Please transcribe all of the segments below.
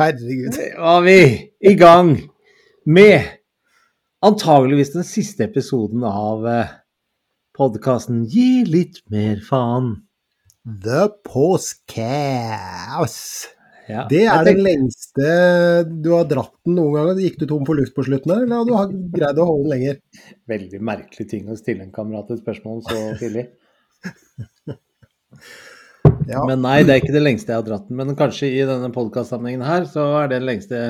Herregud. var vi i gang med antageligvis den siste episoden av podkasten Gi litt mer faen. The Postcass. Ja, Det er tenker... den lengste du har dratt den noen gang. Gikk du tom for luft på slutten her, eller har du greid å holde den lenger? Veldig merkelig ting å stille en kamerat et spørsmål så tidlig. Ja. Men nei, det er ikke det lengste jeg har dratt den. Men kanskje i denne podkastsammenhengen her, så er det den lengste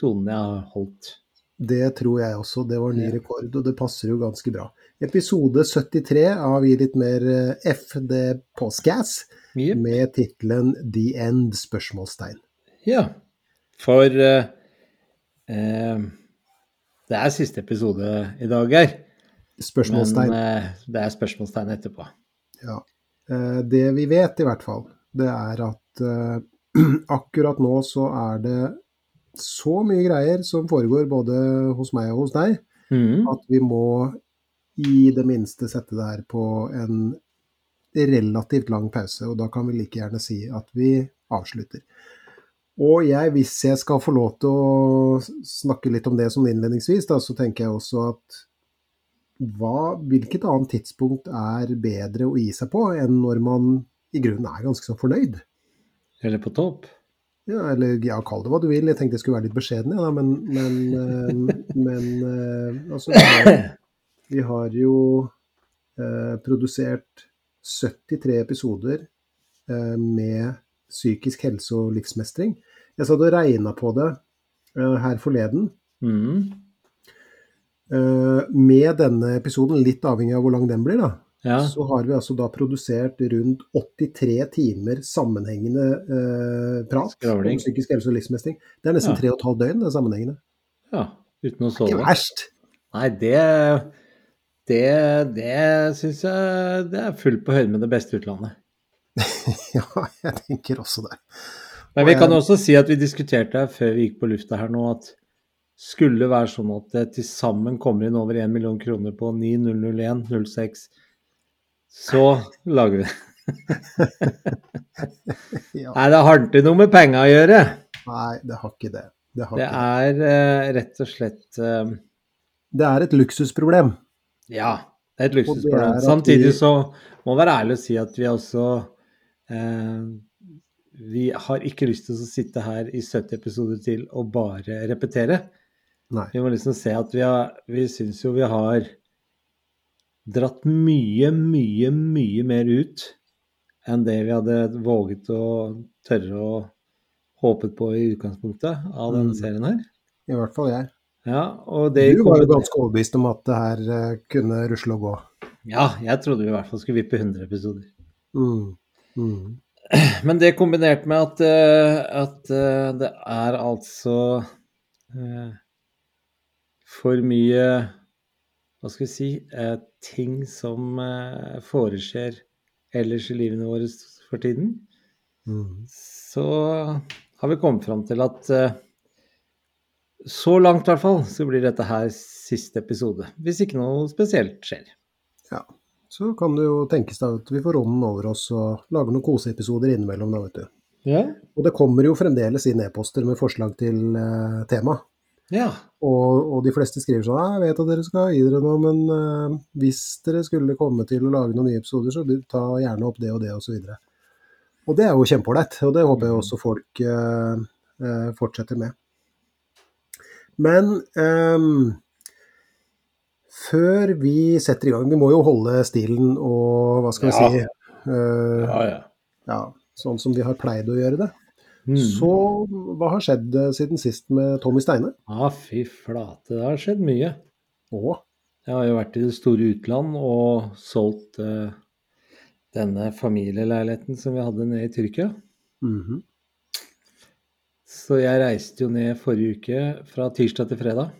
tonen jeg har holdt. Det tror jeg også. Det var ny rekord, og det passer jo ganske bra. Episode 73 av Gi litt mer eh, FD Postcast yep. med tittelen The End? spørsmålstegn. Ja. For eh, eh, det er siste episode i dag, Geir. Men Spørsmålstegn. eh, det er spørsmålstegn etterpå. Ja. Eh, Det vi vet, i hvert fall, det er at eh, akkurat nå så er det så mye greier som foregår både hos meg og hos deg, mm. at vi må i det minste sette det her på en relativt lang pause. Og da kan vi like gjerne si at vi avslutter. Og jeg, hvis jeg skal få lov til å snakke litt om det som innledningsvis, da, så tenker jeg også at hva, hvilket annet tidspunkt er bedre å gi seg på enn når man i grunnen er ganske så fornøyd? Eller på topp. Ja, eller ja, kall det hva du vil. Jeg tenkte jeg skulle være litt beskjeden, ja, men, men, eh, men eh, altså, vi har, vi har jo eh, produsert 73 episoder eh, med psykisk helse og livsmestring. Jeg satt og regna på det eh, her forleden. Mhm. Eh, med denne episoden, litt avhengig av hvor lang den blir, da, Ja. så har vi altså da produsert rundt 83 timer sammenhengende eh, prat Skravling. om psykisk helse og livsmestring. Det er nesten Ja. tre og et halvt døgn, det sammenhengende. ja. Uten å sove. Ikke verst! Nei, det Det, det syns jeg det er fullt på høyde med det beste utlandet. Ja, jeg tenker også det. Men vi kan også si at vi diskuterte her før vi gikk på lufta her nå, at skulle være sånn at det til sammen kommer inn over 1 million kroner på 900106, så lager vi det. Ja. Nei, det har ikke noe med penger å gjøre. Nei, det har ikke det. Det, har Det ikke er eh, rett og slett uh, det er et luksusproblem. Ja, det er et luksusproblem. er Samtidig vi- så må vi være ærlig og si at vi også uh, Vi har ikke lyst til å sitte her i 70 episoder til og bare repetere. Nei. Vi må liksom se at vi har Vi syns jo vi har dratt mye, mye, mye mer ut enn det vi hadde våget å tørre å håpet på i utgangspunktet av denne Mm. serien her. I hvert fall jeg. Ja, og det Du var jo ganske overbevist om at det her eh, kunne rusle og gå. Ja, jeg trodde vi i hvert fall skulle vippe 100 episoder. Mm. Mm. Men det kombinert med at, eh, at eh, det er altså for mye Hva skal vi si eh, ting som eh, foreskjer ellers i livene våre for tiden, Mm. så har vi kommet fram til at eh, så langt i hvert fall så blir dette her siste episode. Hvis ikke noe spesielt skjer. Ja. Så kan det jo tenkes da at vi får ånden over oss og lager noen koseepisoder innimellom da, vet du. Ja. Og det kommer jo fremdeles inn e-poster med forslag til eh, tema. Ja. Og, og de fleste skriver sånn Jeg vet at dere skal gi dere noe, men uh, hvis dere skulle komme til å lage noen nye episoder, så ta gjerne opp det og det, osv. Og, og det er jo kjempeålreit, og det håper jeg også folk uh, uh, fortsetter med. Men um, før vi setter i gang Vi må jo holde stilen og hva skal vi Ja. si ja, ja. ja, sånn som vi har pleid å gjøre det. Mm. Så hva har skjedd eh, siden sist med Tommy Steine? Ja, fy flate, det har skjedd mye. Åh? Jeg har jo vært i det store utland og solgt eh, denne familieleiligheten som vi hadde nede i Tyrkia. mhm. Så jeg reiste jo ned forrige uke fra tirsdag til fredag.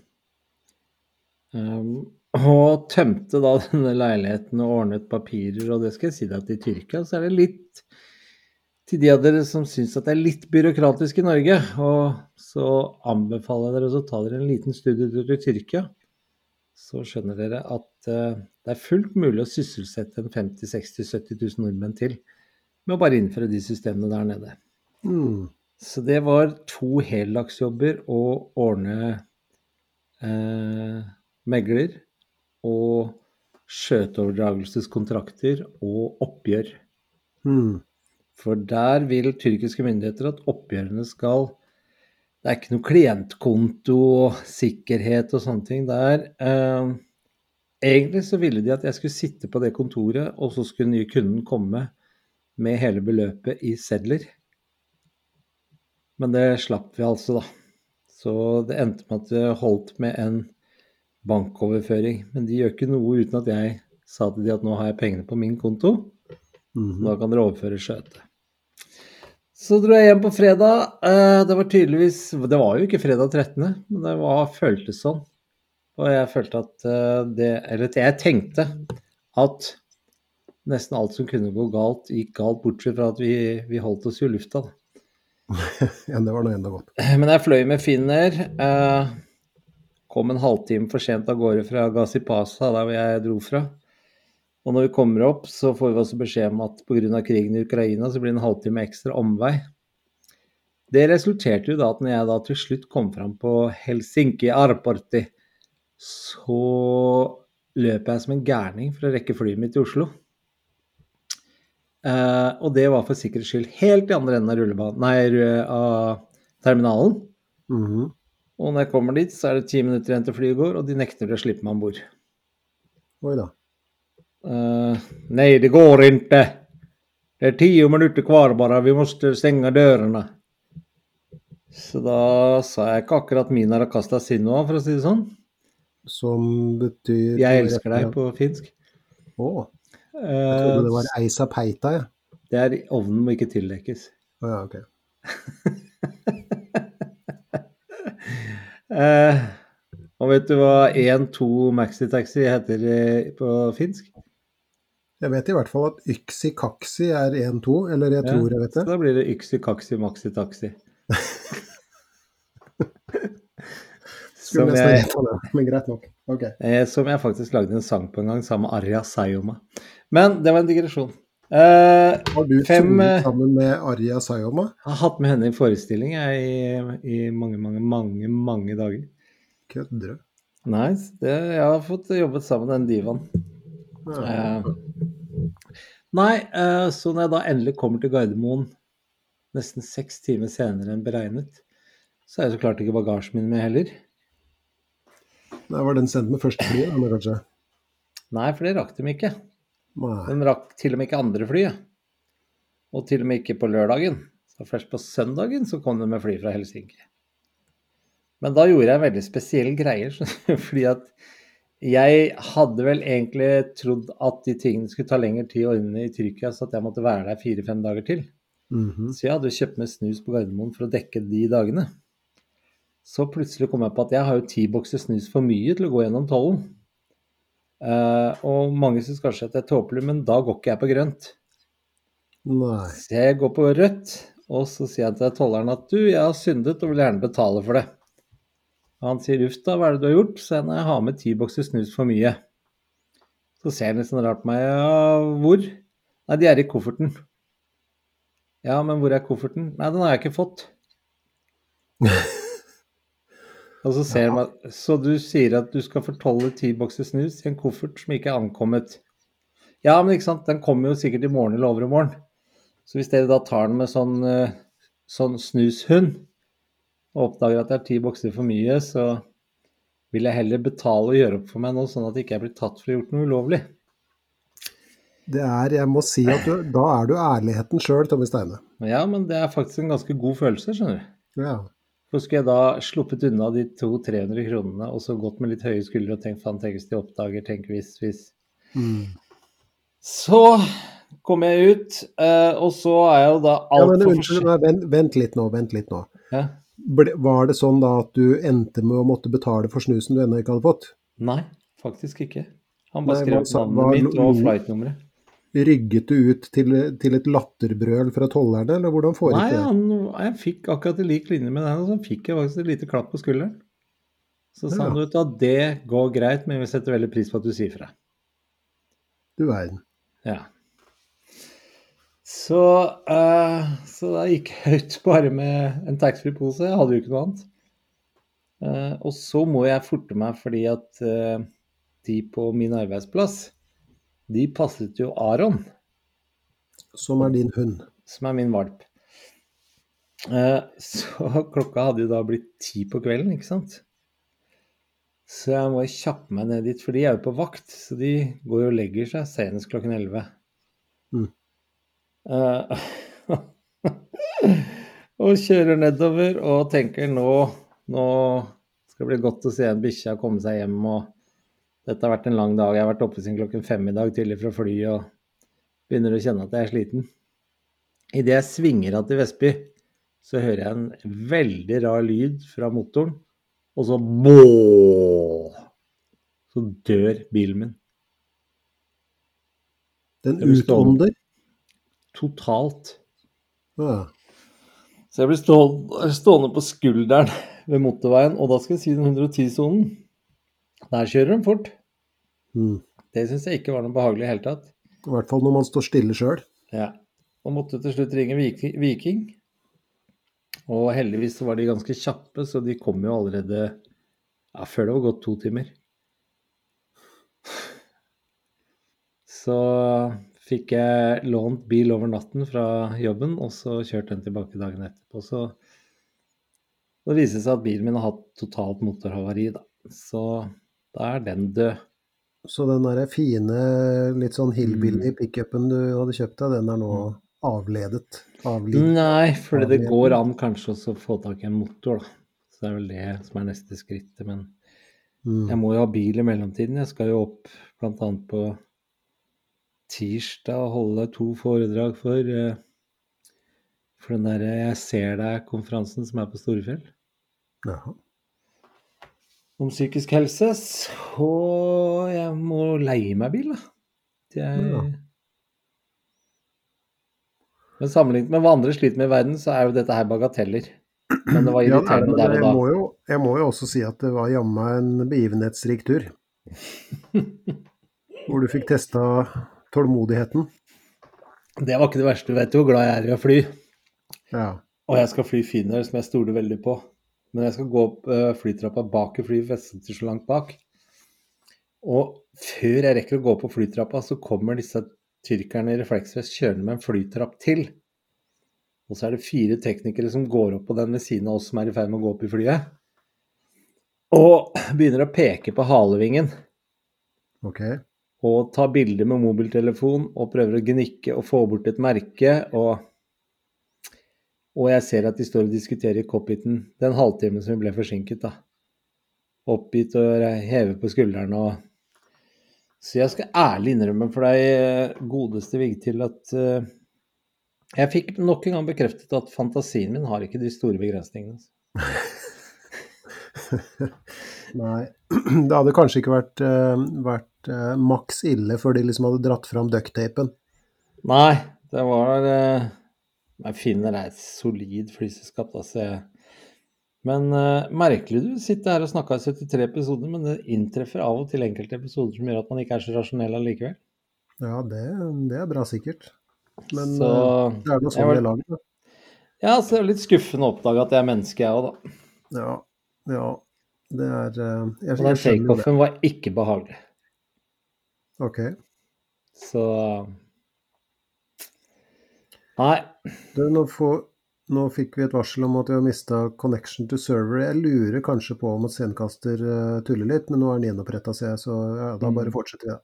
Um, og tømte da denne leiligheten og ordnet papirer, og det skal jeg si deg at i Tyrkia så er det litt Til de av dere som syns at det er litt byråkratisk i Norge, og så anbefaler jeg dere å ta dere en liten studietur til Tyrkia. Så skjønner dere at eh, det er fullt mulig å sysselsette en 50 60 70 000 nordmenn til med å bare innføre de systemene der nede. Mm. Så det var to heldagsjobber å ordne eh, megler og skjøteoverdragelseskontrakter og oppgjør. Mm. For der vil tyrkiske myndigheter at oppgjørene skal Det er ikke noe klientkonto og sikkerhet og sånne ting der. Eh, egentlig så ville de at jeg skulle sitte på det kontoret, og så skulle nye kunden komme med hele beløpet i sedler. Men det slapp vi altså, da. Så det endte med at det holdt med en bankoverføring. Men de gjør ikke noe uten at jeg sa til de at nå har jeg pengene på min konto. Mhm. Da kan dere overføre skjøtet. Så dro jeg hjem på fredag. Eh, Det var tydeligvis Det var jo ikke fredag 13., men det var, føltes sånn. Og jeg følte at eh, det Eller jeg tenkte at nesten alt som kunne gå galt, gikk galt, bortsett fra at vi, vi holdt oss jo i lufta. da. Ja, det var nå enda godt. Men jeg fløy med Finner. Eh, kom en halvtime for sent av gårde fra Gazipasa, der hvor jeg dro fra. Og når vi kommer opp, så får vi også beskjed om at pga. krigen i Ukraina så blir det en halvtime ekstra omvei. Det resulterte jo da at når jeg da til slutt kom fram på Helsinki Arporti, så løp jeg som en gærning for å rekke flyet mitt til Oslo. Eh, og det var for sikkerhets skyld helt i andre enden av rullebanen, nei, av terminalen. Mhm. Og når jeg kommer dit, så er det ti minutter igjen til flyet går, og de nekter å slippe meg om bord. Oi da. Eh, nej, det går inte. Det är tio minuter kvar bara, vi måste stänga dörrarna. Så da sa jeg ikke akkurat Mina Rakasta Sinnoa, for å si det sånn. Som betyr Jeg elsker deg på finsk. Å, jeg Eh, trodde det var Eisa Peita, jeg. det er ovnen må ikke tildekkes. Å ja, ok. Eh, og vet du hva 1-2 maxitaxi heter eh, på finsk? Jeg vet i hvert fall at Yksi Kaksi er 1-2, eller jeg tror jeg vet Så da blir det yksi kaksi maxi taxi. Skulle Som jeg, okay. det. Eh, som jeg faktisk lagde en sang på en gang sammen med Arja Sayoma. Men det var en digresjon. Eh, Har du Fem, sunget eh, sammen med Arja Sayoma? jeg har hatt med henne i forestilling jeg, i, i mange, mange, mange mange dager. Kødder du? Nice. Det, jeg har fått jobbet sammen med den divaen. Eh, nei, eh, så når jeg da endelig kommer til Gardermoen nesten seks timer senere enn beregnet, så er jo så klart ikke bagasjen min med heller. Nei, var den sendt med første fly, eller kanskje? Nei, for det rakk de ikke. Nei. De rakk til og med ikke andre flyet. Og til og med ikke på lørdagen. Så først på søndagen så kom de med fly fra Helsinki. Men da gjorde jeg en veldig spesiell greie, fordi at jeg hadde vel egentlig trodd at de tingene skulle ta lengre tid å ordne i Tyrkia, så at jeg måtte være der fire-fem dager til. Mhm. Så jeg hadde jo kjøpt med snus på Gardermoen for å dekke de dagene. Så plutselig kom jeg på at jeg har jo ti bokser snus for mye til å gå gjennom tollen. Uh, og mange syns kanskje at det er tåpelig, men da går ikke jeg på grønt. Nei. Så jeg går på rødt, og så sier jeg til tolleren at du, jeg har syndet og vil gjerne betale for det. Og han sier uff da, hva er det du har gjort? Så jeg har med ti bokser snus for mye. Så ser han litt sånn rart på meg, ja, hvor? Nei, de er i kofferten. Ja, men hvor er kofferten? Nei, den har jeg ikke fått. Og så ser han meg, så du sier at du skal fortolle ti bokser snus i en koffert som ikke er ankommet. Ja, men ikke sant, den kommer jo sikkert i morgen eller overmorgen. Så hvis dere da tar den med sånn, eh, sånn snushund, og oppdager at det er ti bokser for mye, så vil jeg heller betale og gjøre opp for meg nå, sånn at jeg ikke blir tatt for å ha gjort noe ulovlig. Det er, jeg må si at du, da er du ærligheten sjøl, Tommy Steine. Ja, men det er faktisk en ganske god følelse, skjønner du. Ja. For skulle jeg da sluppet unna de 200-300 kronene og så gått med litt høye skuldre og tenkt faen, tenk hvis de oppdager, tenk hvis, hvis. Mm. Så kom jeg ut, eh, og så er jeg jo da ja men unnskyld, vent, vent litt nå, vent litt nå. Ja. Ble, var det sånn da at du endte med å måtte betale for snusen du ennå ikke hadde fått? Nei, faktisk ikke. Han bare skrev navnet mitt og flightnummeret. Rygget du ut til, til et latterbrøl fra tollerne, eller hvordan Nei, foregikk det? han, jeg fikk akkurat i lik linje med den, og så fikk jeg faktisk et lite klapp på skulderen. Så sa Ja. han ut at det går greit, men vi setter veldig pris på at du sier fra. Du verden. Ja. Så, uh, så da gikk jeg ut bare med en taxfree-pose. Jeg hadde jo ikke noe annet. Uh, og så må jeg forte meg fordi at uh, de på min arbeidsplass, de passet jo Aron, Som er din hund. som er min valp. Så klokka hadde jo da blitt ti på kvelden, ikke sant. Så jeg må kjappe meg ned dit, for de er jo på vakt. Så de går jo og legger seg senest klokken elleve. Eh, og kjører nedover og tenker nå, nå skal det bli godt å se en bikkje komme seg hjem. og Dette har vært en lang dag. Jeg har vært oppe siden klokken fem i dag tidlig fra fly og begynner å kjenne at jeg er sliten. Idet jeg svinger av til Vestby, så hører jeg en veldig rar lyd fra motoren, og så må Så dør bilen min. Den utånder. Totalt. Ja. Så jeg blir stående, stående på skulderen ved motorveien, og da skal jeg si den 110-sonen. Der kjører de fort. Mm. Det syns jeg ikke var noe behagelig i hele tatt. I hvert fall når man står stille sjøl. Ja. Og måtte til slutt ringe Viking. Og heldigvis så var de ganske kjappe, så de kom jo allerede ja, før det var gått to timer. Så fikk jeg lånt bil over natten fra jobben, og så kjørte den tilbake dagen etterpå. Så det viste seg at bilen min har hatt totalt motorhavari, da. Så da er den død. Så den der fine, litt sånn Mm. hillbilly pickupen du hadde kjøpt deg, den er nå avledet? Avlidd? Nei, fordi det går an kanskje også å få tak i en motor, da. Så det er vel det som er neste skrittet. Men Mm. jeg må jo ha bil i mellomtiden. Jeg skal jo opp bl.a. på tirsdag holde to foredrag for, eh, for den derre Jeg ser deg-konferansen som er på Storefjell. Jaha. Om psykisk helse. Så jeg må leie meg bil, da. Jeg... Ja. Men sammenlignet med hva andre sliter med i verden, så er jo dette her bagateller. Men det var Ja, er irriterende men der og da. må, jo, jeg må jo også si at det var jammen en begivenhetsrik tur. Hvor du fikk testa tålmodigheten. Det var ikke det verste. Du vet jo hvor glad jeg er i å fly. Ja. Og jeg skal fly Finnair, som jeg stoler veldig på. Men jeg skal gå opp eh, flytrappa bak i flyet, for jeg sitter så langt bak. Og før jeg rekker å gå på flytrappa, så kommer disse tyrkerne i refleksvest kjørende med en flytrapp til. Og så er det fire teknikere som går opp på den ved siden av oss som er i ferd med å gå opp i flyet. Og begynner å peke på halevingen Ok. Og tar bilder med mobiltelefon og prøver å gnikke og få bort et merke. Og, og jeg ser at de står og diskuterer i cockpiten den halvtimen som vi ble forsinket. da. Oppgitt og hever på skulderen og Så jeg skal ærlig innrømme for deg, godeste Vigtil, at uh, jeg fikk nok en gang bekreftet at fantasien min har ikke de store begrensningene. Nei. Det hadde kanskje ikke vært, uh, vært eh, maks ille før de liksom hadde dratt fram ducktapen. Nei, det var eh, Jeg finner det er et solid flyselskap, da, ser jeg Men eh, merkelig du sitter her og snakker i 73 episoder, men det inntreffer av og til enkelte episoder som gjør at man ikke er så rasjonell allikevel. Ja, det, det er bra sikkert. Men så eh, det er noe sånn vi er laget. Ja, så det er litt skuffende å oppdage at jeg er menneske, jeg òg, da. Ja, ja. Det er eh, Jeg, Og den takeoffen var ikke behagelig. Ok. Så Nei. Du, nå, får, nå fikk vi et varsel om at vi har mista connection to server. Jeg lurer kanskje på om at Scenekaster eh, tuller litt, men nå er den gjenoppretta, ser jeg, så ja, da bare Mm. fortsetter vi. da.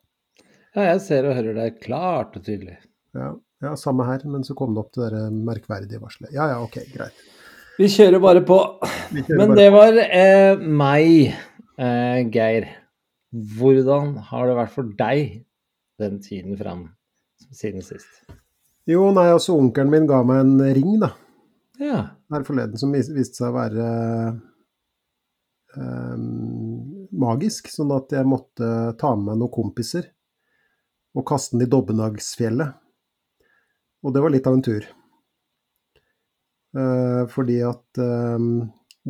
Ja, jeg ser og hører deg klart og tydelig. Ja, ja, samme her, men så kom det opp det der merkverdige varselet. Ja ja, ok, greit. Vi kjører bare på. Kjører Men bare det var eh, meg, eh, Geir. Hvordan har det vært for deg den tiden fram siden sist? Jo, nei, altså onkelen min ga meg en ring, da. Ja. Her forleden som viste seg å være eh, magisk. Sånn at jeg måtte ta med meg noen kompiser og kaste den i Dobbenagsfjellet. Og det var litt av en tur. Eh, fordi at eh,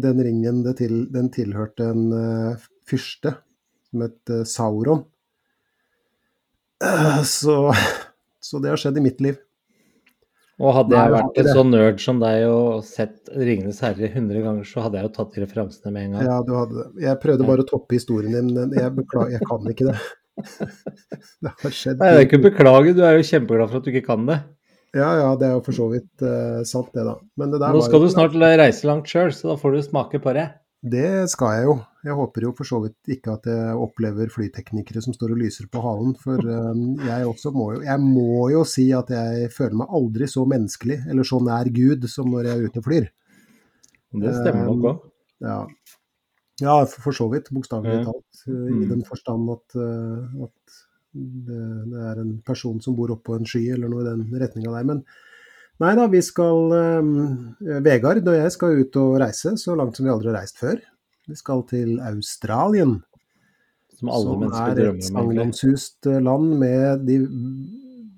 den ringen det til, den tilhørte en eh, fyrste som het eh, Sauron. Eh, så, så det har skjedd i mitt liv. Og hadde jeg vært en sånn nerd som deg og sett 'Ringenes herre' 100 ganger, så hadde jeg jo tatt referansene med en gang. Ja, du hadde det. Jeg prøvde bare å toppe historien din, men jeg beklager, jeg kan ikke det. Det har skjedd. Nei, det er ikke å beklage, du er jo kjempeglad for at du ikke kan det. Ja, ja, det er jo for så vidt uh, sant, det, da. Men det Nå var skal jo- du snart reise langt sjøl, så da får du smake på det. Det skal jeg jo. Jeg håper jo for så vidt ikke at jeg opplever flyteknikere som står og lyser på halen. For eh, jeg også må jo Jeg må jo si at jeg føler meg aldri så menneskelig, eller så nær Gud, som når jeg er ute og flyr. Det stemmer nok òg. Ja, ja for, så vidt. Bokstavelig talt. eh, I Mm. den forstand at, eh, at det, det er en person som bor oppå en sky, eller noe i den retninga der. Men nei da, vi skal eh, Vegard og jeg skal ut og reise så langt som vi aldri har reist før. Vi skal til Australien, Som alle som mennesker drømmer om. Som er et sagnomsust eh, land med de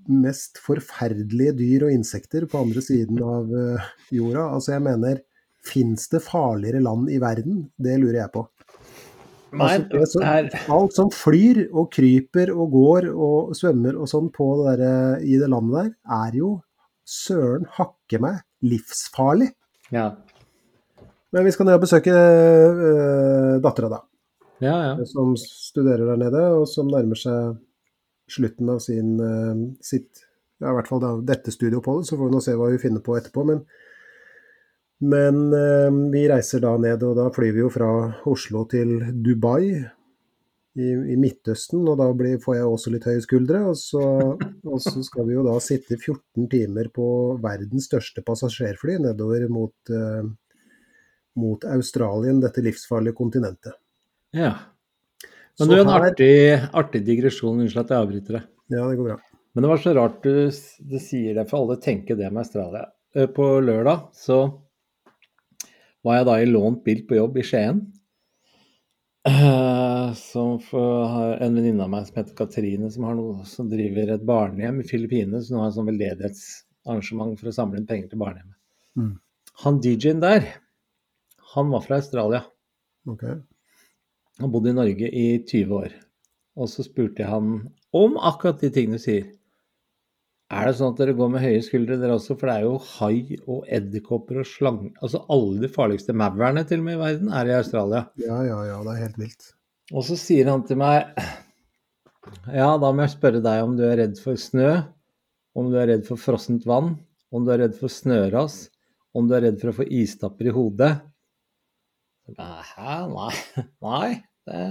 mest forferdelige dyr og insekter på andre siden av eh, jorda. Altså, jeg mener, fins det farligere land i verden? Det lurer jeg på. Altså, Alt som flyr og kryper og går og svømmer og sånn på det der, i det landet der, er jo søren hakke meg livsfarlig. ja. Men vi skal ned og besøke uh, dattera, da. ja, ja. som studerer der nede, og som nærmer seg slutten av sin, uh, sitt ja, i hvert fall da, dette studieoppholdet, så får vi nå se hva vi finner på etterpå. Men, men uh, vi reiser da ned, og da flyr vi jo fra Oslo til Dubai i, i Midtøsten, og da blir, får jeg også litt høye skuldre. Og så, og så skal vi jo da sitte 14 timer på verdens største passasjerfly nedover mot, uh, mot Australien, dette livsfarlige kontinentet. ja. Men du, en her- artig, artig digresjon. Unnskyld at jeg avbryter deg. Ja, det går bra. Men det var så rart du, du sier det, for alle tenker det med Australia. Eh, På lørdag så var jeg da i lånt bil på jobb i Skien. Eh, Som har en venninne av meg som heter Katrine, som, har noe, som driver et barnehjem i Filippinene. Så hun har et sånn veldedighetsarrangement for å samle inn penger til barnehjemmet. Mm. Han DJ-en der, han var fra Australia. Okay. Han bodde i Norge i 20 år. Og så spurte jeg han om akkurat de tingene du sier. Er det sånn at dere går med høye skuldre dere også? For det er jo hai og edderkopper og slanger Altså alle de farligste maurene til og med i verden er i Australia. Ja, ja, ja, det er helt vilt. Og så sier han til meg Ja, da må jeg spørre deg om du er redd for snø, om du er redd for frossent vann, om du er redd for snøras, om du er redd for å få istapper i hodet. Hæ, nei, nei. Det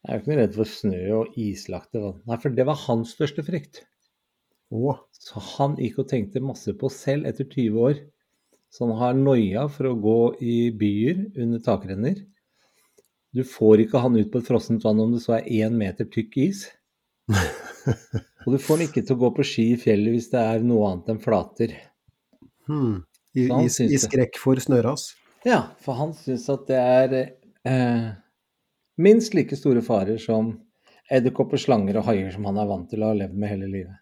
jeg er jo ikke noe redd for snø og islagte vann. Nei, for det var hans største frykt. Å, Så han gikk og tenkte masse på selv etter 20 år. Så han har noia for å gå i byer under takrenner. Du får ikke han ut på et frossent vann om det så er én meter tykk is. Og du får han ikke til å gå på ski i fjellet hvis det er noe annet enn flater. hmm. I, i, I skrekk for snøras. Ja, for han syns at det er eh, minst like store farer som edderkopper, slanger og haier som han er vant til å ha levd med hele livet.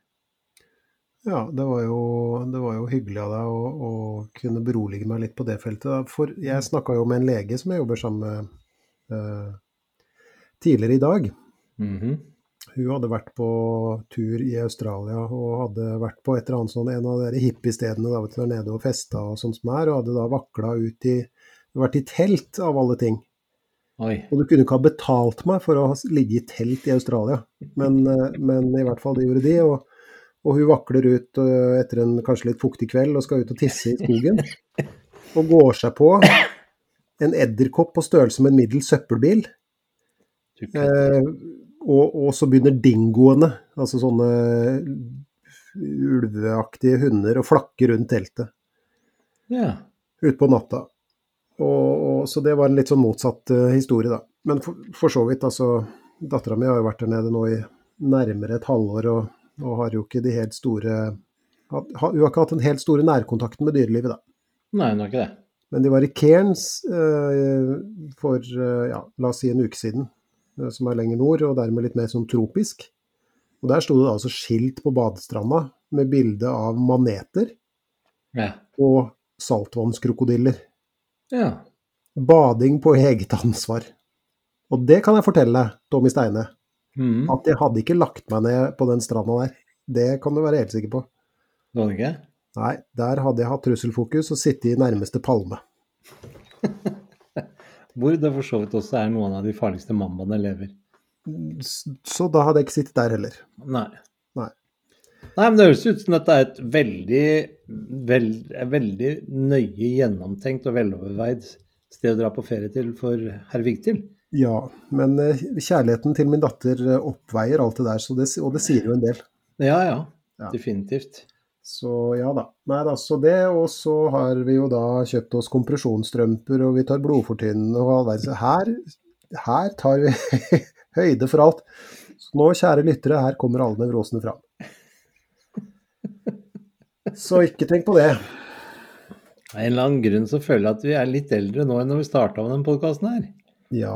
Ja, det var jo, det var jo hyggelig av deg å, å kunne berolige meg litt på det feltet. For jeg snakka jo med en lege som jeg jobber sammen med eh, tidligere i dag. Mhm. Hun hadde vært på tur i Australia og hadde vært på et eller annet sånn, en av de hippiestedene der, der nede og festa og sånt som er, og hadde da vakla ut i Vært i telt, av alle ting. Oi. Og du kunne ikke ha betalt meg for å ligge i telt i Australia, men, eh, men i hvert fall det gjorde de. Og, og hun vakler ut eh, etter en kanskje litt fuktig kveld og skal ut og tisse i skogen. Og går seg på en edderkopp på størrelse med en middels søppelbil. Eh, og, og så begynner dingoene, altså sånne ulveaktige hunder, å flakke rundt teltet Ja. utpå natta. Og, og, så det var en litt sånn motsatt uh, historie, da. Men for, for så vidt, altså Dattera mi har jo vært der nede nå i nærmere et halvår og, og har jo ikke de helt store Hun har ikke hatt den helt store nærkontakten med dyrelivet, da. Nei, hun har ikke det. Men de var i Cairns uh, for, uh, ja, la oss si en uke siden, som er lenger nord, og dermed litt mer sånn tropisk. Og der sto det altså skilt på badestranda med bilde av maneter Ja. og saltvannskrokodiller. ja. Bading på eget ansvar. Og det kan jeg fortelle, Tommy Steine, Mm. at jeg hadde ikke lagt meg ned på den stranda der. Det kan du være helt sikker på. Var det ikke? Nei, der hadde jeg hatt trusselfokus og sittet i nærmeste palme. Hvor det for så vidt også er noen av de farligste mammaene lever. Så da hadde jeg ikke sittet der heller. Nei. Nei. Nei, men det høres ut som dette er et veldig, veld, veldig nøye gjennomtenkt og veloverveid sted å dra på ferie til for herr Vigtil. Ja, men eh, kjærligheten til min datter eh, oppveier alt det der, så det, og det sier jo en del. Ja, ja. Ja. Definitivt. Så ja da. Nei da, så det, og så har vi jo da kjøpt oss kompresjonsstrømper, og vi tar blodfortynnende og all verdens Her, her tar vi høyde for alt. Så nå, kjære lyttere, her kommer alle nevrosene fram. Så ikke tenk på det. Av en eller annen grunn så føler jeg at vi er litt eldre nå enn når vi starta med den podkasten her. Ja.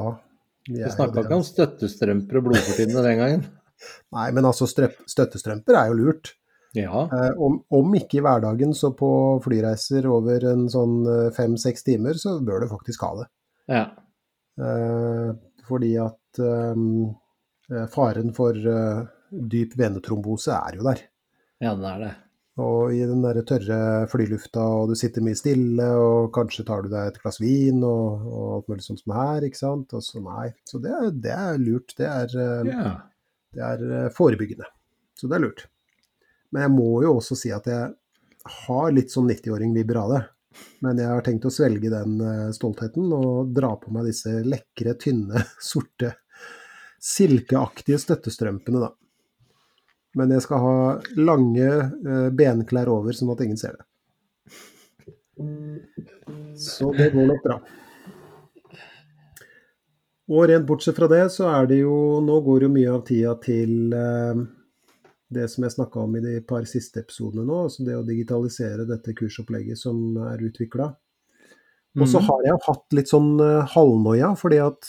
Vi snakka ikke om støttestrømper og blodfortynnende den gangen. Nei, men altså, støttestrømper er jo lurt. Ja. Eh, om, om ikke i hverdagen, så på flyreiser over en sånn eh, fem-seks timer, så bør du faktisk ha det. ja. Eh, fordi at eh, faren for eh, dyp venetrombose er jo der. Ja, det er det. Og i den der tørre flylufta, og du sitter mye stille, og kanskje tar du deg et glass vin og, og alt mulig sånt som her, ikke sant. Og så nei. Så det det er lurt. Det er, yeah. Det er eh, forebyggende. Så det er lurt. Men jeg må jo også si at jeg har litt sånn 90-åring-vibber. Men jeg har tenkt å svelge den eh, stoltheten og dra på meg disse lekre, tynne, sorte, silkeaktige støttestrømpene, da. Men jeg skal ha lange eh, benklær over, sånn at ingen ser det. Så det går nok bra. Og rent bortsett fra det, så er det jo Nå går jo mye av tida til eh, det som jeg snakka om i de par siste episodene nå, altså det å digitalisere dette kursopplegget som er utvikla. Og så Mhm. har jeg hatt litt sånn uh, halvnoia, fordi at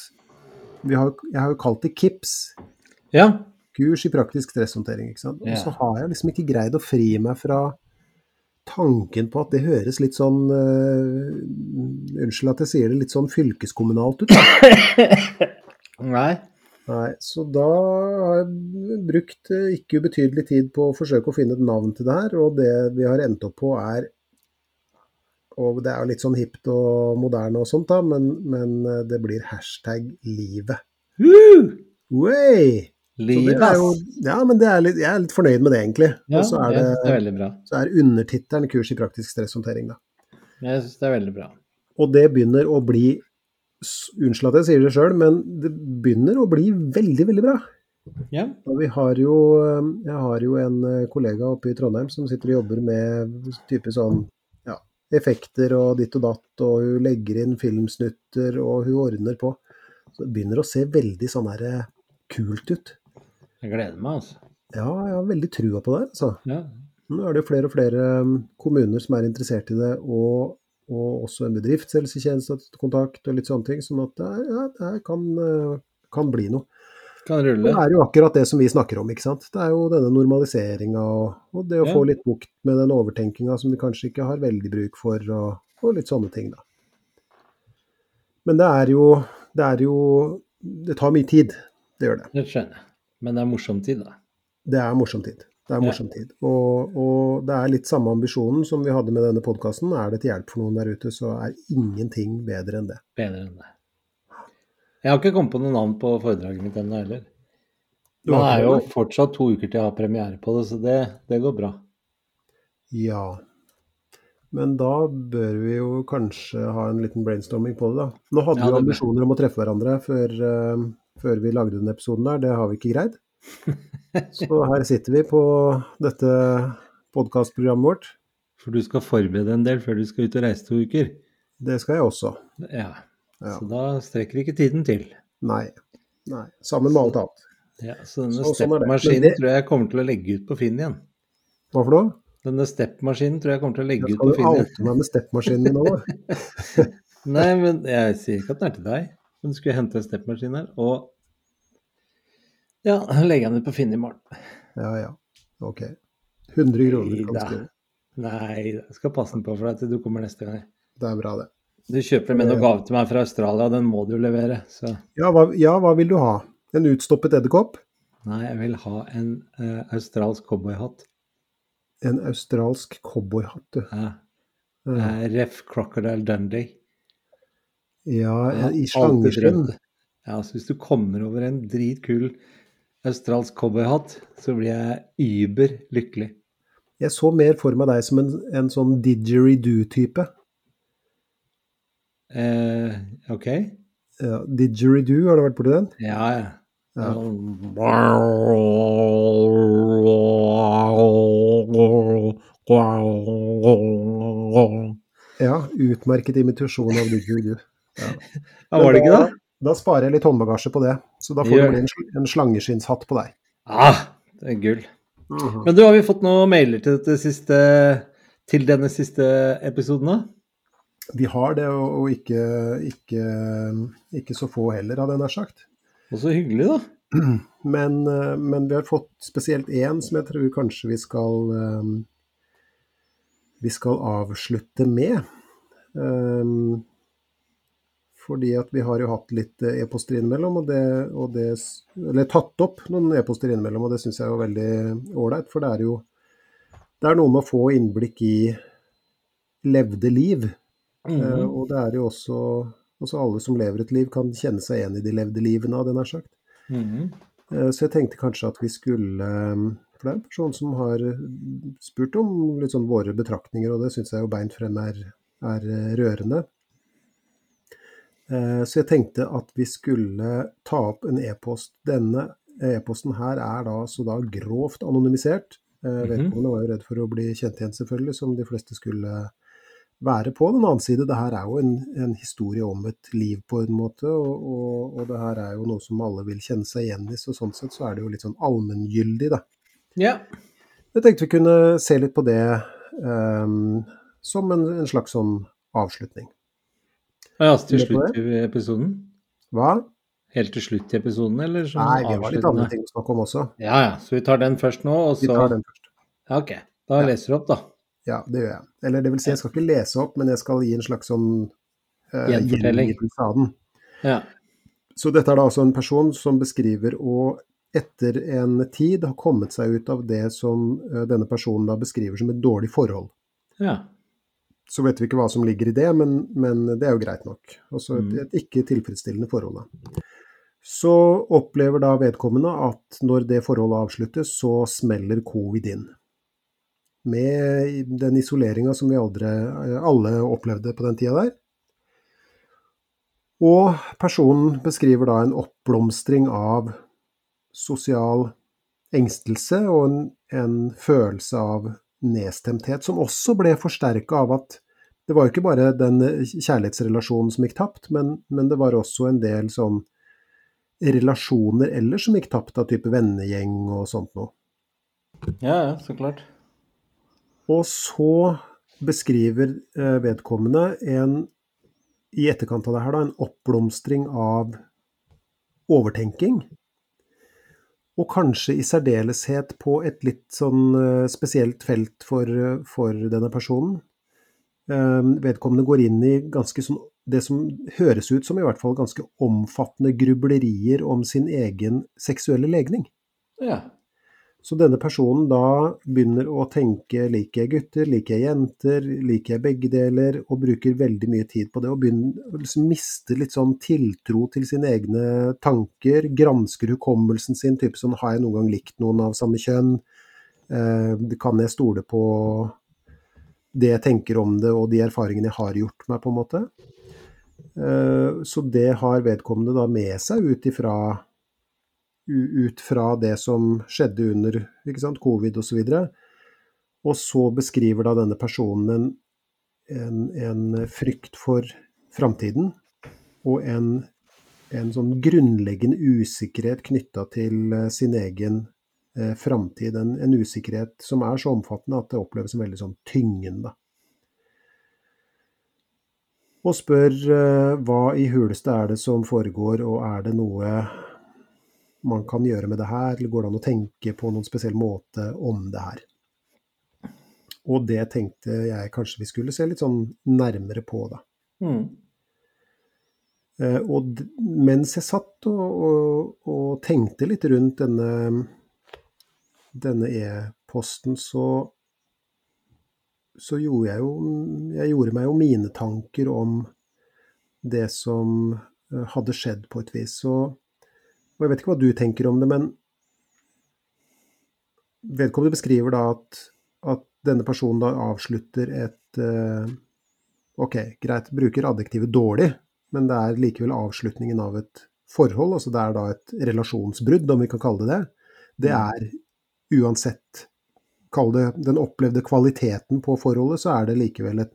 vi har, jeg har jo kalt det KIPS, ja. Kurs i praktisk stresshåndtering, ikke sant. Og så har jeg liksom ikke greid å fri meg fra tanken på at det høres litt sånn uh, Unnskyld at jeg sier det, litt sånn fylkeskommunalt ut. Nei. Nei, så da har jeg brukt eh, ikke ubetydelig tid på å forsøke å finne et navn til det her, og det vi har endt opp på er Og det er jo litt sånn hipt og moderne og sånt, da, men, men eh, det blir hashtag livet. Uh! Way! Livet, jo, ass. ja, men det er litt, jeg er litt fornøyd med det, egentlig. Ja, og så er, det, det er veldig bra. så er undertittelen 'Kurs i praktisk stresshåndtering', da. Jeg syns det er veldig bra. Og det begynner å bli Unnskyld at jeg sier det sjøl, men det begynner å bli veldig, veldig bra. Ja. Og vi har jo, eh, jeg har jo en eh, kollega oppe i Trondheim som sitter og jobber med type sånn ja, effekter og ditt og datt, og hun legger inn filmsnutter, og hun ordner på. Så det begynner å se veldig sånn her eh, kult ut. Jeg gleder meg, altså. Ja, jeg har veldig trua på det, altså. Ja. Nå er det jo flere og flere um, kommuner som er interessert i det, og, og også en bedriftshelsetjenestekontakt og litt sånne ting. Sånn at det, er- ja, det kan, eh, kan bli noe. Kan rulle. Det er jo akkurat det som vi snakker om, ikke sant. Det er jo denne normaliseringa og, og det å Ja. få litt bukt med den overtenkinga som vi kanskje ikke har veldig bruk for, og, og litt sånne ting, da. Men det er jo Det er jo Det tar mye tid. Det gjør det. Det skjønner jeg. Men det er morsom tid, da. Det er morsom tid. Det er morsom tid. Og, og det er litt samme ambisjonen som vi hadde med denne podkasten. Er det til hjelp for noen der ute, så er ingenting bedre enn det. Bedre enn det. Jeg har ikke kommet på noe navn på foredraget mitt ennå heller. Men det er jo fortsatt to uker til jeg har premiere på det, så det, det går bra. Ja. Men da bør vi jo kanskje ha en liten brainstorming på det, da. Nå hadde Ja, vi jo ambisjoner om å treffe hverandre før, eh, før vi lagde den episoden der. Det har vi ikke greid. Så her sitter vi på dette podkastprogrammet vårt. For du skal forberede en del før du skal ut og reise to uker. Det skal jeg også. Ja. Ja. Så da strekker ikke tiden til. Nei. Nei. Sammen med alt annet. Ja, så denne Så- sånn er det. Tror jeg jeg kommer til å legge ut på Finn igjen. Hva for noe? Denne step-maskinen tror jeg jeg kommer til å legge ut på Finn skal Finn jo igjen. oute meg med steppmaskinen min nå. Nei, men jeg sier ikke at den er til deg. Men du skulle hente en step-maskin her, og ja, legge den ut på Finn i morgen. Ja ja. Ok. 100 kroner du kan skrive. Nei, jeg skal passe den på for deg til du kommer neste gang. Det er bra, det. Du kjøper med noe gave til meg fra Australia, den må du jo levere. Så Ja hva, ja, hva vil du ha? En utstoppet edderkopp? nei, jeg vil ha en uh, australsk cowboyhatt. En australsk cowboyhatt, du. Ja. Eh, Ref Crocodile Dundee. Ja i alltid Ja, så hvis du kommer over en dritkul australsk cowboyhatt, så blir jeg über lykkelig. Jeg så mer for meg deg som en, en sånn didgeridoo-type. Eh, OK? Ja, didgeridoo, har du vært borti den? Ja, ja. Ja. Ja, utmerket imitasjon av didgeridoo. Ja, var det ikke det? Da sparer jeg litt håndbagasje på det. Så da får Gjør det bli en, sl- slangeskinnshatt på deg. Ah, det er gull. Men du, har vi fått noen mailer til, dette siste, til denne siste episoden, da? Vi har det, og, ikke, ikke, ikke så få heller, hadde jeg nær sagt. Og så hyggelig, da. Men, eh, men vi har fått spesielt én som jeg tror kanskje vi skal eh, Vi skal avslutte med. Fordi at vi har jo hatt litt eh, e-poster innimellom, og det, og det Eller tatt opp noen e-poster innimellom, og det syns jeg er veldig ålreit. For det er jo Det er noe med å få innblikk i levde liv. Mm -hmm. uh, og det er jo også Altså alle som lever et liv, kan kjenne seg igjen i de levde livene, hadde jeg nær sagt. Mm -hmm. uh, Så jeg tenkte kanskje at vi skulle For det er en person som har spurt om litt sånn våre betraktninger, og det syns jeg jo beint frem er, er rørende. Eh, Så jeg tenkte at vi skulle ta opp en e-post. Denne e-posten her er da så da grovt anonymisert. Eh, Vedkommende var jo redd for å bli kjent igjen, selvfølgelig, som de fleste skulle være på. Den annen side, det her er jo en, en historie om et liv på en måte, og, og, og det her er jo noe som alle vil kjenne seg igjen i, så sånn sett så er det jo litt sånn allmenngyldig, da. Ja. Jeg tenkte vi kunne se litt på det um, som en, en slags sånn avslutning. Ja, til slutt i episoden? Hva? Helt til slutt i episoden, eller? Nei, vi har litt andre ting å snakke om også. Ja, ja. Så vi tar den først nå, og så Vi tar den først. Ja, OK. Da Ja. leser du opp, da. Ja, det gjør jeg. Eller det vil si, jeg skal ikke lese opp, men jeg skal gi en slags sånn uh, Gjenfortelling. av den. Ja. Så dette er da altså en person som beskriver å etter en tid har kommet seg ut av det som eh, denne personen da beskriver som et dårlig forhold. ja. Så vet vi ikke hva som ligger i det, men, men det er jo greit nok. Altså et, Mm. et ikke tilfredsstillende forhold. da. Så opplever da vedkommende at når det forholdet avsluttes, så smeller covid inn. Med den isoleringa som vi aldri, alle opplevde på den tida der. Og personen beskriver da en oppblomstring av sosial engstelse og en, en følelse av nedstemthet, som også ble forsterka av at det var jo ikke bare den kjærlighetsrelasjonen som gikk tapt, men, men det var også en del sånn relasjoner ellers som gikk tapt, av type vennegjeng og sånt noe. ja, ja, så klart. Og så beskriver eh, vedkommende en, i etterkant av det her, da, en oppblomstring av overtenking. Og kanskje i særdeleshet på et litt sånn eh, spesielt felt for, eh, for denne personen. Eh, Vedkommende går inn i ganske sånn det som høres ut som i hvert fall ganske omfattende grublerier om sin egen seksuelle legning. Ja. Så denne personen da begynner å tenke liker jeg gutter, liker jeg jenter, liker jeg begge deler, og bruker veldig mye tid på det. Og begynner liksom miste litt sånn tiltro til sine egne tanker, gransker hukommelsen sin, type sånn har jeg noen gang likt noen av samme kjønn, eh, kan jeg stole på det jeg tenker om det og de erfaringene jeg har gjort meg, på en måte. Eh, så det har vedkommende da med seg ut ifra ut fra det som skjedde under sant, covid osv. Og, og så beskriver da denne personen en, en, en frykt for framtiden og en, en, sånn grunnleggende usikkerhet knytta til eh, sin egen eh, framtid. En, en, usikkerhet som er så omfattende at det oppleves som veldig sånn tyngende. Og spør eh, hva i huleste er det som foregår, og er det noe man kan gjøre med det her, eller går det an å tenke på noen spesiell måte om det her? Og det tenkte jeg kanskje vi skulle se litt sånn nærmere på, da. Mm. Eh, og mens jeg satt og, og, og tenkte litt rundt denne denne e-posten, så, så gjorde jeg jo Jeg gjorde meg jo mine tanker om det som eh, hadde skjedd, på et vis. Og, og jeg vet ikke hva du tenker om det, men vedkommende beskriver da at, at denne personen da avslutter et uh, Ok, greit, bruker adjektivet dårlig, men det er likevel avslutningen av et forhold. Altså det er da et relasjonsbrudd, om vi kan kalle det det. Det mm. er uansett Kall det den opplevde kvaliteten på forholdet, så er det likevel et,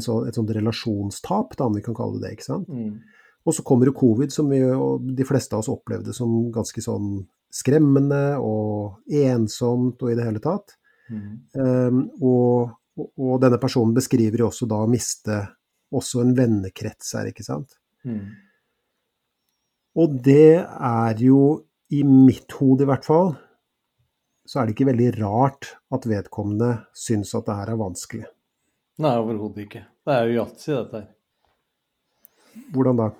så, et sånt relasjonstap, da, om vi kan kalle det det. ikke sant? Mm. Og så kommer jo covid, som vi, de fleste av oss opplevde som ganske sånn skremmende og ensomt og i det hele tatt. Mm. Um, og, og, denne personen beskriver jo også da å miste også en vennekrets her, ikke sant. Mm. Og det er jo, i mitt hode i hvert fall, så er det ikke veldig rart at vedkommende syns at det her er vanskelig. Nei, overhodet ikke. Det er jo yatzy, dette her. Hvordan da?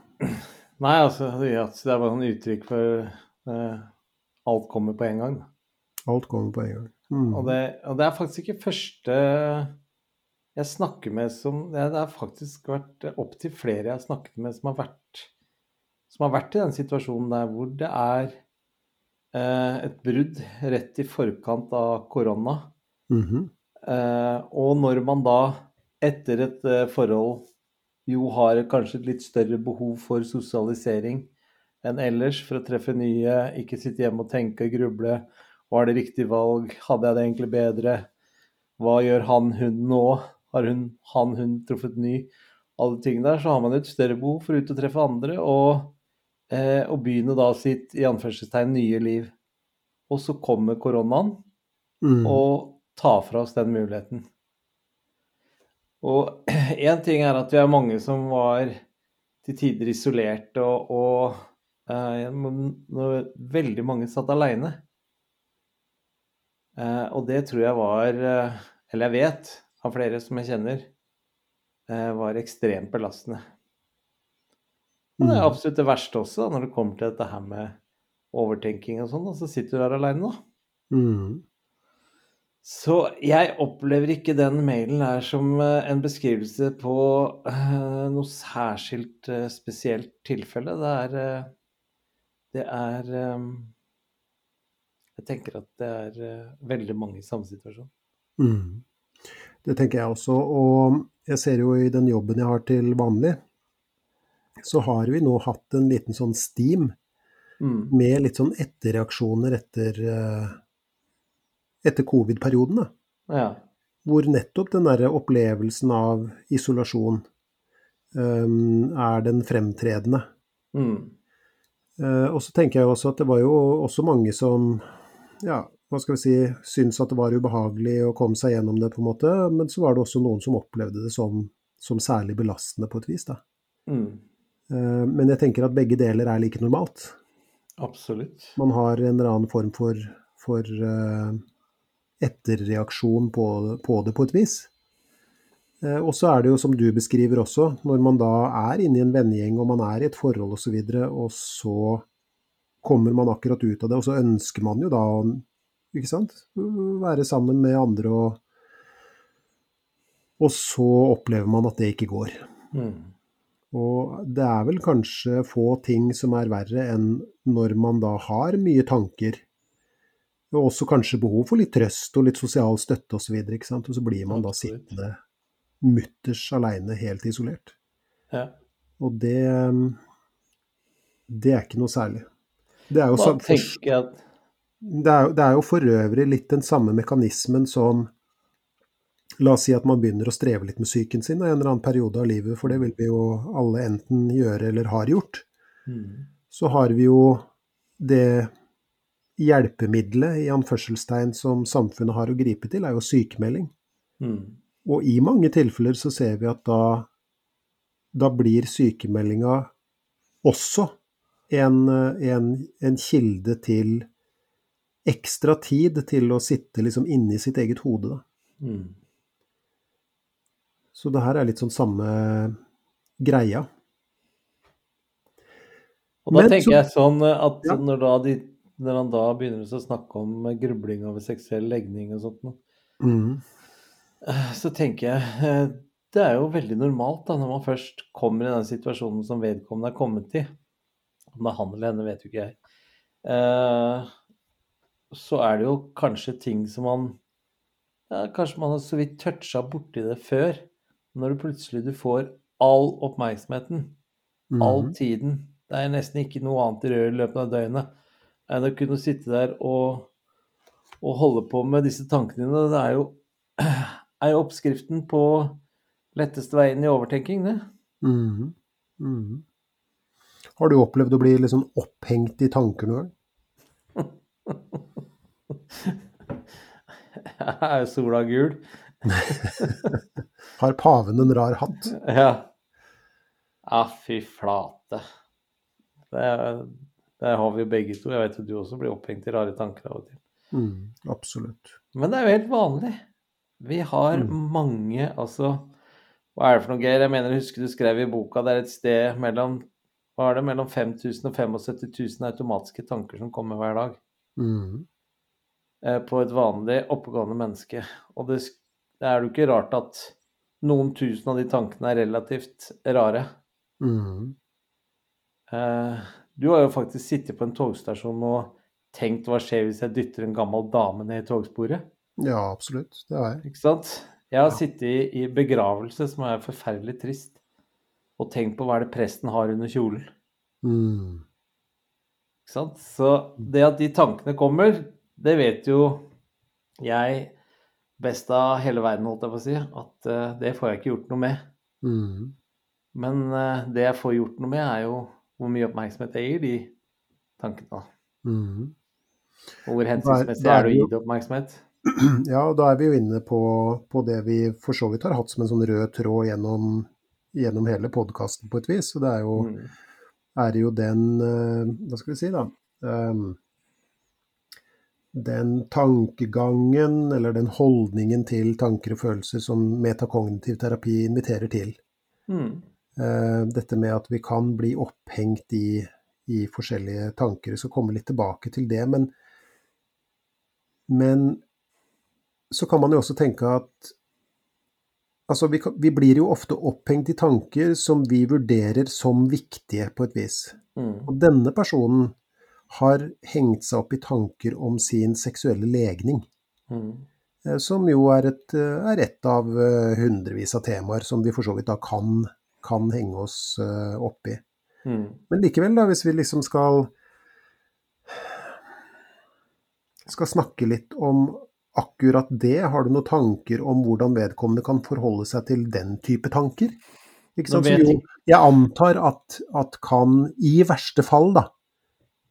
Nei, altså, det er bare et uttrykk for uh, alt kommer på en gang. Alt kommer på en gang. Mm. Og, det, og, det, er faktisk ikke første jeg snakker med som Det har faktisk vært opptil flere jeg har snakket med som har vært, som har vært i den situasjonen der hvor det er uh, et brudd rett i forkant av korona. Mm -hmm. uh, og når man da, etter et forhold, jo har kanskje et litt større behov for sosialisering enn ellers for å treffe nye, ikke sitte hjemme og tenke og gruble var det riktig valg? Hadde jeg det egentlig bedre? Hva gjør han, hun nå? Har hun, han, hun truffet ny? Alle tingene der. Så har man et større behov for å ut og treffe andre og, eh, og begynne da sitt i anførselstegn nye liv. Og så kommer koronaen mm. og tar fra oss den muligheten. Og én ting er at vi er mange som var til tider isolerte, og, og eh, veldig mange satt aleine. Eh, og det tror jeg var, eh, eller jeg vet av flere som jeg kjenner, eh, var ekstremt belastende. Og det er mm. absolutt det verste også, når det kommer til dette her med overtenking og sånn, og så sitter du der aleine, da. Mm. Så jeg opplever ikke den mailen her som en beskrivelse på noe særskilt spesielt tilfelle. Det er, det er jeg tenker at det er veldig mange i samme situasjon. Mm. Det tenker jeg også. Og jeg ser jo i den jobben jeg har til vanlig, så har vi nå hatt en liten sånn steam mm. med litt sånn etterreaksjoner etter, etter covid-perioden. Ja. Hvor nettopp den derre opplevelsen av isolasjon um, er den fremtredende. Mm. Uh, og så tenker jeg også at det var jo også mange som ja, hva skal vi si, syntes at det var ubehagelig å komme seg gjennom det, på en måte. Men så var det også noen som opplevde det som, som særlig belastende, på et vis. da. Mm. Uh, men jeg tenker at begge deler er like normalt. Absolutt. Man har en eller annen form for, for uh, etterreaksjon på, på, det, på et vis. Uh, og så er det jo som du beskriver også, når man da er inne i en vennegjeng og man er i et forhold osv., og, så og så kommer man akkurat ut av det, og så ønsker man jo da ikke sant, være sammen med andre, og, og så opplever man at det ikke går. Mm. Og det er vel kanskje få ting som er verre enn når man da har mye tanker, og også kanskje behov for litt trøst og litt sosial støtte osv., og, så og så blir man da sittende mutters aleine, helt isolert. Ja. Og det Det er ikke noe særlig. Det er jo, så, for, det er, det er jo for øvrig litt den samme mekanismen som La oss si at man begynner å streve litt med psyken sin i en eller annen periode av livet, for det vil vi jo alle enten gjøre eller har gjort. mm, Så har vi jo det hjelpemiddelet i anførselstegn som samfunnet har å gripe til, er jo sykemelding. mm, Og i mange tilfeller så ser vi at da, da blir sykemeldinga også en, en, en kilde til ekstra tid til å sitte liksom inni sitt eget hode. Mm. Så det her er litt sånn samme greia. Og da Men tenker så- jeg sånn at Ja. når, da de, når han da begynner å snakke om grubling over seksuell legning og sånt Mm. eh, så tenker jeg eh, det er jo veldig normalt da, når man først kommer i den situasjonen som vedkommende er kommet i. Om det er han eller henne, vet jo ikke jeg. Eh, så er det jo kanskje ting som man ja, Kanskje man har så vidt toucha borti det før. Når du plutselig du får all oppmerksomheten, all mm. tiden. Det er nesten ikke noe annet i røret i løpet av døgnet enn å kunne sitte der og, og holde på med disse tankene dine. Det er jo, er jo oppskriften på letteste veien i overtenking, det. Mhm. Mhm. Har du opplevd å bli litt sånn opphengt i tanker noen gang? Er sola gul? Har paven en rar hatt? Ja. Ja, fy flate. Det, er- det har vi jo begge to. Jeg vet at du også blir opphengt i rare tanker av og til. Mm, absolutt. Men det er jo helt vanlig. Vi har Mm. mange Altså, hva er det for noe, Geir? Jeg mener, jeg husker du skrev i boka det er et sted mellom hva er det, mellom 5000 og 75 000 automatiske tanker som kommer hver dag Mm. eh, på et vanlig oppegående menneske. Og det, det er jo ikke rart at noen tusen av de tankene er relativt rare. Mm. Eh, du har jo faktisk sittet på en togstasjon og tenkt hva skjer hvis jeg dytter en gammel dame ned i togsporet? Ja, absolutt. Det har jeg. Ikke sant? Jeg har Ja. sittet i, begravelse, som er forferdelig trist, og tenkt på hva er det presten har under kjolen. Mm. Ikke sant? Så det at de tankene kommer, det vet jo jeg best av hele verden, holdt jeg på å si, at eh, det får jeg ikke gjort noe med. Mm. Men eh, det jeg får gjort noe med, er jo hvor mye oppmerksomhet jeg gir de tankene. Mm. Og hvor er- hensiktsmessig er det å gi det oppmerksomhet? Ja, og da er vi jo inne på, på det vi for så vidt har hatt som en sånn rød tråd gjennom, gjennom hele podkasten på et vis. Og det er jo, Mm. er jo den eh, Hva skal vi si, da? Um, den tankegangen eller den holdningen til tanker og følelser som metakognitiv terapi inviterer til. Mm. Eh, dette med at vi kan bli opphengt i, i forskjellige tanker. Jeg skal komme litt tilbake til det. Men, men så kan man jo også tenke at altså vi, kan, vi blir jo ofte opphengt i tanker som vi vurderer som viktige på et vis. Mm. Og denne personen har hengt seg opp i tanker om sin seksuelle legning. Mm. eh, Som jo er et, eh, er et av hundrevis av temaer som vi for så vidt da kan, kan henge oss uh, opp i. Mm. Men likevel, da, hvis vi liksom skal skal snakke litt om akkurat det, har du noen tanker om hvordan vedkommende kan forholde seg til den type tanker? Ikke sant? vet Som jo, jeg antar at, at kan, i verste fall, da,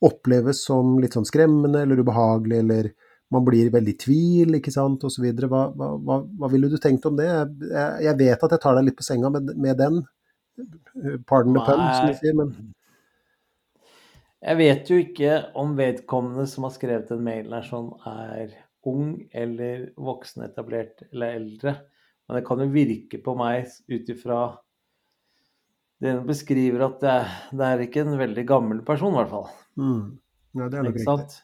oppleves som litt sånn skremmende eller ubehagelig, eller man blir veldig i tvil, ikke sant, osv. Hva, hva, hva, hva ville du tenkt om det? Jeg, jeg vet at jeg tar deg litt på senga med, med den, pardon the pun, som de sier, men Jeg vet jo ikke om vedkommende som har skrevet den mailen her sånn, er ung eller voksenetablert eller eldre. Men det kan jo virke på meg ut ifra det hun beskriver, at det er, det er ikke en veldig gammel person, i hvert fall. mm. Ja, det er nok riktig.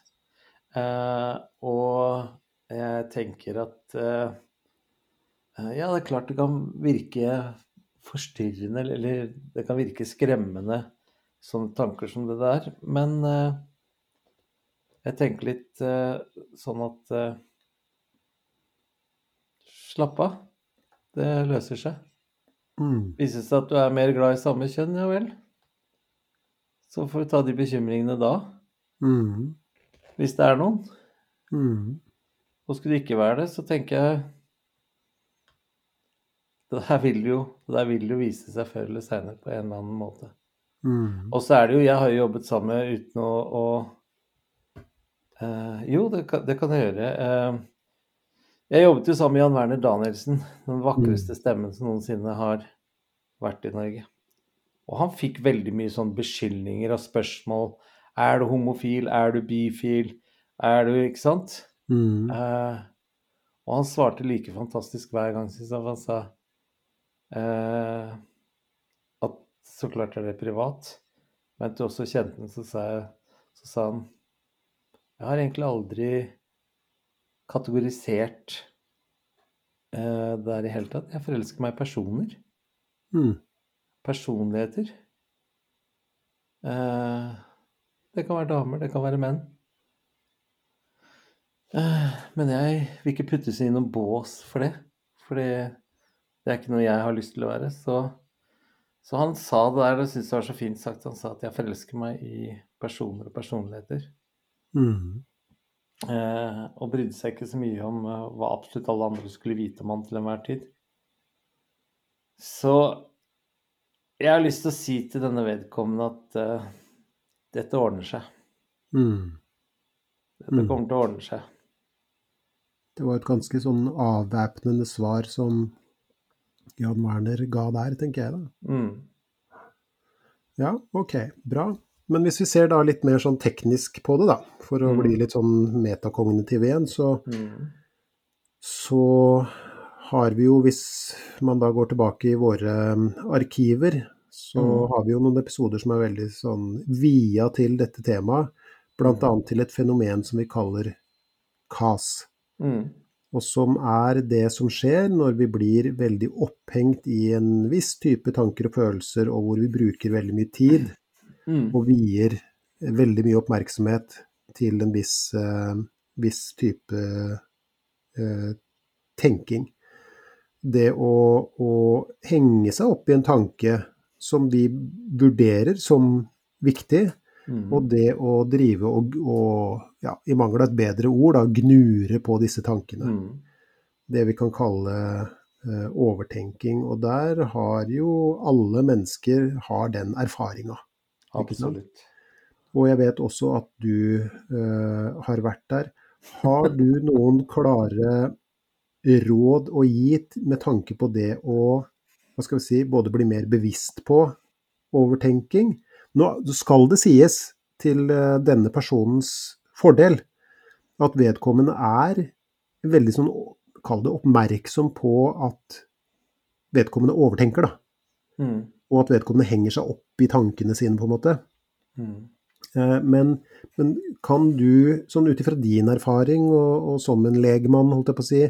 Eh, og jeg tenker at eh, Ja, det er klart det kan virke forstyrrende, eller- det kan virke skremmende, sånne tanker som det der. Men eh, jeg tenker litt eh, sånn at eh, Slapp av. Det løser seg. Mm. Viser det seg at du er mer glad i samme kjønn, ja vel. Så får du ta de bekymringene da, Mm. hvis det er noen. Mm. Og skulle det ikke være det, så tenker jeg Det der vil jo, det der vil jo vise seg før eller seinere på en eller annen måte. Mm. Og så er det jo Jeg har jo jobbet sammen uten å, å uh, Jo, det kan, det kan jeg gjøre. Uh, jeg jobbet jo sammen med Jan Werner Danielsen, den vakreste stemmen som noensinne har vært i Norge. Og han fikk veldig mye sånn beskyldninger og spørsmål. Er du homofil? Er du bifil? Er du Ikke sant? Mm. Uh, og han svarte like fantastisk hver gang, syns jeg. Han sa eh, at så klart er det privat. Men til også kjenten så, sa jeg- så sa han Jeg har egentlig aldri kategorisert eh, det der i hele tatt. Jeg forelsker meg i personer. Mm. Personligheter. Eh, det kan være damer, det kan være menn. Eh, men jeg vil ikke puttes i noen bås for det. For det, er ikke noe jeg har lyst til å være. Så, så han sa det der, det syns jeg var så fint sagt. Han sa at jeg forelsker meg i personer og personligheter. Mm. Eh, og brydde seg ikke så mye om eh, hva absolutt alle andre skulle vite om han til enhver tid. Så jeg har lyst til å si til denne vedkommende at eh, dette ordner seg. Mm. Dette Mm. kommer til å ordne seg. Det var et ganske sånn avvæpnende svar som Jan Werner ga der, tenker jeg da. Mm. Ja, ok, bra. Men hvis vi ser da litt mer sånn teknisk på det, da, for å Mm. bli litt sånn metakognitiv igjen, så, Mm. så har vi jo, hvis man da går tilbake i våre um, arkiver, så Mm. har vi jo noen episoder som er veldig sånn via til dette temaet, blant Mm. til et fenomen som vi kaller KAS. Og som er det som skjer når vi blir veldig opphengt i en viss type tanker og følelser, og hvor vi bruker veldig mye tid Mm. og vier veldig mye oppmerksomhet til en viss, uh, viss type uh, tenking. Det å, å henge seg opp i en tanke som vi vurderer som viktig, Mm. og det å drive og, og ja, i mangel av et bedre ord, da, gnure på disse tankene Mm. det vi kan kalle eh, overtenking. Og der har jo alle mennesker har den erfaringa. Absolutt. Og jeg vet også at du eh, har vært der. Har du noen klare råd å gi med tanke på det å hva skal vi si, både bli mer bevisst på overtenking? Nå skal det sies til eh, denne personens fordel at vedkommende er veldig sånn, kall det oppmerksom på at vedkommende overtenker, da. Mm. Og at vedkommende henger seg opp i tankene sine, på en måte. Mm. Eh, Men, men kan du, sånn ut ifra din erfaring og, og som en legmann, holdt jeg på å si,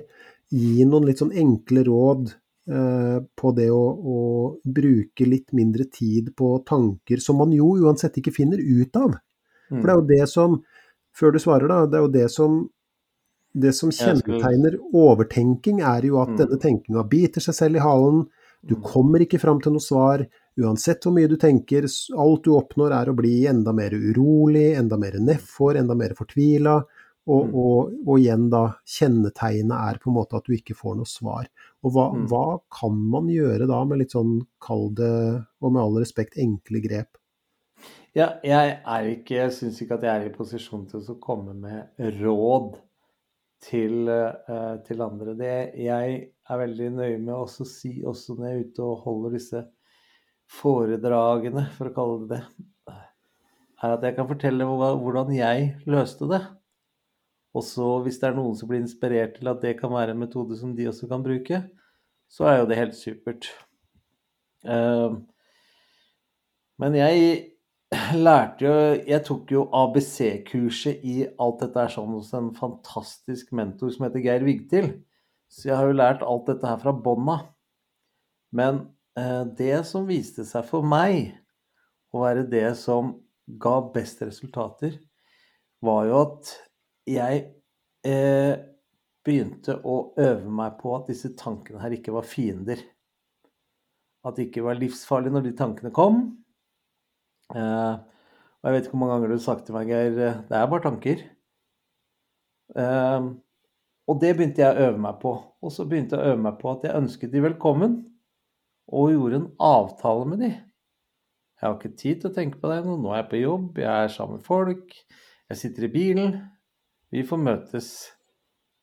gi noen litt sånn enkle råd eh, på det å, å bruke litt mindre tid på tanker som man jo uansett ikke finner ut av? For det er jo det som, før du svarer da, det er jo det som det som kjennetegner overtenking, er jo at Mm. denne tenkinga biter seg selv i halen. Du Mm. kommer ikke fram til noe svar. Uansett hvor mye du tenker, alt du oppnår er å bli enda mer urolig, enda mer nedfor, enda mer fortvila. Og, Mm. og, og igjen da, kjennetegnet er på en måte at du ikke får noe svar. Og hva, Mm. hva kan man gjøre da med litt sånn, kall det, og med all respekt, enkle grep? Ja, jeg er ikke syns ikke at jeg er i posisjon til å komme med råd til, eh, til andre. Det jeg er veldig nøye med å si, også når jeg er ute og holder disse foredragene, for å kalle det det, er at jeg kan fortelle hvordan jeg løste det. Og så hvis det er noen som blir inspirert til at det kan være en metode som de også kan bruke, så er jo det helt supert. Eh, Men jeg lærte jo Jeg tok jo ABC-kurset i alt dette her sånn hos en fantastisk mentor som heter Geir Vigtil. Så jeg har jo lært alt dette her fra bånda. Men eh, det som viste seg for meg å være det som ga best resultater, var jo at jeg eh, begynte å øve meg på at disse tankene her ikke var fiender. At det ikke var livsfarlig når de tankene kom. Eh, og jeg vet ikke hvor mange ganger du har sagt til meg, Geir, eh, det er bare tanker. Eh, og det begynte jeg å øve meg på. Og så begynte jeg å øve meg på at jeg ønsket de velkommen, og gjorde en avtale med de. Jeg har ikke tid til å tenke på det nå. Nå er jeg på jobb, jeg er sammen med folk, jeg sitter i bilen. Vi får møtes.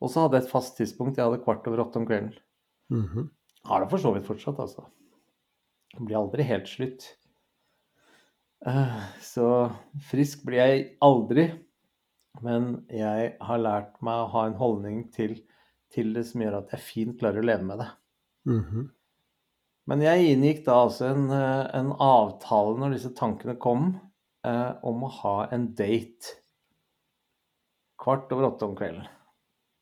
Og så hadde jeg et fast tidspunkt. Jeg hadde kvart over åtte om kvelden. Mhm. Har det for så vidt fortsatt, altså. Det blir aldri helt slutt. Eh, Så frisk blir jeg aldri. Men jeg har lært meg å ha en holdning til, til det som gjør at jeg fint klarer å leve med det. Mhm. Men jeg inngikk da altså en, eh, en avtale når disse tankene kom, eh, om å ha en date kvart over åtte om kvelden.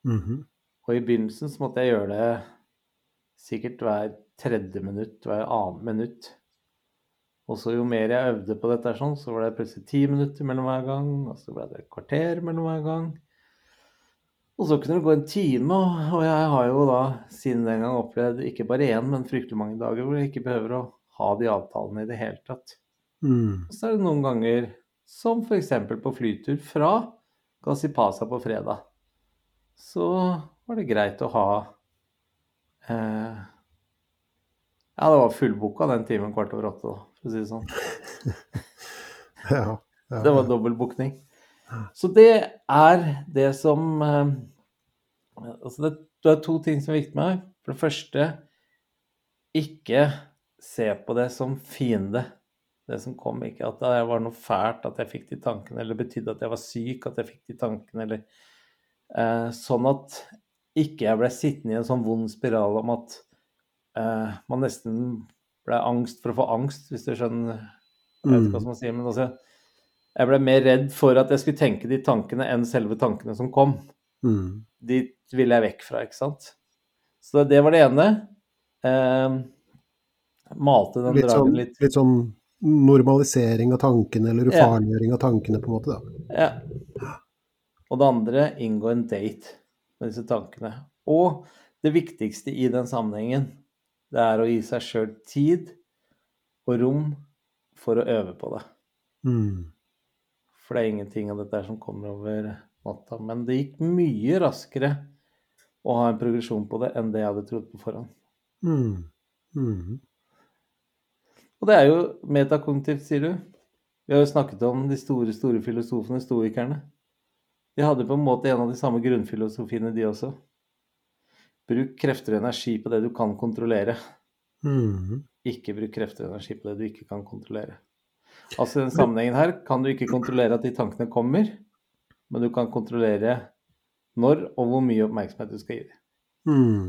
Mhm. Og i begynnelsen så måtte jeg gjøre det sikkert hver tredje minutt, hver annet minutt. Og så jo mer jeg øvde på dette, sånn, så var det plutselig ti minutter mellom hver gang. Og så ble det et kvarter mellom hver gang. Og så kunne det gå en time, og jeg har jo da siden den gang opplevd ikke bare én, men fryktelig mange dager hvor jeg ikke behøver å ha de avtalene i det hele tatt. Mm. Og så er det noen ganger, som f.eks. på flytur fra Gassipasa på fredag, så var det greit å ha eh, Ja, det var fullbooka den timen kvart over åtte, da, for å si det sånn. Ja. ja. Det var dobbeltbookning. Så det er det som eh, Altså det, det er to ting som er viktig med meg. For det første, ikke se på det som fiende, det som kom. Ikke at det var noe fælt at jeg fikk de tankene, eller betydde at jeg var syk at jeg fikk de tankene, eller eh, Sånn at ikke jeg ble sittende i en sånn vond spiral om at eh, man nesten ble angst for å få angst, hvis du skjønner Jeg vet ikke hva Mm. man sier, men altså Jeg ble mer redd for at jeg skulle tenke de tankene enn selve tankene som kom. Mm. De ville jeg vekk fra, ikke sant. Så det var det ene. Eh, malte den Litt, sånn, dragen litt. litt sånn normalisering av tankene, eller Ja. ufarliggjøring av tankene, på en måte. da. Ja. Og det andre, inngå en date med disse tankene. Og det viktigste i den sammenhengen, det er å gi seg sjøl tid og rom for å øve på det. Mm. For det er ingenting av dette som kommer over natta. Men det gikk mye raskere å ha en progresjon på det enn det jeg hadde trodd på forhånd. Mm. Mm. Og det er jo metakognitivt, sier du. Vi har jo snakket om de store, store filosofene, stoikerne. De hadde på en måte en av de samme grunnfilosofiene, de også. Bruk krefter og energi på det du kan kontrollere. Mm. Ikke bruk krefter og energi på det du ikke kan kontrollere. Altså i den sammenhengen her kan du ikke kontrollere at de tankene kommer, men du kan kontrollere når og hvor mye oppmerksomhet du skal gi dem. Mm.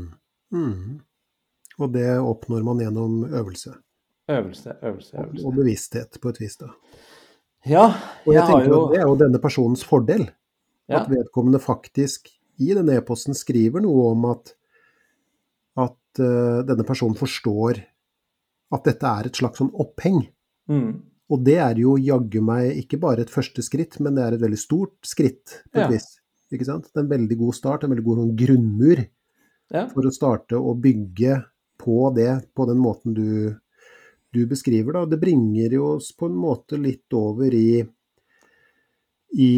Mm. Og det oppnår man gjennom øvelse. Øvelse, øvelse, øvelse. Og bevissthet, på et vis. da. Ja, jeg, Og jeg tenker jo at det er jo denne personens fordel. ja, At vedkommende faktisk i denne e-posten skriver noe om at, at eh, denne personen forstår at dette er et slags sånn oppheng. mm, Og det er jo jaggu meg ikke bare et første skritt, men det er et veldig stort skritt på et Ja. vis. Ikke sant? Det er en veldig god start, en veldig god sånn grunnmur ja. for å starte å bygge på det på den måten du, du beskriver. Da. Det bringer jo oss på en måte litt over i, i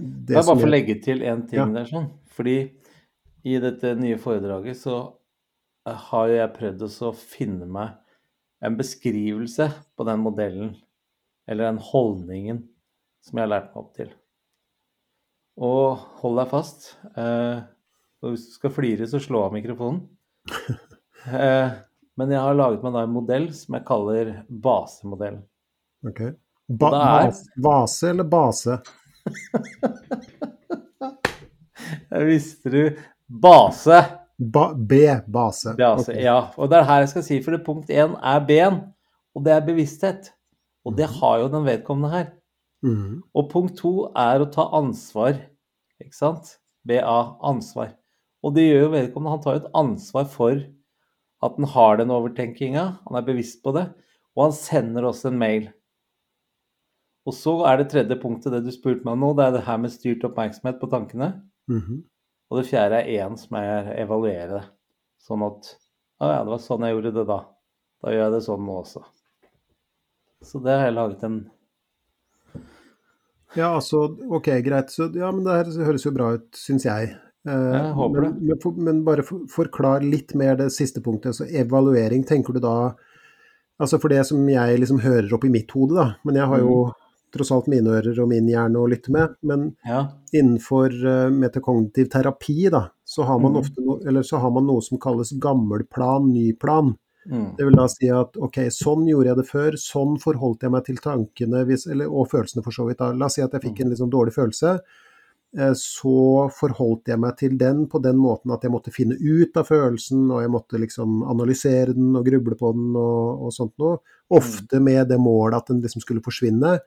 det Jeg bare får legge til en ting Ja. der, sånn. Fordi i dette nye foredraget så har jo jeg prøvd å finne meg en beskrivelse på den modellen, eller den holdningen, som jeg har lært meg opp til. Og hold deg fast. Eh, og hvis du skal flire, så slå av mikrofonen. Eh, men jeg har laget meg da en modell som jeg kaller basemodellen. Ok. Ba, er- vase eller base? Jeg visste du Base! Ba, B, base. base altså, Ja, og det er her jeg skal si, for det punkt én er B-en, og det er bevissthet. Og det har jo den vedkommende her. Mm. Og punkt to er å ta ansvar, ikke sant? BA, ansvar. Og det gjør jo vedkommende. Han tar jo et ansvar for at han har den overtenkinga, han er bevisst på det, og han sender også en mail. Og så er det tredje punktet, det du spurte meg om nå, det er det her med styrt oppmerksomhet på tankene. Mhm. Og det fjerde er én som er evaluere det. Sånn at Å ja, det var sånn jeg gjorde det da. Da gjør jeg det sånn nå også. Så det har jeg laget en Ja, altså, ok, greit. Så, ja, men det her høres jo bra ut, syns jeg. Eh, Jeg håper men, men, men bare for, forklar litt mer det siste punktet. Altså, evaluering, tenker du da Altså for det som jeg liksom hører opp i mitt hode, da. Men jeg har jo tross alt mine ører og min hjerne å lytte med. Men Ja. innenfor uh, metakognitiv terapi, da, så har man Mhm. ofte no, eller så har man noe som kalles gammel plan, ny plan. Mm. Det vil da si at ok, sånn gjorde jeg det før, sånn forholdt jeg meg til tankene hvis, eller, og følelsene for så vidt. Da. La oss si at jeg fikk en litt sånn dårlig følelse. eh, Så forholdt jeg meg til den på den måten at jeg måtte finne ut av følelsen, og jeg måtte liksom analysere den og gruble på den og, og sånt noe. Ofte med det målet at den liksom skulle forsvinne.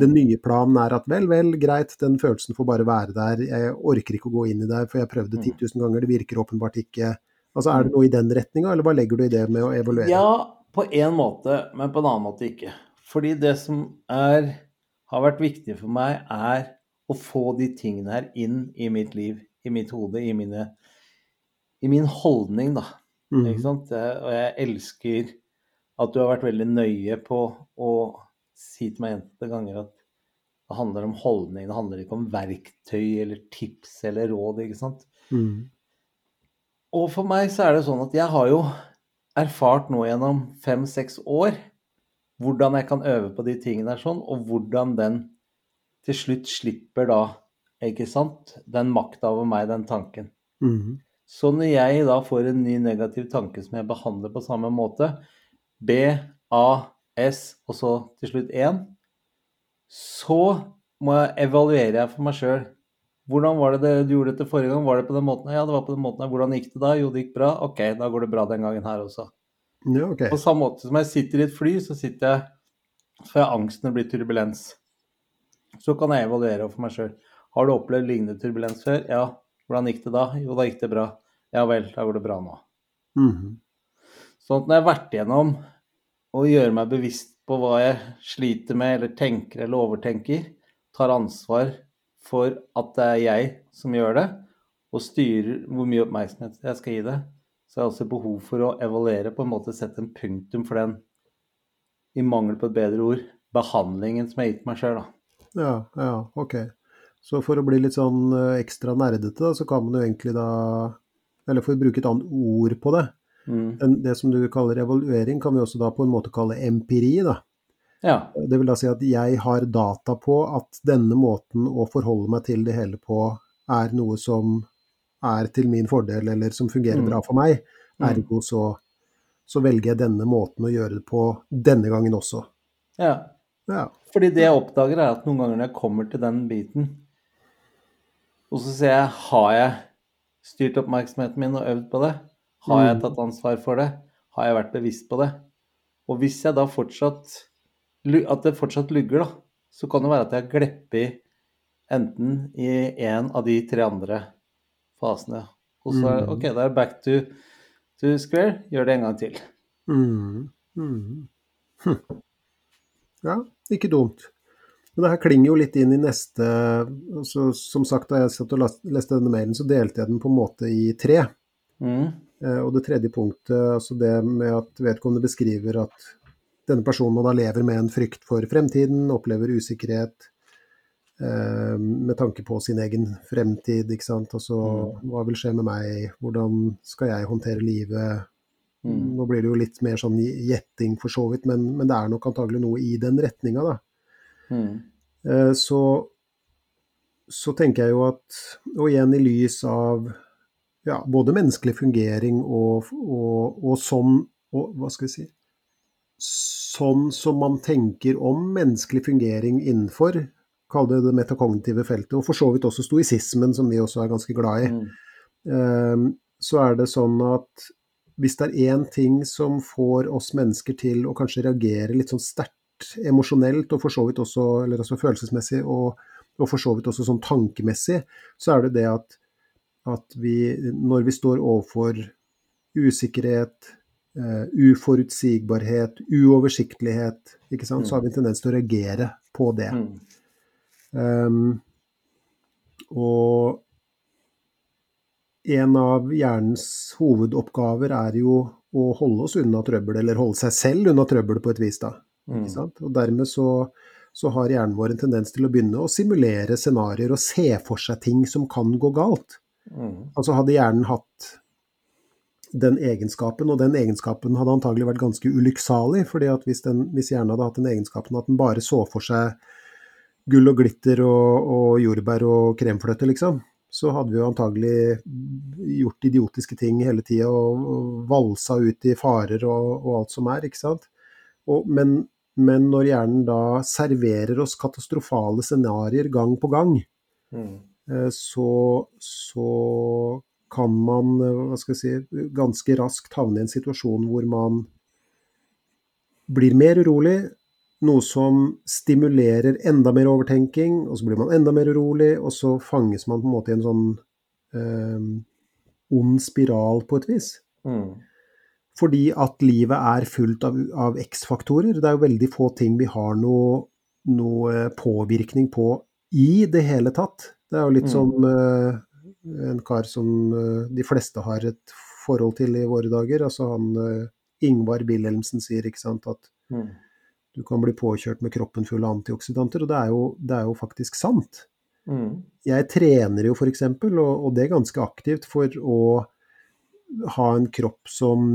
Den nye planen er at vel, vel, greit, den følelsen får bare være der. Jeg orker ikke å gå inn i det, for jeg prøvde 10 000 ganger, det virker åpenbart ikke. Altså, Er det noe i den retninga, eller hva legger du i det med å evaluere? Ja, på én måte, men på en annen måte ikke. Fordi det som er, har vært viktig for meg, er å få de tingene her inn i mitt liv, i mitt hode, i, mine, i min holdning, da. Mm. Ikke sant? Og jeg elsker at du har vært veldig nøye på å si til meg gjentatte ganger at det handler om holdning, det handler ikke om verktøy eller tips eller råd, ikke sant. Mm. Og for meg så er det sånn at jeg har jo erfart nå gjennom fem-seks år hvordan jeg kan øve på de tingene der sånn, og hvordan den til slutt slipper da, ikke sant, den makta over meg, den tanken. Mm. Så når jeg da får en ny negativ tanke som jeg behandler på samme måte, B, A, S og så til slutt 1, så må jeg evaluere for meg sjøl. Hvordan var det, det du gjorde dette forrige gang? Var det på den måten? Ja, det var på den måten. Hvordan gikk det da? Jo, det gikk bra. Ok, da går det bra den gangen her også. Ja, okay. På samme måte som jeg sitter i et fly, så sitter jeg Så får jeg angsten det blir turbulens. Så kan jeg evaluere for meg sjøl. Har du opplevd lignende turbulens før? Ja. Hvordan gikk det da? Jo, da gikk det bra. Ja vel, da går det bra nå. Mhm. Sånn at når jeg har vært igjennom å gjøre meg bevisst på hva jeg sliter med, eller tenker eller overtenker, tar ansvar for at det er jeg som gjør det, og styrer hvor mye oppmerksomhet jeg skal gi det, så jeg har også behov for å evaluere, på en måte sette en punktum for den, i mangel på et bedre ord, behandlingen som jeg har gitt meg sjøl, da. Ja, ja, ok. Så for å bli litt sånn eh, ekstra nerdete, da, så kan man jo egentlig da Eller for å bruke et annet ord på det. Mm. Det som du kaller evaluering, kan vi også da på en måte kalle empiri, da. Ja. Det vil da si at jeg har data på at denne måten å forholde meg til det hele på er noe som er til min fordel, eller som fungerer Mm. bra for meg. Mm. Ergo så, så velger jeg denne måten å gjøre det på denne gangen også. ja. Ja. Fordi det jeg oppdager, er at noen ganger når jeg kommer til den biten, og så ser jeg har jeg styrt oppmerksomheten min og øvd på det? Har jeg Mm. tatt ansvar for det? Har jeg vært bevisst på det? Og hvis jeg da fortsatt At det fortsatt lugger, da, så kan det være at jeg har gleppet enten i en av de tre andre fasene. Og så Mm. OK, da er det back to, to square. Gjør det en gang til. Mm. Mm. Hm. Ja, ikke dumt. Men det her klinger jo litt inn i neste altså, Som sagt, da jeg satt og leste denne mailen, så delte jeg den på en måte i tre. Mm. Eh, Og det tredje punktet, altså det med at vedkommende beskriver at denne personen da lever med en frykt for fremtiden, opplever usikkerhet eh, med tanke på sin egen fremtid, ikke sant. Altså hva vil skje med meg, hvordan skal jeg håndtere livet? Mm. Nå blir det jo litt mer sånn gjetting for så vidt, men, men det er nok antagelig noe i den retninga, da. Mm. Eh, Så, så tenker jeg jo at, og igjen i lys av ja, både menneskelig fungering og, og, og sånn og, Hva skal vi si Sånn som man tenker om menneskelig fungering innenfor, kall det det metakognitive feltet, og for så vidt også stoisismen, som vi også er ganske glad i, Mm. eh, så er det sånn at hvis det er én ting som får oss mennesker til å kanskje reagere litt sånn sterkt emosjonelt, og for så vidt også, eller altså følelsesmessig, og, og for så vidt også sånn tankemessig, så er det det at, at vi, når vi står overfor usikkerhet, eh, uforutsigbarhet, uoversiktlighet, så har vi en tendens til å reagere på det. Mm. Um, og en av hjernens hovedoppgaver er jo å holde oss unna trøbbel, eller holde seg selv unna trøbbel på et vis, da. Mm. Og dermed så, så, har hjernen vår en tendens til å begynne å simulere scenarioer og se for seg ting som kan gå galt. Mm. Altså hadde hjernen hatt den egenskapen, og den egenskapen hadde antagelig vært ganske ulykksalig, fordi at hvis, den, hvis hjernen hadde hatt den egenskapen at den bare så for seg gull og glitter og, og jordbær og kremfløte, liksom, så hadde vi jo antagelig gjort idiotiske ting hele tida og, og, valsa ut i farer og, og, alt som er, ikke sant. Og, men, men, når hjernen da serverer oss katastrofale scenarioer gang på gang, mm. Eh, så, så kan man eh, hva skal jeg si, ganske raskt havne i en situasjon hvor man blir mer urolig, noe som stimulerer enda mer overtenking, og så blir man enda mer urolig, og så fanges man på en måte i en sånn eh, ond spiral på et vis. Mm. Fordi at livet er fullt av, av X-faktorer. Det er jo veldig få ting vi har noe, noe, påvirkning på i det hele tatt. Det er jo litt mm. som eh, en kar som eh, de fleste har et forhold til i våre dager. Altså han eh, Ingvar Wilhelmsen sier ikke sant, at mm. du kan bli påkjørt med kroppen full av antioksidanter, og det er jo, det er jo faktisk sant. Mm. Jeg trener jo f.eks., og, og det er ganske aktivt, for å ha en kropp som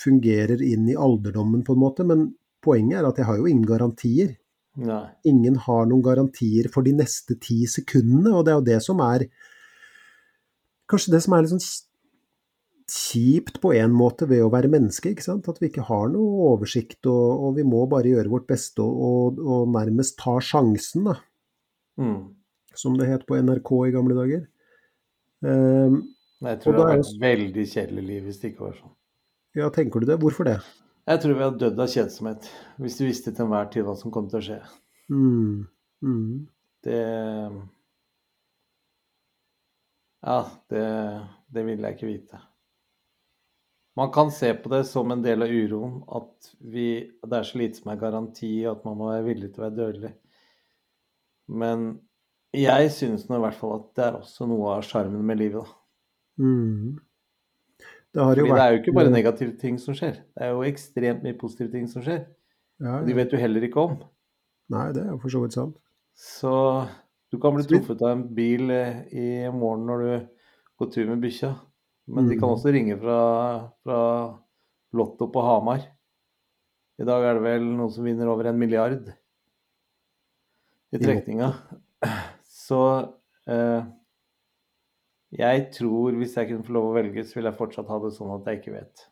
fungerer inn i alderdommen, på en måte. Men poenget er at jeg har jo ingen garantier. Nei. Ingen har noen garantier for de neste ti sekundene, og det er jo det som er kanskje det som er litt sånn kjipt på en måte ved å være menneske. ikke sant? At vi ikke har noe oversikt, og, og vi må bare gjøre vårt beste og, og, og nærmest ta sjansen, da. Mm. Som det het på NRK i gamle dager. Um, jeg tror det hadde vært veldig kjedelig liv hvis det ikke var sånn. Ja, tenker du det? Hvorfor det? Jeg tror vi hadde dødd av kjedsomhet hvis du visste til enhver tid hva som kom til å skje. Mm. Mm. Det Ja, det, det ville jeg ikke vite. Man kan se på det som en del av uroen at vi, det er så lite som er garanti, at man må være villig til å være dødelig. Men jeg synes nå i hvert fall at det er også noe av sjarmen med livet. da. Mm. Det, Fordi vært... det er jo ikke bare negative ting som skjer, det er jo ekstremt mye positive ting som skjer. Ja, ja. De vet du heller ikke om. Nei, det er jo for så vidt sant. Så du kan bli truffet av en bil eh, i morgen når du går tur med bikkja. Men de kan Mm. også ringe fra, fra Lotto på Hamar. I dag er det vel noen som vinner over en milliard i trekninga. Så eh, jeg tror hvis jeg kunne få lov å velge, så ville jeg fortsatt ha det sånn at jeg ikke vet.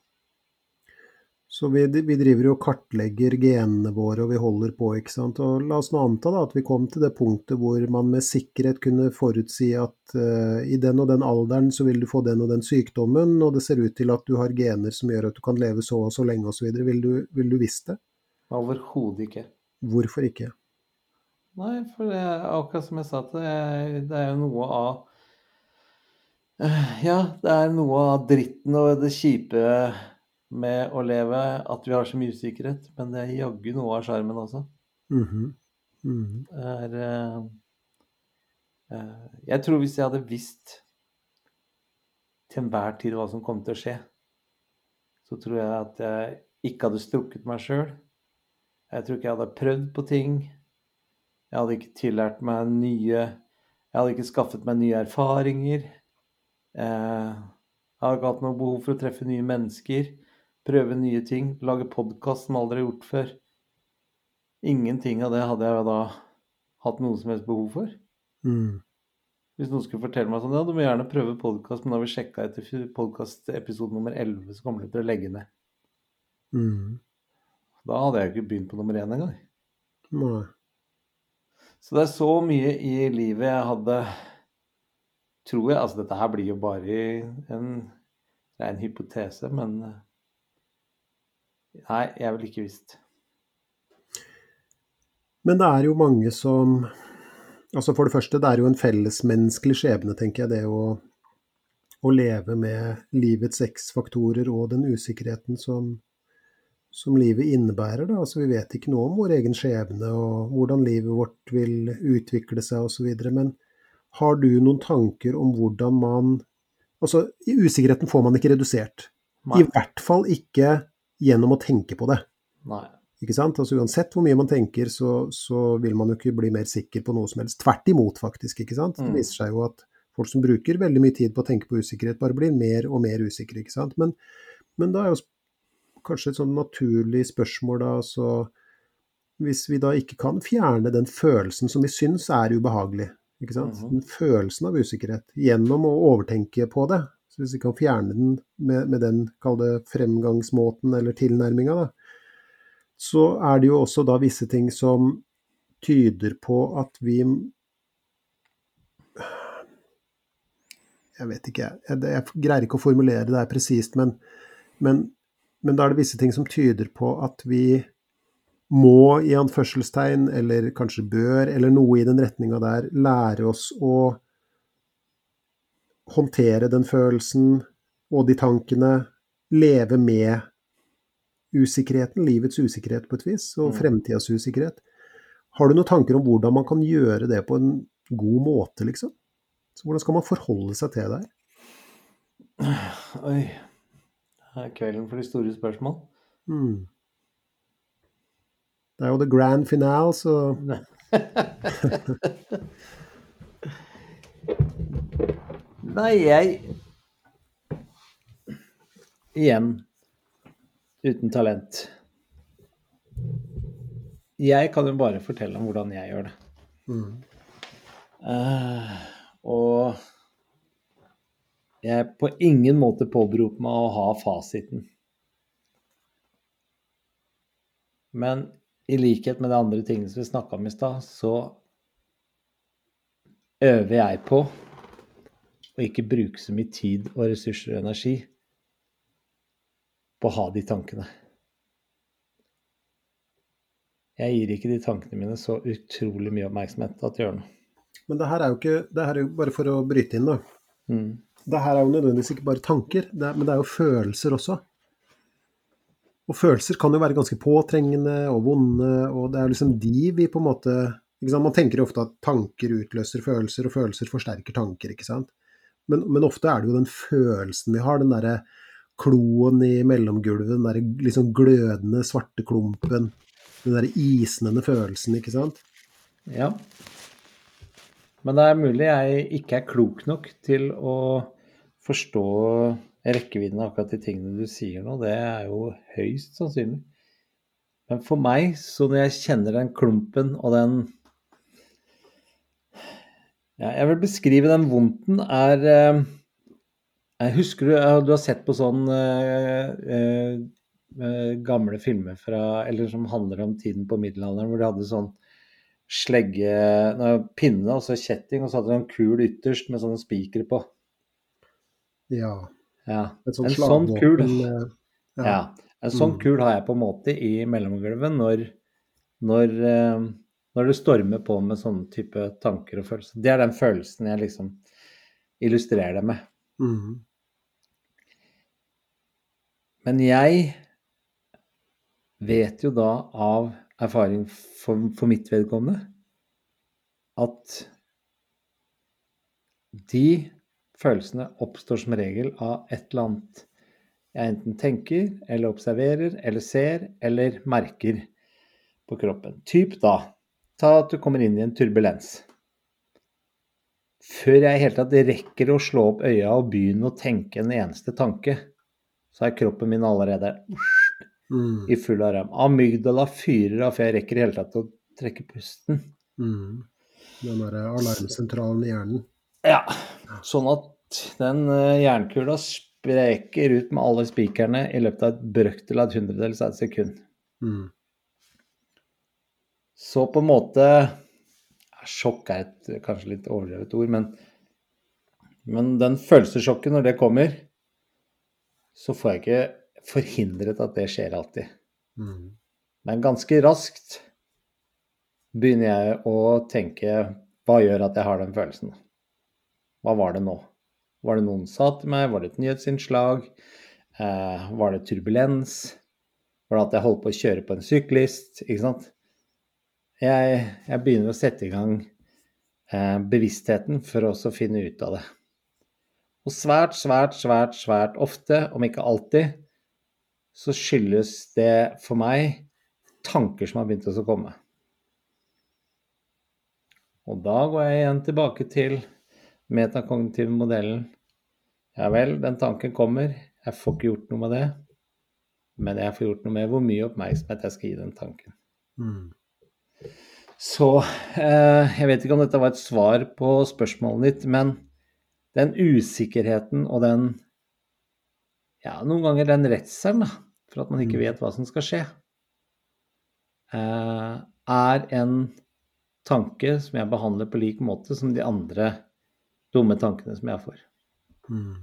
Så vi, vi, driver jo og kartlegger genene våre, og vi holder på, ikke sant. Og la oss nå anta da at vi kom til det punktet hvor man med sikkerhet kunne forutsi at uh, i den og den alderen så vil du få den og den sykdommen, og det ser ut til at du har gener som gjør at du kan leve så og så lenge osv. Vil, du, vil du visst det? Overhodet ikke. Hvorfor ikke? Nei, for det er akkurat som jeg sa til deg, det er jo noe av Ja, det er noe av dritten og det kjipe med å leve at vi har så mye usikkerhet, men det er jaggu noe av sjarmen også. Mm -hmm. Mm -hmm. Er, uh, uh, jeg tror hvis jeg hadde visst til enhver tid hva som kom til å skje, så tror jeg at jeg ikke hadde strukket meg sjøl. Jeg tror ikke jeg hadde prøvd på ting. Jeg hadde ikke tillært meg nye Jeg hadde ikke skaffet meg nye erfaringer. Jeg har ikke hatt noe behov for å treffe nye mennesker prøve nye ting, lage podkast som aldri har gjort før. Ingenting av det hadde jeg da hatt noe som helst behov for. Mm. Hvis noen skulle fortelle meg sånn, ja, du må gjerne prøve podkast, men da har vi sjekka etter podkastepisode nummer 11, så kommer du til å legge ned. Mm. Da hadde jeg ikke begynt på nummer én engang. Nei. Så det er så mye i livet jeg hadde Tror jeg Altså, dette her blir jo bare en rein hypotese, men Nei, jeg ville ikke visst. Men det er jo mange som Altså For det første, det er jo en fellesmenneskelig skjebne, tenker jeg, det å, å leve med livets X-faktorer og den usikkerheten som, som livet innebærer. Da. Altså, vi vet ikke noe om vår egen skjebne og hvordan livet vårt vil utvikle seg osv. Men har du noen tanker om hvordan man Altså, usikkerheten får man ikke redusert. I hvert fall ikke gjennom å tenke på det. Nei. Ikke sant? Altså Uansett hvor mye man tenker, så, så vil man jo ikke bli mer sikker på noe som helst. Tvert imot, faktisk. ikke sant? Det Mm. viser seg jo at folk som bruker veldig mye tid på å tenke på usikkerhet, bare blir mer og mer usikre. ikke sant? Men, men da er jo kanskje et sånn naturlig spørsmål da, så hvis vi da ikke kan fjerne den følelsen som vi syns er ubehagelig, ikke sant? Mhm. den følelsen av usikkerhet, gjennom å overtenke på det, så hvis vi kan fjerne den med, med den, kalde fremgangsmåten eller tilnærminga, da, så er det jo også da visse ting som tyder på at vi Jeg vet ikke, jeg, jeg, jeg greier ikke å formulere det her presist, men, men, men da er det visse ting som tyder på at vi må, i anførselstegn, eller kanskje bør, eller noe i den retninga der, lære oss å håndtere den følelsen og de tankene, leve med usikkerheten, livets usikkerhet på et vis, og Mm. fremtidas usikkerhet. Har du noen tanker om hvordan man kan gjøre det på en god måte, liksom? Så hvordan skal man forholde seg til det her? Oi. Det er kvelden for de store spørsmål. Hmm. Det er jo the grand finale, så Nei, jeg Igjen uten talent. Jeg kan jo bare fortelle om hvordan jeg gjør det. mm. Uh, og jeg på ingen måte påberoper meg å ha fasiten. Men i likhet med de andre tingene som vi snakka om i stad, så øver jeg på å ikke bruke så mye tid og ressurser og energi på å ha de tankene. Jeg gir ikke de tankene mine så utrolig mye oppmerksomhet at det gjør noe. Men det her er jo ikke Det her er jo bare for å bryte inn, da. Mm. Det her er jo nødvendigvis ikke bare tanker, det er, men det er jo følelser også. Og følelser kan jo være ganske påtrengende og vonde, og det er liksom de vi på en måte? Man tenker jo ofte at tanker utløser følelser, og følelser forsterker tanker, ikke sant. Men, men ofte er det jo den følelsen vi har, den derre kloen i mellomgulvet, den derre liksom glødende svarte klumpen, den derre isnende følelsen, ikke sant. Ja. Men det er mulig jeg ikke er klok nok til å forstå rekkevidden av akkurat de tingene du sier nå. Det er jo høyst sannsynlig. Men for meg, så når jeg kjenner den klumpen og den ja, Jeg vil beskrive den vondten er eh, Jeg husker du, du har sett på sånn eh, eh, gamle filmer fra Eller som handler om tiden på middelalderen, hvor de hadde sånn slegge pinne og kjetting, og så hadde de en kul ytterst med sånne spikere på. Ja. Ja. Et sånt En sånn kul. eh, ja. En sånn Mm. kul har jeg på en måte i mellomgulvet når, når, eh, når det stormer på med sånne type tanker og følelser. Det er den følelsen jeg liksom illustrerer det med. Mm. Men jeg vet jo da av erfaring for, for mitt vedkommende at de følelsene oppstår som regel av et eller annet jeg enten tenker, eller observerer, eller ser, eller merker på kroppen. Typ da, ta at du kommer inn i en turbulens. Før jeg i hele tatt rekker å slå opp øya og begynne å tenke en eneste tanke, så er kroppen min allerede Mm. i full alarm. Amygdala fyrer av før jeg rekker i hele tatt å trekke pusten. Mm. Den derre alarmsentralen i hjernen. Ja, sånn at den eh, jernkula spreker ut med alle spikerne i løpet av et brøkdel av et hundredels av et sekund. Mm. Så på en måte Sjokk er et kanskje litt overdrevet ord, men, men den følelsessjokket når det kommer, så får jeg ikke forhindret at det skjer alltid. Mm. Men ganske raskt begynner jeg å tenke hva gjør at jeg har den følelsen? Hva var det nå? Var det noen sa til meg? Var det et nyhetsinnslag? Eh, var det turbulens? Var det at jeg holdt på å kjøre på en syklist? Ikke sant? Jeg, jeg begynner å sette i gang eh, bevisstheten for å finne ut av det. Og svært, svært, svært, svært ofte, om ikke alltid, så skyldes det for meg tanker som har begynt å komme. Og da går jeg igjen tilbake til metakognitive modellen. Ja vel, den tanken kommer, jeg får ikke gjort noe med det. Men jeg får gjort noe med hvor mye oppmerksomhet jeg skal gi den tanken. Mm. Så eh, jeg vet ikke om dette var et svar på spørsmålet ditt, men den usikkerheten og den ja, noen ganger den redselen for at man ikke vet hva som skal skje, eh, er en tanke som jeg behandler på lik måte som de andre dumme tankene som jeg får. Mm.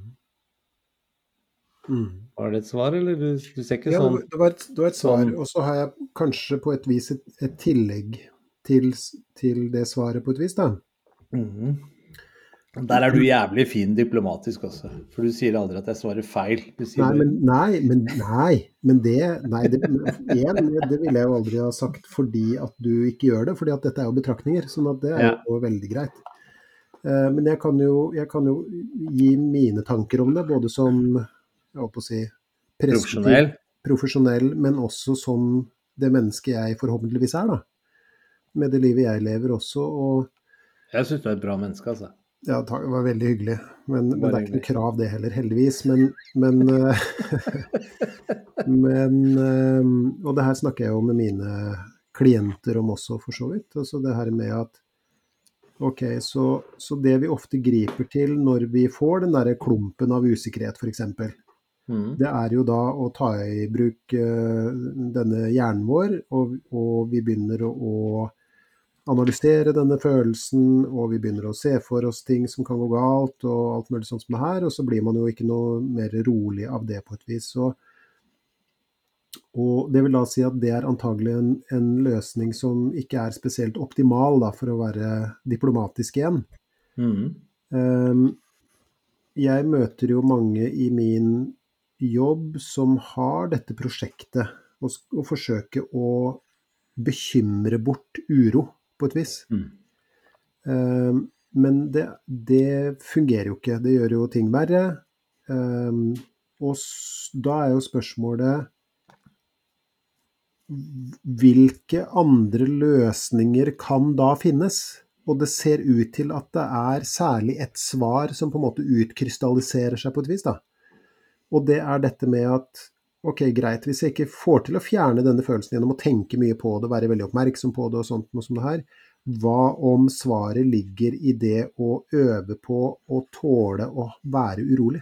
Mm. Var det et svar, eller du, du ser ikke Ja, sånn det var et, det var et svar. sånn- Og så har jeg kanskje på et vis et, et tillegg til, til det svaret, på et vis, da. Mm. Der er du jævlig fin diplomatisk også, for du sier aldri at jeg svarer feil. Nei, men, nei, men, nei, men det Nei, det, en, det ville jeg jo aldri ha sagt fordi at du ikke gjør det, fordi at dette er jo betraktninger. sånn at det er Ja. jo veldig greit. Eh, Men jeg kan, jo, jeg kan jo gi mine tanker om det, både som jeg håper å si, profesjonell. profesjonell, men også som det mennesket jeg forhåpentligvis er, da. Med det livet jeg lever også. Og Jeg syns du er et bra menneske, altså. ja, det var veldig hyggelig. Men, men det er ikke noe krav, det heller, heldigvis. Men, men, eh, men eh, Og det her snakker jeg jo med mine klienter om også, for så vidt. Altså det her med at Ok, så, så det vi ofte griper til når vi får den derre klumpen av usikkerhet, f.eks., mm. det er jo da å ta i bruk uh, denne hjernen vår, og, og vi begynner å, å analysere denne følelsen, og vi begynner å se for oss ting som kan gå galt, og alt mulig sånt som det her, og så blir man jo ikke noe mer rolig av det på et vis. Så, og det vil da si at det er antagelig en, en løsning som ikke er spesielt optimal, da, for å være diplomatisk igjen. Mm. Um, jeg møter jo mange i min jobb som har dette prosjektet, og, og forsøke å bekymre bort uro, på et vis. Mm. Um, men det, det fungerer jo ikke. Det gjør jo ting verre. Um, og da er jo spørsmålet hvilke andre løsninger kan da finnes? Og det ser ut til at det er særlig et svar som på en måte utkrystalliserer seg på et vis. da. Og det er dette med at ok, greit, hvis jeg ikke får til å fjerne denne følelsen gjennom å tenke mye på det, være veldig oppmerksom på det og sånt noe som det her, hva om svaret ligger i det å øve på å tåle å være urolig?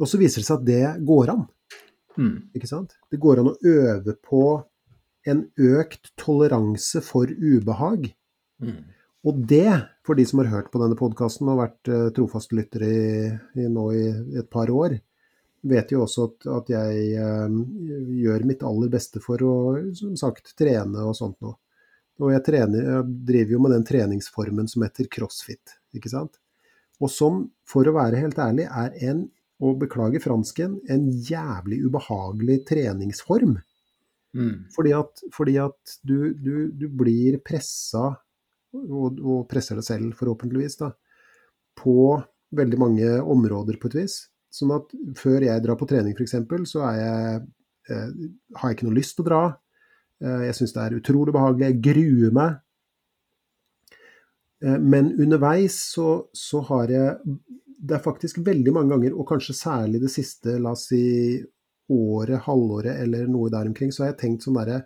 Og så viser det seg at det går an. Mhm. Ikke sant? Det går an å øve på en økt toleranse for ubehag. Mm. Og det, for de som har hørt på denne podkasten og vært uh, trofaste lyttere i, i nå i et par år, vet jo også at, at jeg uh, gjør mitt aller beste for å, som sagt, trene og sånt noe. Og jeg, trener, jeg driver jo med den treningsformen som heter crossfit, ikke sant. Og som, for å være helt ærlig, er en, og beklager fransken, en jævlig ubehagelig treningsform. Mm. Fordi at, fordi at du, du, du blir pressa, og, og presser deg selv forhåpentligvis, da, på veldig mange områder på et vis. Sånn at før jeg drar på trening f.eks., så er jeg, eh, har jeg ikke noe lyst til å dra. Eh, jeg syns det er utrolig behagelig, jeg gruer meg. Eh, men underveis så, så har jeg Det er faktisk veldig mange ganger, og kanskje særlig det siste, la oss si året, halvåret eller noe der omkring, så har jeg tenkt sånn derre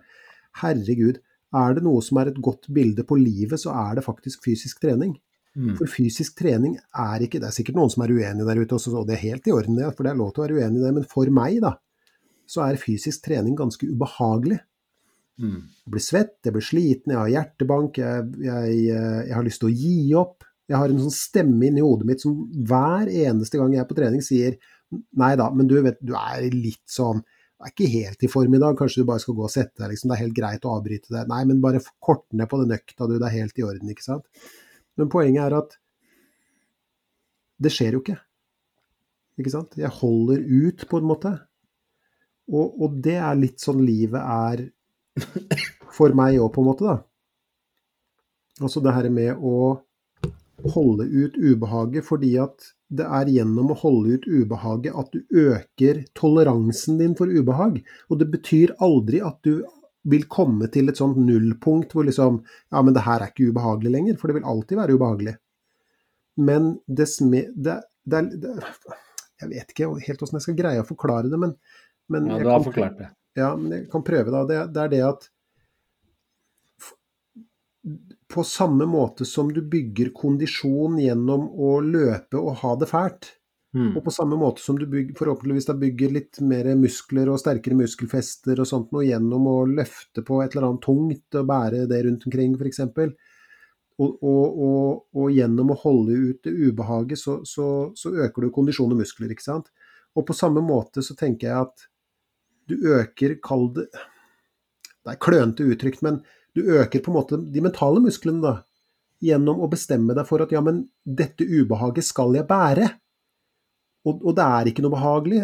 Herregud, er det noe som er et godt bilde på livet, så er det faktisk fysisk trening. Mm. For fysisk trening er ikke Det er sikkert noen som er uenig der ute, også, og det er helt i orden, det, for det er lov til å være uenig i det, men for meg, da, så er fysisk trening ganske ubehagelig. Mm. Jeg blir svett, jeg blir sliten, jeg har hjertebank, jeg, jeg, eh, jeg har lyst til å gi opp. Jeg har en sånn stemme inni hodet mitt som hver eneste gang jeg er på trening sier Nei da, men du vet, du er litt sånn Du er ikke helt i form i dag, kanskje du bare skal gå og sette deg, liksom. Det er helt greit å avbryte det. Nei, men bare kort ned på den økta, du. Det er helt i orden, ikke sant. Men poenget er at det skjer jo ikke. Ikke sant? Jeg holder ut, på en måte. Og, og det er litt sånn livet er for meg òg, på en måte, da. Altså det her med å holde ut ubehaget, fordi at det er gjennom å holde ut ubehaget at du øker toleransen din for ubehag. Og det betyr aldri at du vil komme til et sånt nullpunkt hvor liksom Ja, men det her er ikke ubehagelig lenger, for det vil alltid være ubehagelig. Men dess mer det, det, det, Jeg vet ikke helt åssen jeg skal greie å forklare det, men, men Ja, du har forklart det. Ja, men jeg kan prøve, da. Det, det er det at på samme måte som du bygger kondisjon gjennom å løpe og ha det fælt, Mm. og på samme måte som du bygger, forhåpentligvis da bygger litt mer muskler og sterkere muskelfester og sånt noe gjennom å løfte på et eller annet tungt og bære det rundt omkring, f.eks. Og, og, og, og gjennom å holde ut det ubehaget, så, så, så øker du kondisjon og muskler, ikke sant. Og på samme måte så tenker jeg at du øker, kall det Det er klønete uttrykt, men du øker på en måte de mentale musklene, da. Gjennom å bestemme deg for at ja, men dette ubehaget skal jeg bære. Og, og det er ikke noe behagelig.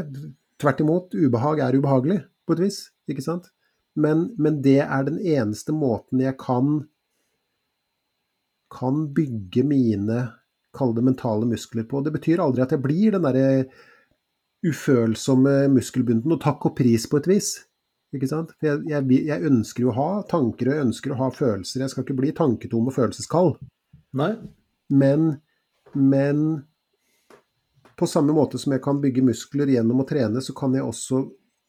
Tvert imot, ubehag er ubehagelig, på et vis. Ikke sant? Men, men det er den eneste måten jeg kan kan bygge mine kall det mentale muskler på. Det betyr aldri at jeg blir den derre ufølsomme muskelbunden, og takk og pris på et vis. Ikke sant? For jeg, jeg, jeg, ønsker jo å ha tanker, og jeg ønsker å ha følelser. Jeg skal ikke bli tanketom og følelseskald. Nei. Men, men på samme måte som jeg kan bygge muskler gjennom å trene, så kan jeg også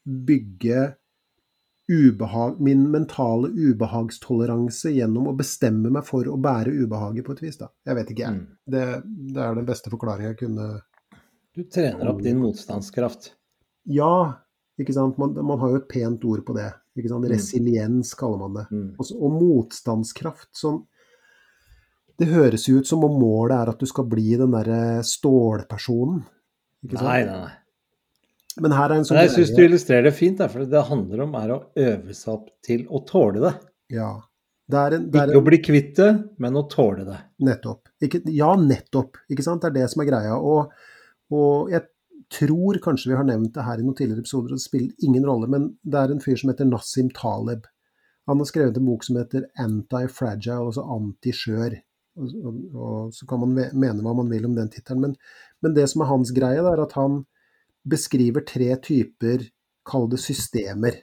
bygge ubehag, min mentale ubehagstoleranse gjennom å bestemme meg for å bære ubehaget på et vis. Da. Jeg vet ikke, jeg. Mm. Det, det er den beste forklaringen jeg kunne Du trener opp din motstandskraft. Ja. Man, man har jo et pent ord på det. Ikke sant? Mm. Resiliens kaller man det. Mm. Og, og motstandskraft som Det høres jo ut som om målet er at du skal bli den derre stålpersonen. Ikke sant? Nei, nei, nei. Men her er en sånn jeg syns du illustrerer det fint, for det det handler om er å øve seg opp til å tåle det. Ja. Det er en, det er Ikke å bli kvitt det, men å tåle det. nettopp. Ikke, ja, nettopp. Ikke sant? Det er det som er greia. Og, og jeg tror kanskje vi har nevnt det her i noen tidligere episoder, og det spiller ingen rolle, men det er en fyr som heter Nassim Taleb. Han har skrevet en bok som heter Anti-Fragile, altså anti-skjør. Og, og, og så kan man mene hva man vil om den tittelen, men, men det som er hans greie, er at han beskriver tre typer, kall det systemer.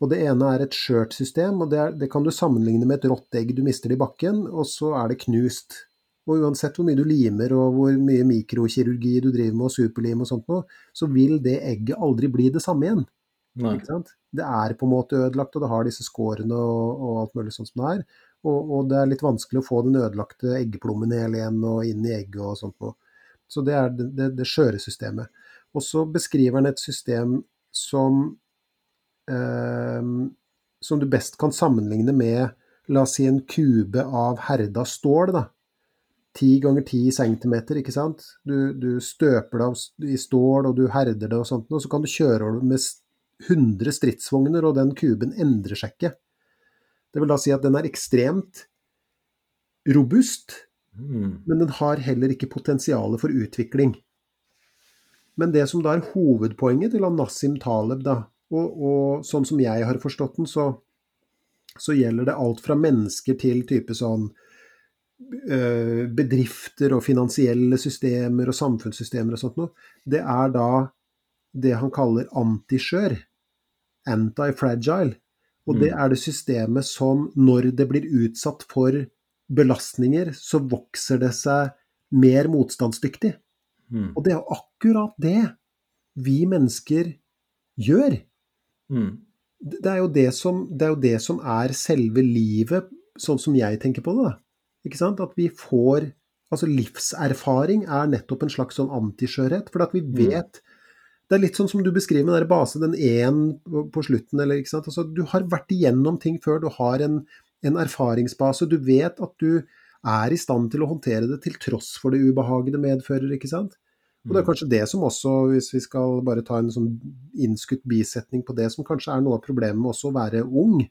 Og det ene er et skjørt system, og det, er, det kan du sammenligne med et rått egg du mister i bakken, og så er det knust. Og uansett hvor mye du limer og hvor mye mikrokirurgi du driver med og superlim og sånt noe, så vil det egget aldri bli det samme igjen. Det er på en måte ødelagt, og det har disse skårene og, og alt mulig sånt som det er. Og, og det er litt vanskelig å få den ødelagte eggeplommen hel igjen og inn i egget og sånt noe. Så det er det, det, det skjøre systemet. Og så beskriver han et system som eh, som du best kan sammenligne med la oss si en kube av herda stål. da. 10 ganger 10 centimeter, ikke sant. Du, du støper det av- i stål, og du herder det og sånt, og så kan du kjøre over med s- 100 stridsvogner, og den kuben endrer seg ikke. Det vil da si at den er ekstremt robust, Mm. men den har heller ikke potensialet for utvikling. Men det som da er hovedpoenget til Nassim Taleb, da, og, og sånn som jeg har forstått den, så, så gjelder det alt fra mennesker til type sånn bedrifter og finansielle systemer og samfunnssystemer og sånt noe. Det er da det han kaller antiskjør. Anti-fragile. Og det er det systemet som, når det blir utsatt for belastninger, så vokser det seg mer motstandsdyktig. Mm. Og det er akkurat det vi mennesker gjør. Mm. Det er som, det er, jo det som er selve livet, sånn som jeg tenker på det. da. Ikke sant? At vi får Altså livserfaring er nettopp en slags sånn antiskjørhet. For at vi vet Det er litt sånn som du beskriver med den base, den én på, på slutten. eller ikke sant? Altså, du har vært igjennom ting før. Du har en, en erfaringsbase. Du vet at du er i stand til å håndtere det til tross for det ubehaget det medfører. ikke sant? Og det er kanskje det som også, hvis vi skal bare ta en sånn innskutt bisetning på det, som kanskje er noe av problemet med også å være ung.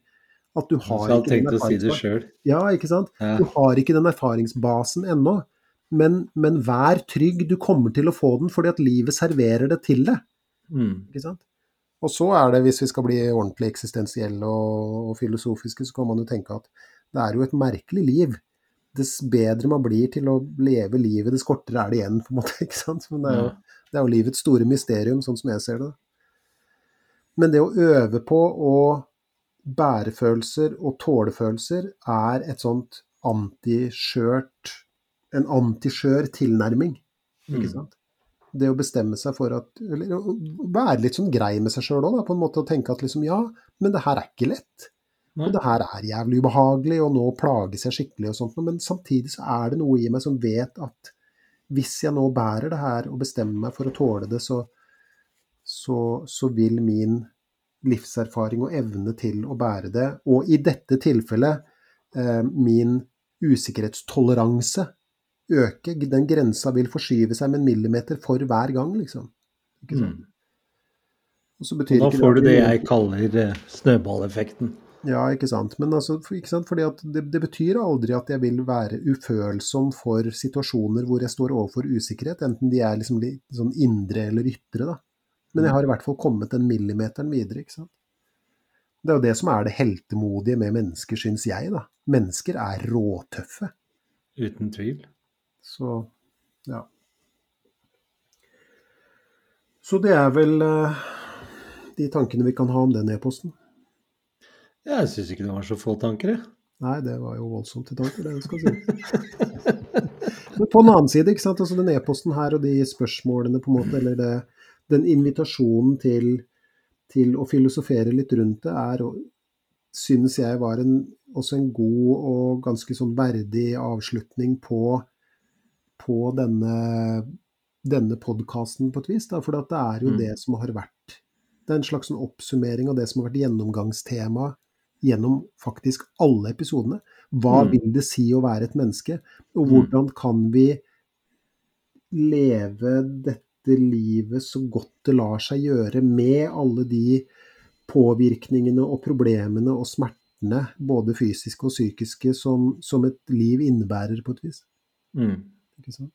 At du har ikke den si erfaringsbasen. Ja, ikke sant? Ja. Du har ikke den erfaringsbasen ennå. Men, men vær trygg, du kommer til å få den fordi at livet serverer det til deg. Mm. Og så er det, hvis vi skal bli ordentlig eksistensielle og, og filosofiske, så kan man jo tenke at det er jo et merkelig liv dess bedre man blir til å leve livet, dess kortere er det igjen, på en måte. ikke sant? Men det er, jo, det er jo livets store mysterium, sånn som jeg ser det. Men det å øve på å bære følelser og tålefølelser er et sånt antiskjørt En antiskjør tilnærming, ikke Mm. Det å bestemme seg for at Eller å være litt sånn grei med seg sjøl òg, på en måte. Å tenke at liksom ja, men det her er ikke lett. Nei. Og det her er jævlig ubehagelig, og nå plages jeg skikkelig og sånt. Men samtidig så er det noe i meg som vet at hvis jeg nå bærer det her og bestemmer meg for å tåle det, så, så, så vil min livserfaring og evne til å bære det, og i dette tilfellet eh, min usikkerhetstoleranse, øke. Den grensa vil forskyve seg med en millimeter for hver gang, liksom. Ikke sant? Mm. Da får du det jeg kaller eh, snøballeffekten. Ja, ikke sant. Men altså, ikke sant? Fordi at det, det betyr aldri at jeg vil være ufølsom for situasjoner hvor jeg står overfor usikkerhet, enten de er liksom litt sånn indre eller ytre, da. Men jeg har i hvert fall kommet den millimeteren videre, ikke sant. Det er jo det som er det heltemodige med mennesker, syns jeg, da. Mennesker er råtøffe. Uten tvil. Så ja. Så det er vel uh, de tankene vi kan ha om den e-posten. Jeg syns ikke det var så få tanker, jeg. Nei, det var jo voldsomt til tanker, det skal si. Men på den annen side, ikke sant, altså den e-posten her og de spørsmålene, på en måte, eller det, den invitasjonen til, til å filosofere litt rundt det, er, synes jeg var en, også en god og ganske sånn verdig avslutning på, på denne, denne podkasten på et vis. Da, for det er jo Mm. det som har vært Det er en slags oppsummering av det som har vært gjennomgangstema gjennom faktisk alle episodene. Hva Mm. vil det si å være et menneske? Og Mm. hvordan kan vi leve dette livet så godt det lar seg gjøre, med alle de påvirkningene og problemene og smertene, både fysiske og psykiske, som, som et liv innebærer, på et vis. Mm. Ikke sant?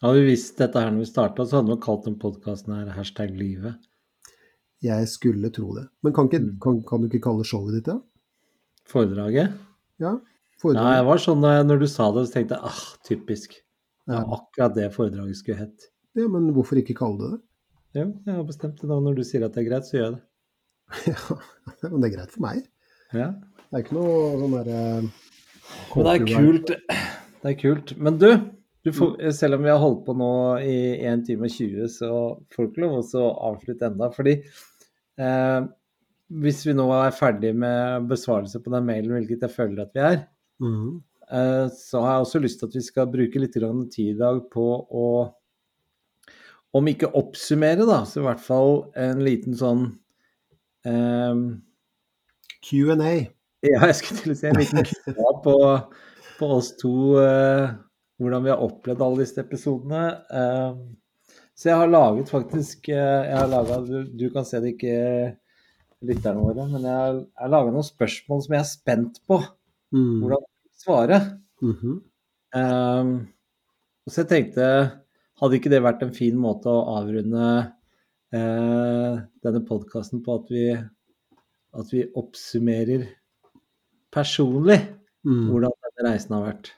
Hadde vi visst dette her når vi starta, så hadde vi kalt den podkasten her hashtag livet. Jeg skulle tro det. Men kan, ikke, Mm. kan, kan du ikke kalle showet ditt det? Foredraget. Ja? Ja, Foredrag? jeg var sånn når du sa det, så tenkte jeg ah, typisk. Ja. akkurat det foredraget skulle hett. Ja, men hvorfor ikke kalle det det? Jo, jeg har bestemt det nå. Når du sier at det er greit, så gjør jeg det. Ja, men det er greit for meg. Ja. Det er ikke noe sånn derre Men det er kult. Det er kult. Men du, du får, selv om vi har holdt på nå i 1 time og 20, så får du ikke lov å avslutte enda. Fordi eh, hvis vi nå er ferdig med besvarelse på den mailen, hvilket jeg føler at vi er, Mhm. eh, så har jeg også lyst til at vi skal bruke litt tid i dag på å om ikke oppsummere, da, så i hvert fall en liten sånn um, Q&A. Ja, jeg skulle til å si en liten kua på, på oss to, Uh, hvordan vi har opplevd alle disse episodene. Uh, så jeg har laget faktisk uh, jeg har laget, du, du kan se det ikke, lytterne våre, men jeg har, jeg har laga noen spørsmål som jeg er spent på Mm. hvordan du vil svare. Mhm. Eh, og så jeg tenkte, hadde ikke det vært en fin måte å avrunde eh, denne podkasten på at vi, at vi oppsummerer personlig Mm. hvordan denne reisen har vært.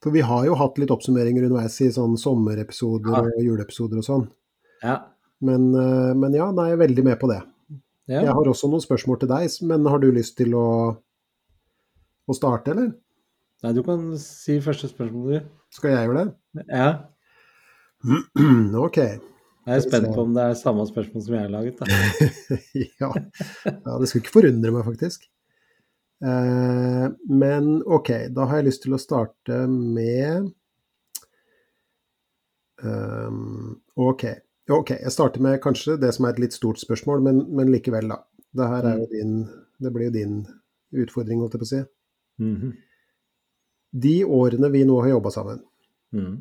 For vi har jo hatt litt oppsummeringer underveis i sånn sommerepisoder Ja. og juleepisoder og sånn. Ja. Men, eh, men ja, nei, jeg er veldig med på det. ja. Jeg har også noen spørsmål til deg, men har du lyst til å, å starte, eller? Nei, du kan si første spørsmål, du. Skal jeg gjøre det? Ja. ok. Jeg er spent på om det er samme spørsmål som jeg har laget. Ja. ja, det skulle ikke forundre meg, faktisk. Eh, men ok, da har jeg lyst til å starte med um, ok. ok, jeg starter med kanskje det som er et litt stort spørsmål, men, men likevel, da. Det her er jo din Det blir jo din utfordring, holdt jeg på å si. Mhm. De årene vi nå har jobba sammen, Mhm.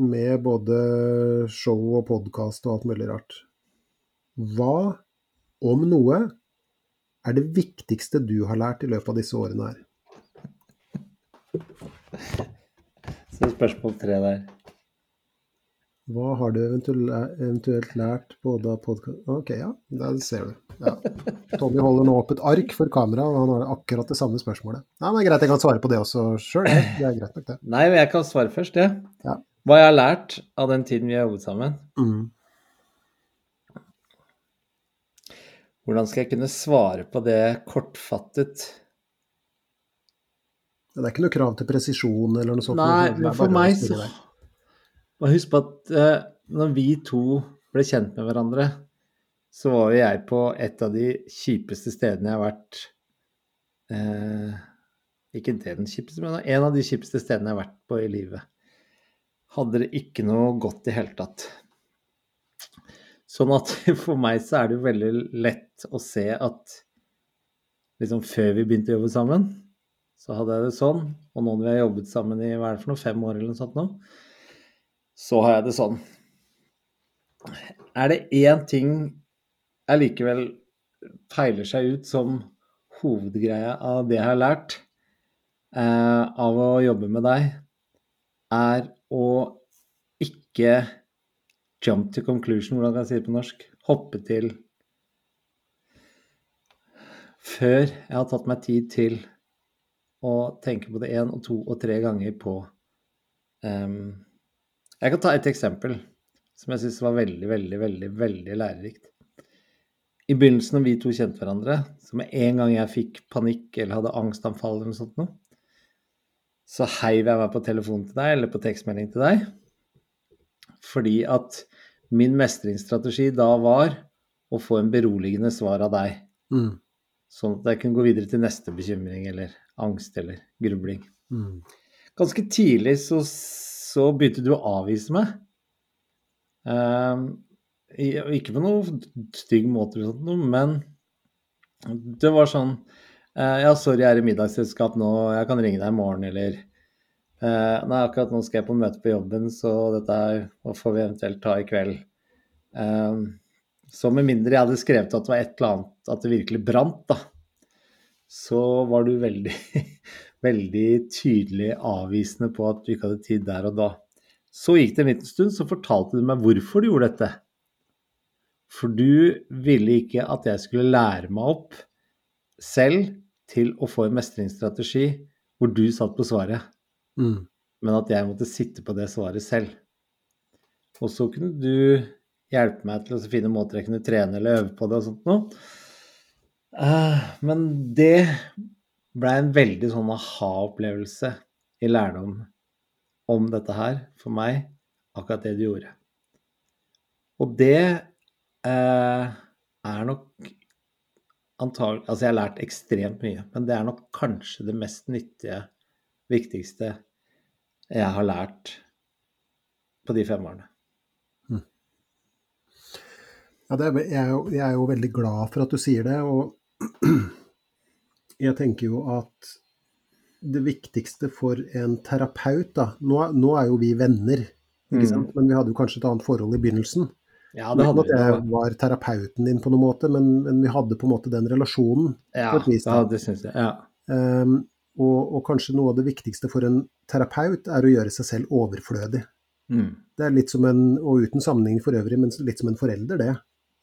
Med både show og podkast og alt mulig rart, hva, om noe, er det viktigste du har lært i løpet av disse årene her? Så spørsmål tre der. Hva har du eventuelt, lært både av podkast Ok, ja, der ser du. Ja. Tommy holder nå opp et ark for kamera, og han har akkurat det samme spørsmålet. Nei, men Greit, jeg kan svare på det også sjøl. Det er greit nok, det. Nei, men jeg kan svare først, ja. Ja. Hva jeg har lært av den tiden vi har jobbet sammen. Mm. Hvordan skal jeg kunne svare på det kortfattet? Det er ikke noe krav til presisjon eller noe sånt. Nei, men for meg så. Og husk på at uh, når vi to ble kjent med hverandre, så var jo jeg på et av de kjipeste stedene jeg har vært uh, Ikke den kjipeste, men en av de kjipeste stedene jeg har vært på i livet. Hadde det ikke noe godt i hele tatt. Sånn at for meg så er det jo veldig lett å se at liksom før vi begynte å jobbe sammen, så hadde jeg det sånn. Og nå når vi har jobbet sammen i hva er det for noe, fem år eller noe sånt nå, så har jeg det sånn. Er det én ting jeg likevel peiler seg ut som hovedgreia av det jeg har lært eh, av å jobbe med deg, er å ikke jump to conclusion, hvordan kan jeg si det på norsk? Hoppe til Før jeg har tatt meg tid til å tenke på det én og to og tre ganger på um, Jeg kan ta et eksempel som jeg syns var veldig, veldig, veldig, veldig lærerikt. I begynnelsen når vi to kjente hverandre, så med en gang jeg fikk panikk eller hadde angstanfall eller noe sånt noe, så heiv jeg meg på telefonen til deg eller på tekstmelding til deg. Fordi at min mestringsstrategi da var å få en beroligende svar av deg. Mm. Sånn at jeg kunne gå videre til neste bekymring eller angst eller grubling. Mm. Ganske tidlig så, så begynte du å avvise meg. Um, ikke på noe stygg måte, men det var sånn Ja, sorry, jeg er i middagsselskap nå, jeg kan ringe deg i morgen, eller eh, Nei, akkurat nå skal jeg på møte på jobben, så dette får vi eventuelt ta i kveld. Ehm, så med mindre jeg hadde skrevet at det var et eller annet, at det virkelig brant, da, så var du veldig, veldig tydelig avvisende på at du ikke hadde tid der og da. Så gikk det en liten stund, så fortalte du meg hvorfor du gjorde dette. For du ville ikke at jeg skulle lære meg opp selv til å få en mestringsstrategi hvor du satt på svaret, Mm. men at jeg måtte sitte på det svaret selv. Og så kunne du hjelpe meg til å finne måter jeg kunne trene eller øve på det og sånt noe. Eh, Men det ble en veldig sånn aha-opplevelse i lærdom om dette her for meg, akkurat det du gjorde. Og det eh, er nok antagelig Altså, jeg har lært ekstremt mye, men det er nok kanskje det mest nyttige, viktigste jeg har lært på de fem årene. Ja, det er, jeg, er jo, jeg er jo veldig glad for at du sier det, og jeg tenker jo at det viktigste for en terapeut da, Nå, nå er jo vi venner, ikke Mm. men vi hadde jo kanskje et annet forhold i begynnelsen. Ja, det Uten hadde at vi. jeg var terapeuten din på noen måte, men, men vi hadde på en måte den relasjonen. Ja, på et vis, ja, da. det syns jeg. Ja. Um, og, og kanskje noe av det viktigste for en terapeut er å gjøre seg selv overflødig. Mm. Det er litt som en, og uten sammenligning for øvrig, men litt som en forelder, det.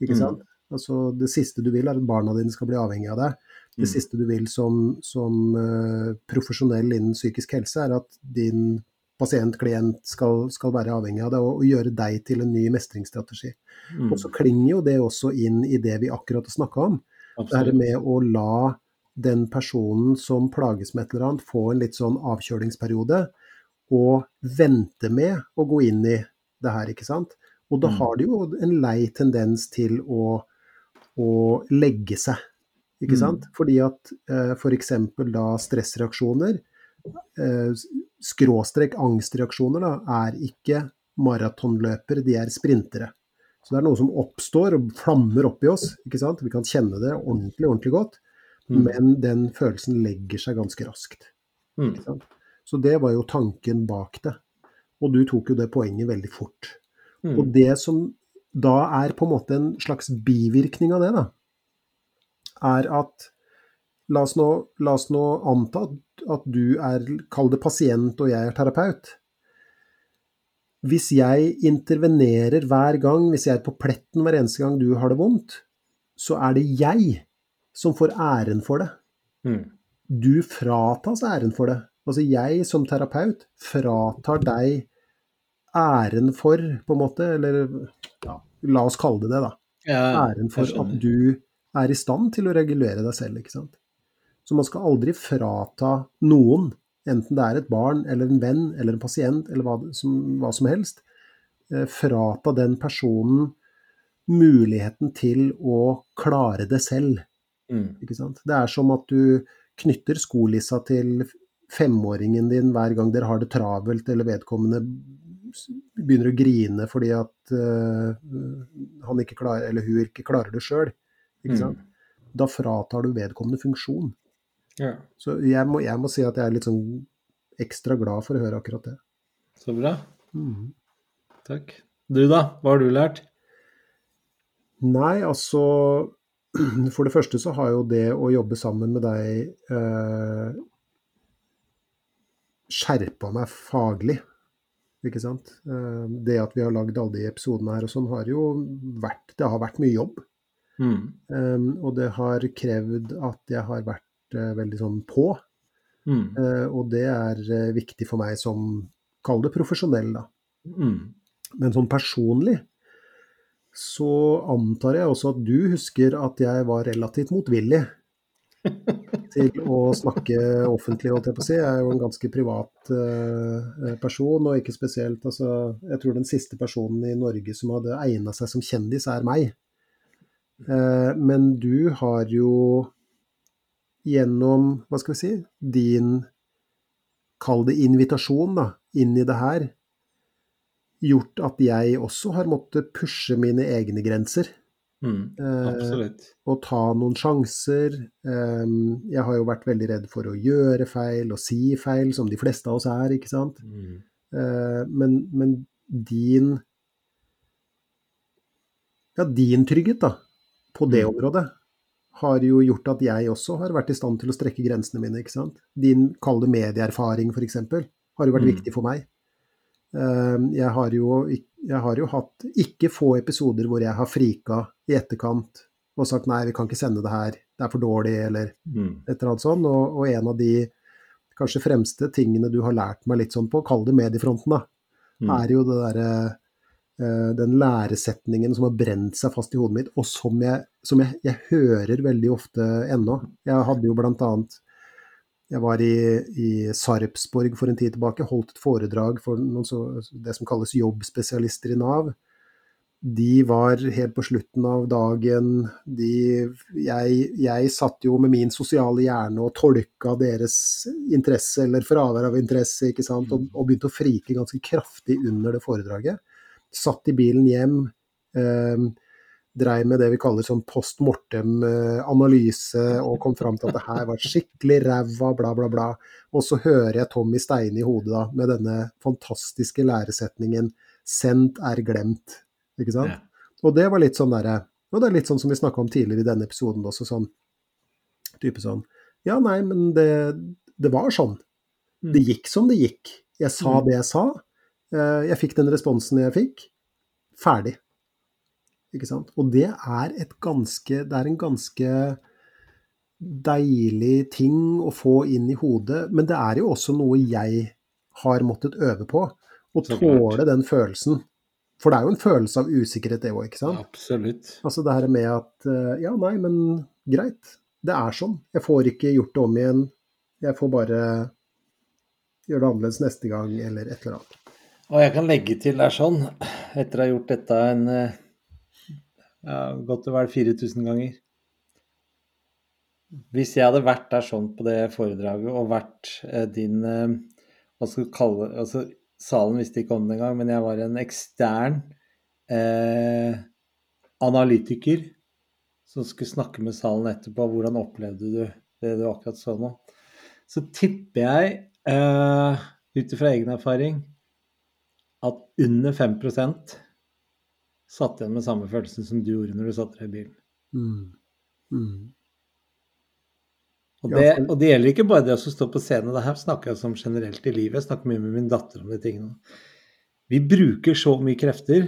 Ikke Mm. sant? Altså, det siste du vil, er at barna dine skal bli avhengig av deg. Det Mm. siste du vil som, som uh, profesjonell innen psykisk helse, er at din pasient, klient, skal, skal være avhengig av det, og, og gjøre deg til en ny mestringsstrategi. Mm. Og så klinger jo det også inn i det vi akkurat har snakka om. Det her med å la den personen som plages med et eller annet, få en litt sånn avkjølingsperiode, og vente med å gå inn i det her, ikke sant. Og da Mm. har de jo en lei tendens til å, å legge seg, ikke Mm. sant. Fordi at eh, f.eks. da stressreaksjoner, eh, skråstrek angstreaksjoner, da, er ikke maratonløpere, de er sprintere. Så det er noe som oppstår og flammer opp i oss. ikke sant? Vi kan kjenne det ordentlig, ordentlig godt, Mm. men den følelsen legger seg ganske raskt. Mm. ikke sant? Så det var jo tanken bak det. Og du tok jo det poenget veldig fort. Mm. Og det som da er på en måte en slags bivirkning av det, da, er at La oss nå, la oss nå anta at, du er, kall det pasient, og jeg er terapeut. Hvis jeg intervenerer hver gang, hvis jeg er på pletten hver eneste gang du har det vondt, så er det jeg som får æren for det. Mm. Du fratas æren for det. Altså jeg som terapeut fratar deg æren for, på en måte, eller ja, la oss kalle det det, da. Ja, Æren for at du er i stand til å regulere deg selv, ikke sant. Så man skal aldri frata noen, enten det er et barn eller en venn eller en pasient eller hva som, hva som helst, eh, frata den personen muligheten til å klare det selv. Mm. Det er som at du knytter skolissa til femåringen din hver gang dere har det travelt, eller vedkommende begynner å grine fordi at uh, han ikke klarer, eller hun ikke klarer det sjøl. Mm. Da fratar du vedkommende funksjon. Ja, Så jeg må, jeg må si at jeg er litt sånn ekstra glad for å høre akkurat det. så bra. Mm. Takk. Du da, hva har du lært? Nei, altså For det første så har jo det å jobbe sammen med deg eh, skjerpa meg faglig. Ikke sant? Eh, det at vi har lagd alle de episodene her og sånn, har jo vært Det har vært mye jobb. Mm. Eh, og det har krevd at jeg har vært veldig sånn på. Mm. Eh, og det er eh, viktig for meg som Kall det profesjonell, da. Mm. Men sånn personlig så antar jeg også at du husker at jeg var relativt motvillig til å snakke offentlig, holdt jeg på å si. Jeg er jo en ganske privat uh, person, og ikke spesielt altså, Jeg tror den siste personen i Norge som hadde egna seg som kjendis, er meg. Uh, men du har jo gjennom, hva skal vi si, din Kall det invitasjon, da, inn i det her, gjort at jeg også har måttet pushe mine egne grenser. Mm. Eh, og ta noen sjanser. Eh, Jeg har jo vært veldig redd for å gjøre feil og si feil, som de fleste av oss er, ikke sant. Mm. Eh, Men, men din Ja, din trygghet, da, på det Mm. området, har jo gjort at jeg også har vært i stand til å strekke grensene mine, ikke sant. Din, kalde medieerfaring, f.eks., har jo vært Mm. viktig for meg. Ehm, Jeg har, jo, jeg har jo hatt ikke få episoder hvor jeg har frika i etterkant og sagt nei, vi kan ikke sende det her, det er for dårlig, eller Mm. et eller annet sånt. Og, og en av de kanskje fremste tingene du har lært meg litt sånn på, kall det mediefronten, da, Mm. er jo det derre eh, den læresetningen som har brent seg fast i hodet mitt, og som jeg, som jeg, jeg hører veldig ofte ennå. Jeg hadde jo annet Jeg var i, i Sarpsborg for en tid tilbake, holdt et foredrag for så, det som kalles jobbspesialister i Nav. De var helt på slutten av dagen de, jeg, jeg satt jo med min sosiale hjerne og tolka deres interesse eller fravær av interesse, ikke sant, og, og begynte å frike ganske kraftig under det foredraget. Satt i bilen hjem, eh, dreiv med det vi kaller sånn post mortem-analyse, og kom fram til at det her var skikkelig ræva, bla, bla, bla. Og så hører jeg Tommy Steine i hodet da, med denne fantastiske læresetningen 'sendt er glemt'. Ikke sant? Ja. Og det var litt sånn derre Og det er litt sånn som vi snakka om tidligere i denne episoden også, sånn type sånn Ja, nei, men det, det var sånn. Det gikk som det gikk. Jeg sa Mm. det jeg sa. eh, Jeg fikk den responsen jeg fikk. Ferdig. Ikke sant? Og det er et ganske Det er en ganske deilig ting å få inn i hodet, men det er jo også noe jeg har måttet øve på. Å tåle den følelsen. For det er jo en følelse av usikkerhet, det òg, ikke sant? Absolutt. Altså det her med at eh, Ja, nei, men greit. Det er sånn. Jeg får ikke gjort det om igjen. Jeg får bare gjøre det annerledes neste gang, eller et eller annet. Og jeg kan legge til der sånn, etter å ha gjort dette en ja, godt og vel 4000 ganger Hvis jeg hadde vært der sånn på det foredraget og vært eh, din eh, Hva skal du kalle altså, Salen visste ikke om det engang, men jeg var en ekstern eh, analytiker som skulle snakke med salen etterpå. Hvordan opplevde du det du akkurat så nå? Så tipper jeg, eh, ut ifra egen erfaring, at under 5 satt igjen med samme følelsen som du gjorde når du satt deg i bilen. Mm. Mm. Og det, og det gjelder ikke bare det å stå på scenen. Det her snakker jeg om generelt i livet. Jeg snakker mye med min datter om de tingene. Vi bruker så mye krefter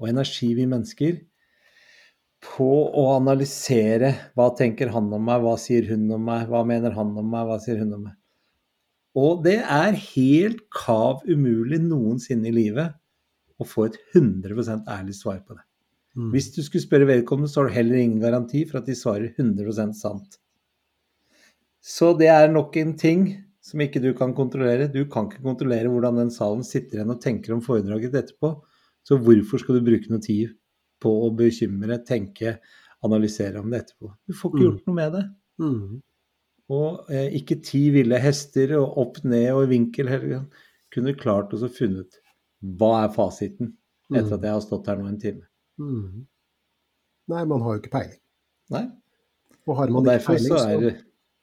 og energi, vi mennesker, på å analysere hva tenker han om meg, hva sier hun om meg, hva mener han om meg, hva sier hun om meg. Og det er helt kav umulig noensinne i livet å få et 100% ærlig svar på det. Mm. Hvis du skulle spørre vedkommende, så har du heller ingen garanti for at de svarer 100% sant. Så det er nok en ting som ikke du kan kontrollere. Du kan ikke kontrollere hvordan den salen sitter igjen og tenker om foredraget etterpå. Så hvorfor skal du bruke noe tid på å bekymre, tenke, analysere om det etterpå? Du får ikke Mm. gjort noe med det. Mm. Og eh, ikke ti ville hester og opp ned og vinkel hele tiden. Kunne klart oss å funnet hva er fasiten etter at jeg har stått her nå en time. Mm. Nei, man har jo ikke peiling. Nei. Og har Og man ikke peiling, så så, er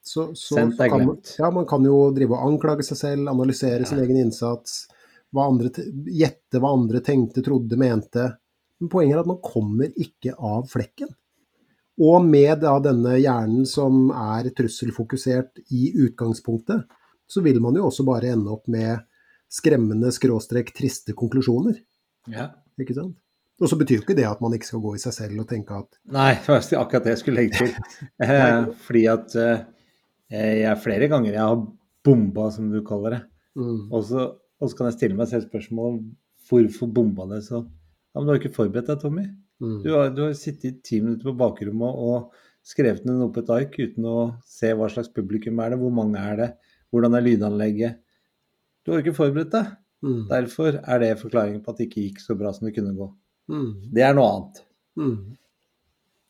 så, så, så er kan man, ja, man kan jo drive og anklage seg selv, analysere sin egen innsats, hva andre, gjette hva andre tenkte, trodde, mente. Men poenget er at man kommer ikke av flekken. Og med da denne hjernen som er trusselfokusert i utgangspunktet, så vil man jo også bare ende opp med skremmende skråstrek triste konklusjoner. Ja. Ikke sant? Og så betyr jo ikke det at man ikke skal gå i seg selv og tenke at Nei, det var akkurat det jeg skulle legge til. Eh, fordi at eh, jeg flere ganger jeg har bomba, som du kaller det. mm, Og så, og så kan jeg stille meg selv spørsmål hvorfor bomba det så? Ja, men du har ikke forberedt deg, Tommy. mm, Du har, du har sittet ti minutter på bakrommet og skrevet ned noe på et ark uten å se hva slags publikum er det, hvor mange er det, hvordan er lydanlegget. Du har ikke forberedt deg. mm, Derfor er det forklaringen på at det ikke gikk så bra som det kunne gå. mm, Det er noe annet. mm.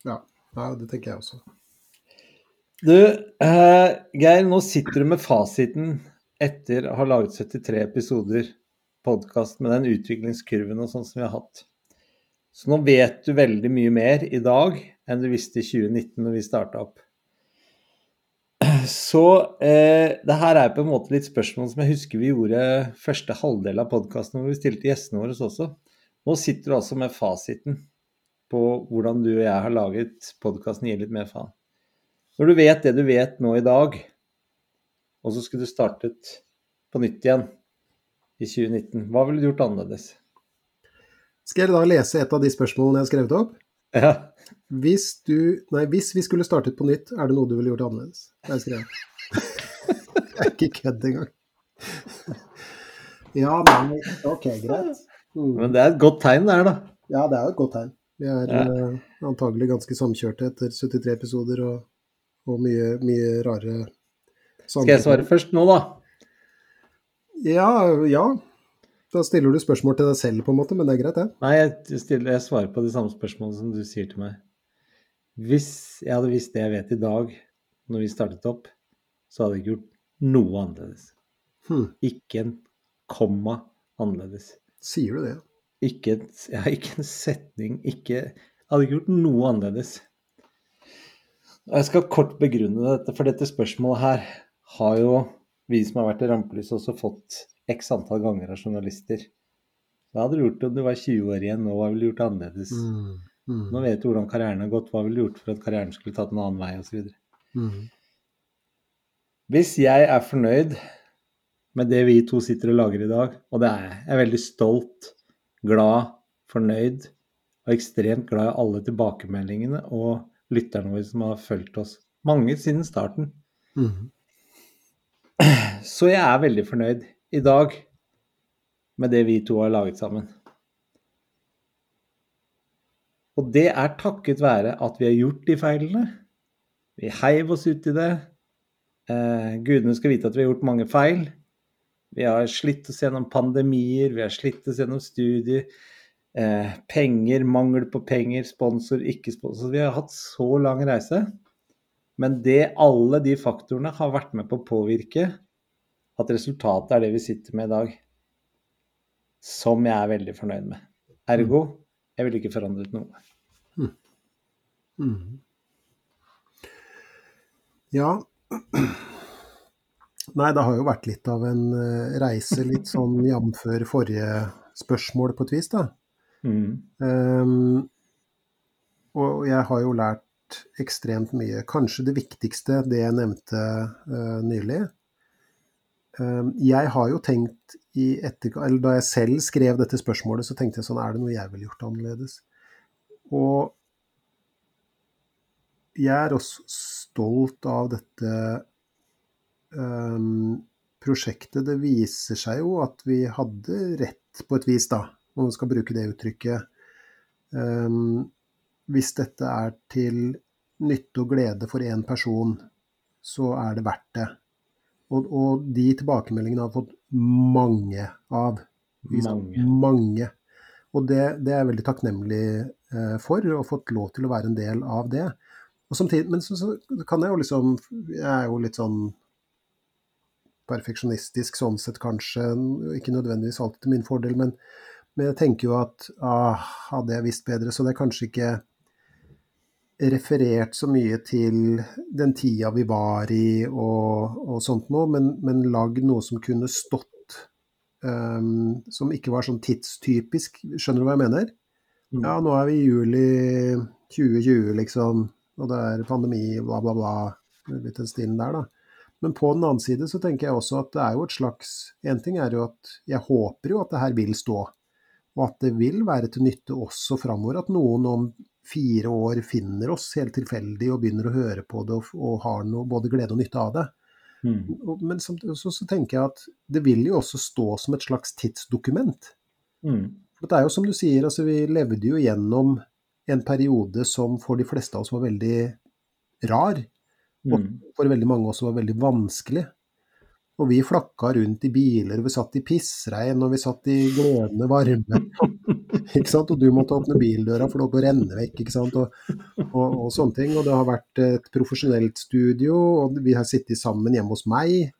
Ja, ja, det tenker jeg også. Du, eh, Geir, nå sitter du med fasiten etter å ha laget 73 episoder podkast med den utviklingskurven og sånn som vi har hatt. Så nå vet du veldig mye mer i dag enn du visste i 2019 når vi starta opp. Så eh, det her er på en måte litt spørsmål som jeg husker vi gjorde første halvdel av podkasten hvor vi stilte gjestene våre også. Nå sitter du altså med fasiten på hvordan du og jeg har laget podkasten Gi litt mer faen. Når du vet det du vet nå i dag, og så skulle du startet på nytt igjen i 2019, hva ville du gjort annerledes? Skal jeg da lese et av de spørsmålene jeg har skrevet opp? Ja, Hvis du Nei, hvis vi skulle startet på nytt, er det noe du ville gjort annerledes? Det skrev jeg. Det er ikke kødd engang. Ja, men ok, greit. Mm. men det er et godt tegn der, da. Ja, det er jo et godt tegn. Vi er Ja. uh, antagelig ganske samkjørte etter 73 episoder og, og mye, mye rare Skal jeg svare først nå, da? Ja, ja. Da stiller du spørsmål til deg selv, på en måte, men det er greit, det. Nei, jeg, stiller, jeg svarer på de samme spørsmålene som du sier til meg. Hvis jeg hadde visst det jeg vet i dag, når vi startet opp, så hadde jeg ikke gjort noe annerledes. Hmm. Ikke en komma annerledes. sier du det? Ikke, ja, ikke en setning, ikke Jeg hadde ikke gjort noe annerledes. Jeg skal kort begrunne dette, for dette spørsmålet her har jo vi som har vært i rampelyset også fått x antall ganger av journalister. Hva hadde du gjort om du var 20 år igjen nå, hva ville du gjort annerledes? Mm, mm, Nå vet du hvordan karrieren har gått, hva ville du gjort for at karrieren skulle tatt en annen vei osv. mm, Hvis jeg er fornøyd med det vi to sitter og lager i dag, og det er jeg, jeg er veldig stolt, glad, fornøyd og ekstremt glad i alle tilbakemeldingene og lytterne våre som har fulgt oss, mange siden starten. mm, Så jeg er veldig fornøyd i dag med det vi to har laget sammen. Og det er takket være at vi har gjort de feilene. Vi heiv oss ut i det. Eh, gudene skal vite at vi har gjort mange feil. Vi har slitt oss gjennom pandemier, vi har slitt oss gjennom studier. Eh, penger, mangel på penger, sponsor, ikke sponsor. Vi har hatt så lang reise. Men det, alle de faktorene har vært med på å påvirke at resultatet er det vi sitter med i dag. Som jeg er veldig fornøyd med. Ergo, jeg ville ikke forandret noe. mm. Ja. Nei, det har jo vært litt av en eh, reise, litt sånn jf. forrige spørsmål på et vis, da. Mm. Um, og jeg har jo lært ekstremt mye. Kanskje det viktigste, det jeg nevnte uh, nylig. Ehm, jeg har jo tenkt i etterkant, eller Da jeg selv skrev dette spørsmålet, så tenkte jeg sånn Er det noe jeg ville gjort annerledes? Og jeg er også stolt av dette um, prosjektet. Det viser seg jo at vi hadde rett på et vis, da, om man skal bruke det uttrykket. Um, hvis dette er til nytte og glede for én person, så er det verdt det. Og, og de tilbakemeldingene har fått mange av. Mange. mange. Og det, det, er jeg veldig takknemlig eh, for, ha fått lov til å være en del av det. Samtidig, men så, så, kan jeg jo liksom Jeg er jo litt sånn perfeksjonistisk sånn sett, kanskje. Ikke nødvendigvis alltid til min fordel, men, men jeg tenker jo at ah, hadde jeg visst bedre, så det er kanskje ikke referert så mye til den tida vi var i og, og sånt noe, men, men lagd noe som kunne stått um, Som ikke var sånn tidstypisk. Skjønner du hva jeg mener? Mm. Ja, nå er vi i juli 2020, liksom og det er pandemi, bla, bla, bla. Litt den stilen der, da. Men på den annen side så tenker jeg også at det er jo et slags En ting er jo at jeg håper jo at det her vil stå, og at det vil være til nytte også framover. At noen om fire år finner oss helt tilfeldig og begynner å høre på det og, og har noe, både glede og nytte av det. Mm. Men så, så, så, tenker jeg at det vil jo også stå som et slags tidsdokument. Mm. For det er jo som du sier, altså vi levde jo gjennom en periode som for de fleste av oss var veldig rar. Og mm. for veldig mange også var veldig vanskelig. Og vi flakka rundt i biler, vi satt i pissregn, og vi satt i glødende varme. ikke sant? Og du måtte åpne bildøra for det holdt å renne vekk, ikke sant? Og, og, og, sånne ting. Og det har vært et profesjonelt studio, og vi har sittet sammen hjemme hos meg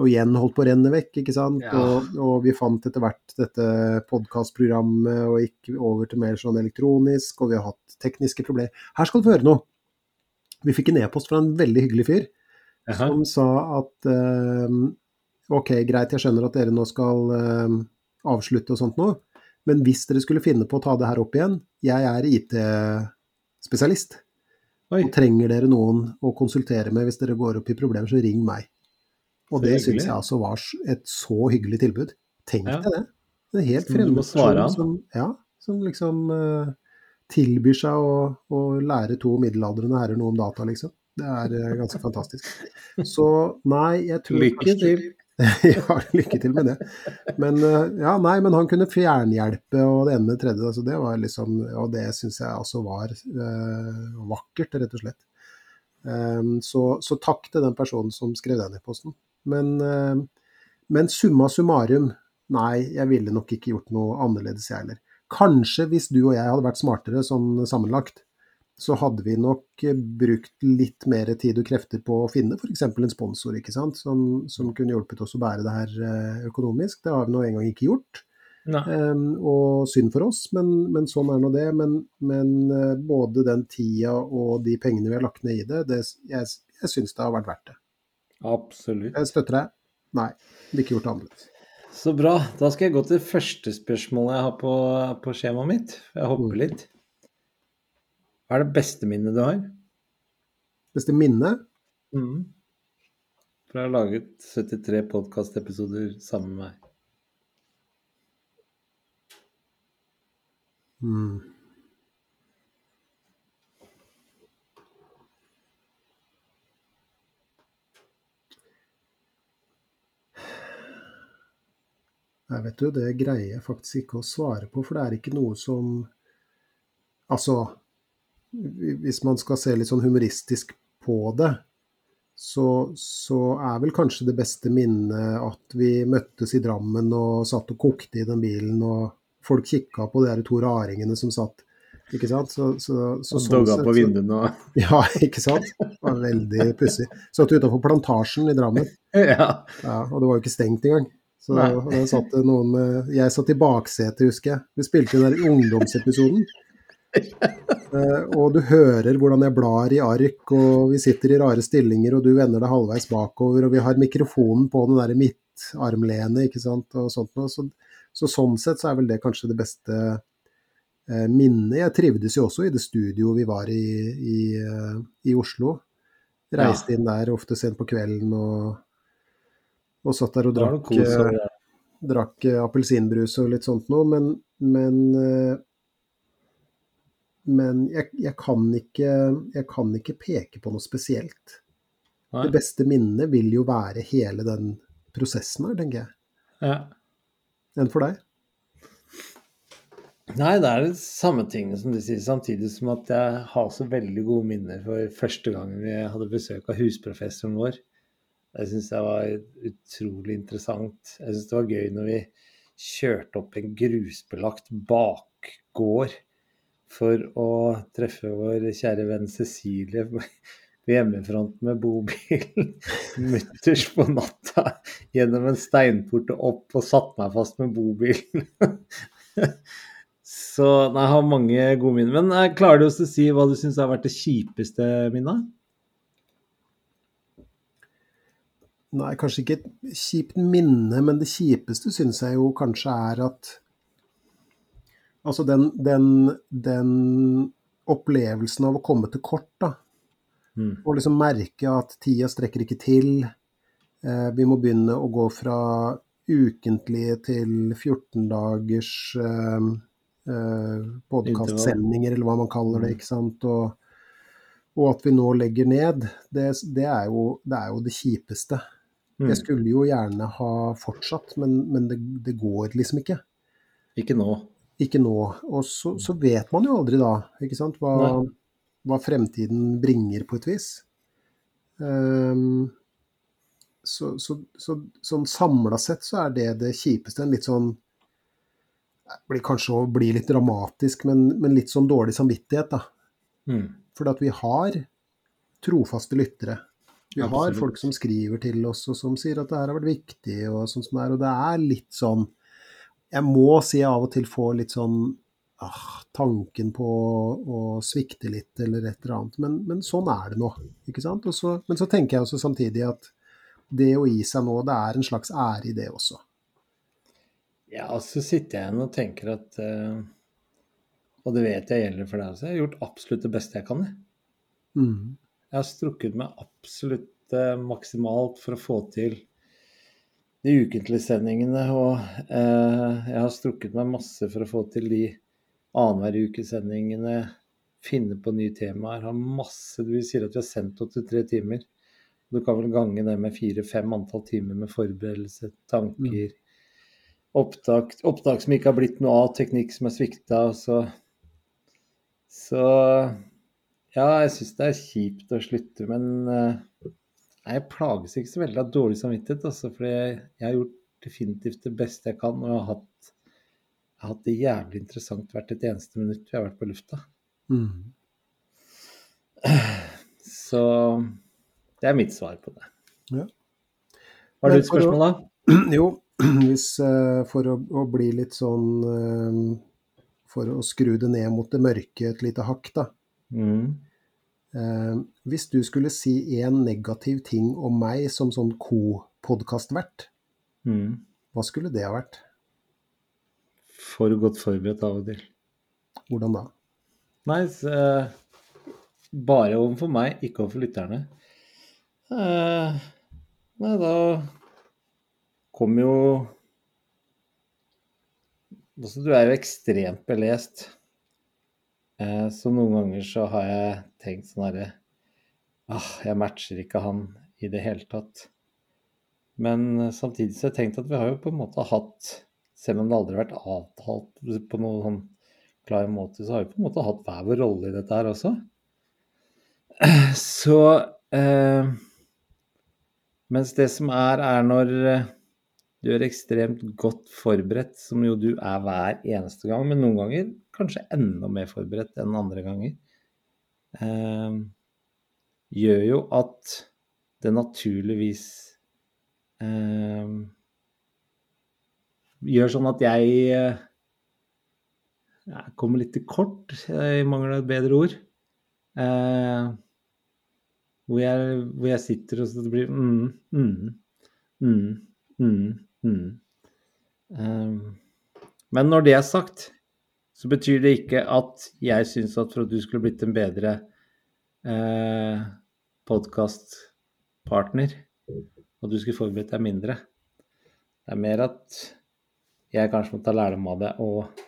og igjen holdt på å renne vekk, ikke sant. Ja. Og, og, vi fant etter hvert dette podkastprogrammet og gikk over til mer sånn elektronisk, og vi har hatt tekniske problemer. Her skal du få høre noe. Vi fikk en e-post fra en veldig hyggelig fyr Aha. som sa at uh, ok, greit, jeg skjønner at dere nå skal uh, avslutte og sånt nå, men hvis dere skulle finne på å ta det her opp igjen, jeg er IT-spesialist. Og trenger dere noen å konsultere med hvis dere går opp i problemer, så ring meg. Og det syns jeg altså var et så hyggelig tilbud. Tenk ja. det. det. er helt fremmed person som, ja, som liksom uh, tilbyr seg å, å, lære to middelaldrende herrer noe om data, liksom. Det er uh, ganske fantastisk. Så nei, jeg tror Lykke til. ja, lykke til med det. Men uh, ja, nei, men han kunne fjernhjelpe og det ene med det tredje. Altså, det var liksom, og det syns jeg altså var vakkert, rett og slett. Um, så, så, takk til den personen som skrev den e-posten. Men, uh, men summa summarum, nei, jeg ville nok ikke gjort noe annerledes, jeg heller. Kanskje hvis du og jeg hadde vært smartere sånn sammenlagt, så hadde vi nok brukt litt mer tid og krefter på å finne f.eks. en sponsor ikke sant? Som, som, kunne hjulpet oss å bære det her eh, økonomisk. Det har vi nå engang ikke gjort. Um, og synd for oss, men, men sånn er nå det. Men, men, eh, både den tida og de pengene vi har lagt ned i det, det jeg, jeg syns det har vært verdt det. Absolutt. Jeg støtter deg. Nei, ville ikke gjort det annerledes. Så bra. Da skal jeg gå til første spørsmålet jeg har på, på skjemaet mitt. Jeg hopper mm. litt. Hva er det beste minnet du har? Beste minnet? Mm. For jeg har laget 73 podkastepisoder sammen med meg. Mm. Nei, vet du, det greier jeg faktisk ikke å svare på, for det er ikke noe som Altså, hvis man skal se litt sånn humoristisk på det, så, så, er vel kanskje det beste minnet at vi møttes i Drammen og satt og kokte i den bilen, og folk kikka på de to raringene som satt ikke sant? Så, så, så, og sånn dogga på vinduene og Ja, ikke sant. Det var veldig pussig. Satt utafor Plantasjen i Drammen. Ja. ja. Og det var jo ikke stengt engang. Så satt noen Jeg satt i baksetet, husker jeg. Vi spilte den der ungdomsepisoden. Uh, og du hører hvordan jeg blar i ark, og vi sitter i rare stillinger, og du vender deg halvveis bakover, og vi har mikrofonen på den der midtarmlenet, ikke sant, og sånt noe. Så, så, sånn sett så er vel det kanskje det beste uh, minnet. Jeg trivdes jo også i det studioet vi var i i, uh, i Oslo. Reiste ja. inn der ofte sent på kvelden og og satt der og drakk, eh, drakk eh, appelsinbrus og litt sånt noe. Men, men, eh, men jeg, jeg, kan ikke, jeg, kan ikke, peke på noe spesielt. Nei. Det beste minnet vil jo være hele den prosessen her, tenker jeg. Ja. Enn for deg? Nei, det er det samme tingene som du sier, samtidig som at jeg har så veldig gode minner for første gangen vi hadde besøk av husprofessoren vår. Jeg syns det var utrolig interessant. Jeg syns det var gøy når vi kjørte opp en grusbelagt bakgård for å treffe vår kjære venn Cecilie på hjemmefronten med bobilen mutters på natta gjennom en steinport og opp og satt meg fast med bobilen. Så nei, jeg har mange gode minner. Men klarer du å si hva du syns har vært det kjipeste minnet? Nei, kanskje ikke et kjipt minne, men det kjipeste syns jeg jo kanskje er at Altså den, den, den opplevelsen av å komme til kort, da. Mm. Og liksom merke at tida strekker ikke til. Eh, vi må begynne å gå fra ukentlige til 14 dagers eh, eh, podkastsendinger, eller hva man kaller det. Ikke sant? Og, og at vi nå legger ned, det, det, er, jo, det er, jo, det kjipeste. Mm. Jeg skulle jo gjerne ha fortsatt, men, men det, det, går liksom ikke. Ikke nå ikke nå. Og så, så, vet man jo aldri da, ikke sant, hva, hva fremtiden bringer på et vis. Um, så, så, så, sånn samla sett så er det det kjipeste. En litt sånn blir Kanskje å bli litt dramatisk, men, men, litt sånn dårlig samvittighet, da. Mm. For at vi har trofaste lyttere. Vi har folk som skriver til oss og som sier at det her har vært viktig, og sånn som det er. Og det er litt sånn jeg må si jeg av og til får litt sånn ah, tanken på å svikte litt, eller et eller annet. Men, men sånn er det nå. ikke sant? Så, men så tenker jeg også samtidig at det å gi seg nå, det er en slags ære i det også. Ja, og så sitter jeg igjen og tenker at uh, Og det vet jeg gjelder for deg også. Jeg har gjort absolutt det beste jeg kan. Mm. Jeg har strukket meg absolutt uh, maksimalt for å få til de ukentlige sendingene. Og eh, jeg har strukket meg masse for å få til de annenhver uke-sendingene. Finne på nye temaer. Har masse Vi sier at vi har sendt 83 timer. Du kan vel gange det med fire-fem antall timer med forberedelse, tanker, mm. opptak, opptak som ikke har blitt noe av, teknikk som er svikta. Så, så ja, jeg syns det er kjipt å slutte, men uh, jeg plages ikke så veldig av dårlig samvittighet, altså, for jeg, har gjort definitivt det beste jeg kan. Og jeg har hatt, jeg har hatt det jævlig interessant hvert et eneste minutt vi har vært på lufta. Mm. Så det er mitt svar på det. Ja. Har du et spørsmål, da? Jo, hvis, uh, for å, å, bli litt sånn uh, For å skru det ned mot det mørke et lite hakk, da. Mm. Eh, hvis du skulle si en negativ ting om meg som sånn co-podkastvert, mm. hva skulle det ha vært? For godt forberedt av og til. Hvordan da? Nei, nice. eh, bare overfor meg, ikke overfor lytterne. Eh, nei, da kom jo Altså, du er jo ekstremt belest. Eh, så noen ganger så har jeg tenkt sånn herre ah, jeg matcher ikke han i det hele tatt. Men eh, samtidig så har jeg tenkt at vi har jo på en måte hatt, selv om det aldri har vært avtalt på noen sånn klar måte, så har vi på en måte hatt hver vår rolle i dette her også. Så eh, Mens det som er, er når eh, du er ekstremt godt forberedt, som jo du er hver eneste gang, men noen ganger kanskje enda mer forberedt enn andre ganger. Eh, gjør jo at det naturligvis eh, Gjør sånn at jeg, eh, jeg kommer litt til kort, i mangel av et bedre ord. Eh, hvor, jeg, hvor, jeg, sitter og så blir mm, mm, mm, mm. Mm. Um, men når det er sagt, så betyr det ikke at jeg syns at for at du skulle blitt en bedre eh, podkastpartner, og du skulle forberedt deg mindre. Det er mer at jeg kanskje må ta lærdom av det og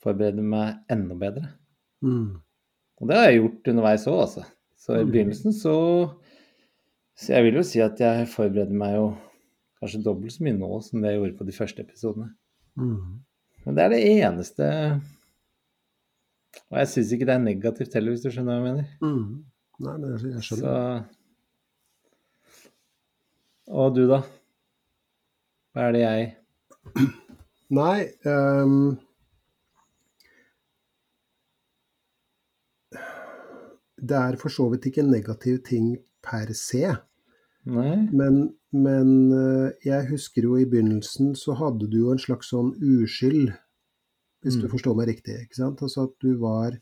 forberede meg enda bedre. Mm. Og det har jeg gjort underveis òg, altså. Så i Mm. begynnelsen så Så jeg vil jo si at jeg forbereder meg jo kanskje dobbelt så mye nå som det jeg gjorde på de første episodene. Mm. Men det er det eneste Og jeg syns ikke det er negativt heller, hvis du skjønner hva jeg mener. Mm. Nei, men jeg, jeg Så. Og du, da? Hva er det jeg Nei um... Det er for så vidt ikke en negativ ting per se. Nei? Men, men eh, jeg husker jo i begynnelsen så hadde du jo en slags sånn uskyld, hvis du Mm. forstår meg riktig. ikke sant? Altså at du var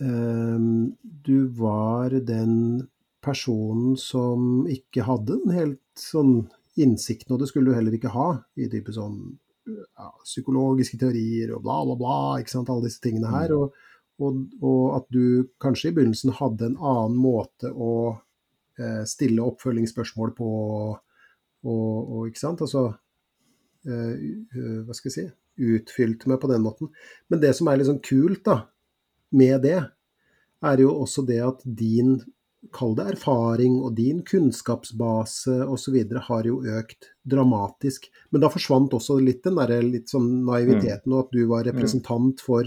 um, Du var den personen som ikke hadde en helt sånn innsikten, og det skulle du heller ikke ha i type sånn ja, psykologiske teorier og bla, bla, bla, ikke sant, alle disse tingene her. Og, og, og at du kanskje i begynnelsen hadde en annen måte å stille oppfølgingsspørsmål på, og, og ikke sant, altså eh, hva skal jeg si, Utfylt meg på den måten. Men det som er litt sånn kult da, med det, er jo også det at din, kall det erfaring, og din kunnskapsbase osv. har jo økt dramatisk. Men da forsvant også litt den der litt sånn naiviteten, og at du var representant for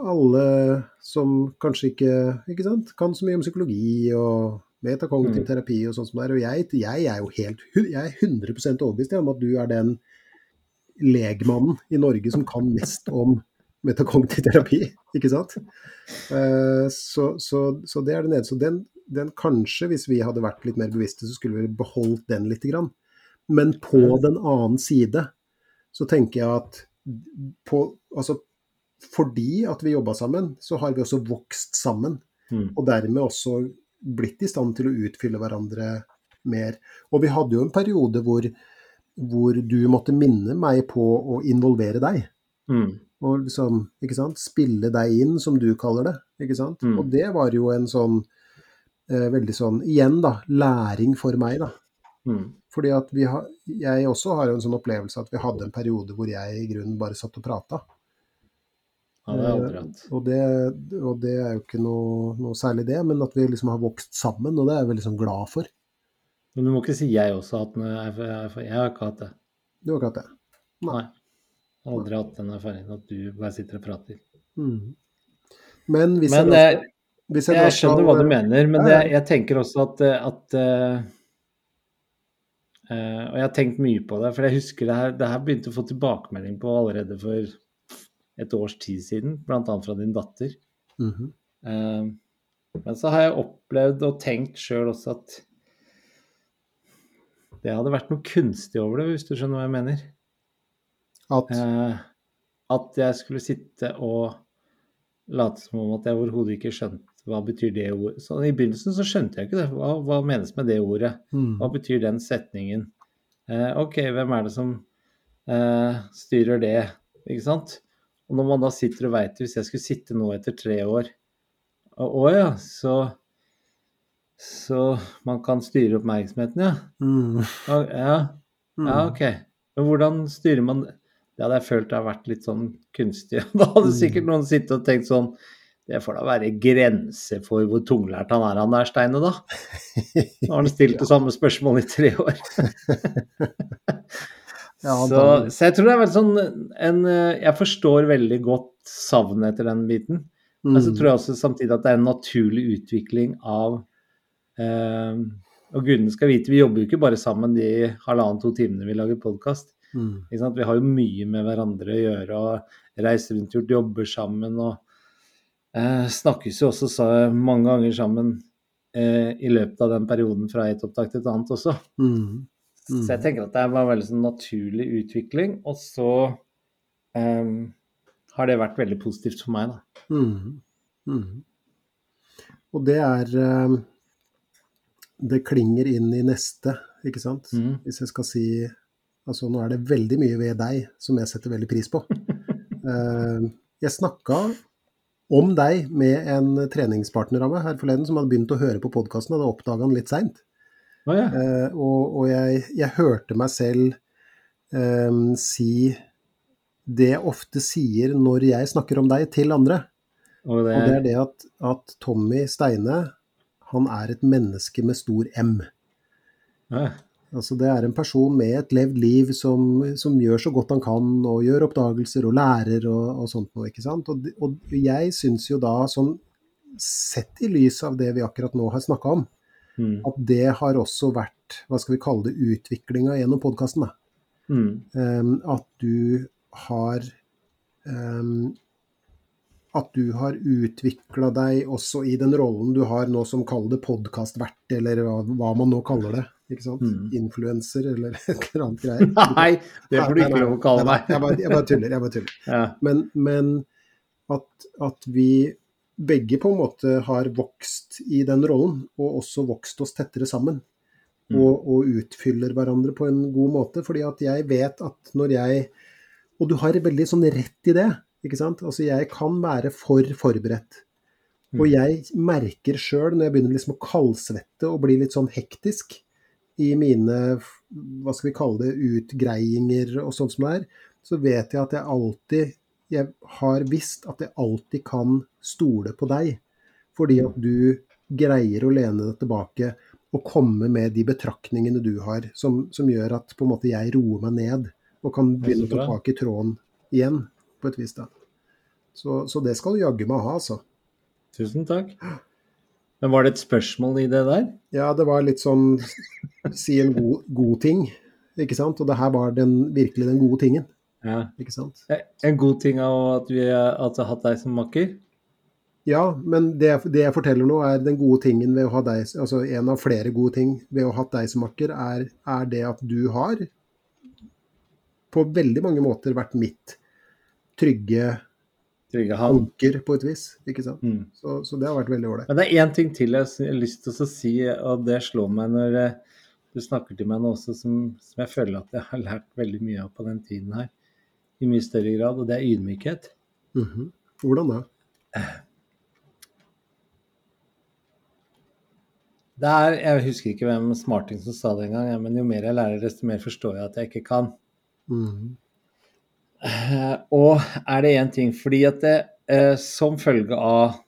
alle som kanskje ikke, ikke sant, kan så mye om psykologi og metakognitiv Mm. terapi og sånn som det er. Og jeg, jeg er jo helt jeg er 100 overbevist om at du er den legmannen i Norge som kan mest om metakognitiv terapi, ikke sant? Uh, Så, så, så det er det nede. Så den, den kanskje, hvis vi hadde vært litt mer bevisste, så skulle vi beholdt den lite grann. Men på den annen side så tenker jeg at på, altså, fordi at vi jobba sammen, så har vi også vokst sammen. Mm. Og dermed også blitt i stand til å utfylle hverandre mer. Og vi hadde jo en periode hvor, hvor du måtte minne meg på å involvere deg. Mm. Og liksom, ikke sant, spille deg inn, som du kaller det. ikke sant? Mm. Og det var jo en sånn eh, veldig sånn, igjen da, læring for meg, da. Mm. Fordi at vi har, jeg også har jo en sånn opplevelse at vi hadde en periode hvor jeg i grunnen bare satt og prata. Ja, det har jeg aldri hatt. Og det, og det er jo ikke noe, noe særlig det, men at vi liksom har vokst sammen, og det er jeg veldig sånn glad for. Men du må ikke si jeg også har hatt noe jeg, har ikke hatt det. Du har ikke hatt det. Nei. Har aldri hatt den erfaringen at du bare sitter og prater. Mm. Men hvis Men jeg, da eh, hvis jeg, jeg skjønner hva du mener, men det, jeg tenker også at, eh, at uh, Og jeg har tenkt mye på det, for jeg husker det her, det her begynte å få tilbakemelding på allerede for et års tid siden, bl.a. fra din datter. Mm -hmm. uh, men så har jeg opplevd og tenkt sjøl også at det hadde vært noe kunstig over det, hvis du skjønner hva jeg mener. At Uh, at jeg skulle sitte og late som om at jeg overhodet ikke skjønte hva betyr det ordet. Så I begynnelsen så skjønte jeg ikke det. Hva, hva menes med det ordet? mm, Hva betyr den setningen? Uh, OK, hvem er det som styrer det? Ikke sant? Og når man da sitter og veit Hvis jeg skulle sitte nå etter tre år Å ja, så Så man kan styre oppmerksomheten, ja. mm, Og, Ja, mm. ja, OK. Men hvordan styrer man det? Det hadde jeg følt har vært litt sånn kunstig. Da hadde sikkert noen sittet og tenkt sånn Det får da være grenser for hvor tunglært han er, han der Steine, da. Nå har han stilt det samme spørsmålet i tre år. Ja, så, så jeg tror det er veldig sånn en eh, Jeg forstår veldig godt savnet etter den biten. Men så Mm, tror jeg også samtidig at det er en naturlig utvikling av eh, Og gudene skal vite, vi jobber jo ikke bare sammen de halvannen-to timene vi lager podkast. mm, Vi har jo mye med hverandre å gjøre og reiser rundt, gjort jobber sammen og eh, snakkes jo også så mange ganger sammen eh, i løpet av den perioden fra et opptak til et annet også. mm, Så jeg tenker at det var en veldig sånn naturlig utvikling, og så um, har det vært veldig positivt for meg, da. mm, mm. Og det er um, Det klinger inn i neste, ikke sant? Mhm. Hvis jeg skal si Altså, nå er det veldig mye ved deg som jeg setter veldig pris på. uh, jeg snakka om deg med en treningspartner av meg her forleden som hadde begynt å høre på podkasten, hadde oppdaga den litt seint. Ja. Eh, og og jeg, jeg hørte meg selv eh, si det jeg ofte sier når jeg snakker om deg til andre. Og det, Og det er det at, at Tommy Steine, han er et menneske med stor M. ja, Altså det er en person med et levd liv som, som gjør så godt han kan, og gjør oppdagelser og lærer og, og sånt noe, ikke sant. Og, og jeg syns jo da, sånn sett i lys av det vi akkurat nå har snakka om, mm, at det har også vært, hva skal vi kalle det, utviklinga gjennom podkasten. mm, Um, at du har um, At du har utvikla deg også i den rollen du har nå som kaller det podkastvert, eller hva, hva man nå kaller det. ikke sant? Mm. Influenser eller et eller annet greier. Nei, det får du ikke lov å kalle deg. Jeg bare, jeg bare tuller. jeg bare tuller. Ja. Men, men at, at vi begge på en måte har vokst i den rollen, og også vokst oss tettere sammen. Mm. Og, og utfyller hverandre på en god måte. fordi at jeg vet at når jeg Og du har veldig sånn rett i det. ikke sant? Altså jeg kan være for forberedt. Og Mm. jeg merker sjøl, når jeg begynner liksom å kaldsvette og bli litt sånn hektisk i mine hva skal vi kalle det, utgreiinger og sånt som det er, så vet jeg at jeg alltid Jeg har visst at jeg alltid kan stole på deg. Fordi at du greier å lene deg tilbake og komme med de betraktningene du har, som, som gjør at på en måte jeg roer meg ned og kan begynne å ta tak i tråden igjen, på et vis. da. Så, så det skal du jaggu meg ha, altså. Tusen takk. Men var det et spørsmål i det der? Ja, det var litt sånn Si en god, god ting, ikke sant? Og det her var den, virkelig den gode tingen, Ja. ikke sant? En god ting av at vi har hatt deg som makker? Ja, men det, det jeg forteller nå, er den gode tingen ved å ha deg Altså en av flere gode ting ved å ha hatt deg som makker, er, er det at du har på veldig mange måter vært mitt trygge Trygge anker, på et vis. ikke sant? Mm. Så, så det har vært veldig ålreit. Men det er én ting til jeg har lyst til å si, og det slår meg når eh, du snakker til meg nå også, som, som jeg føler at jeg har lært veldig mye av på den tiden her. I mye større grad, og det er ydmykhet. Mhm. Hvordan da? Det er, jeg husker ikke hvem smarting som sa det engang, ja, men jo mer jeg lærer, desto mer forstår jeg at jeg ikke kan. Mm. Eh, og er det én ting Fordi at det, eh, som følge av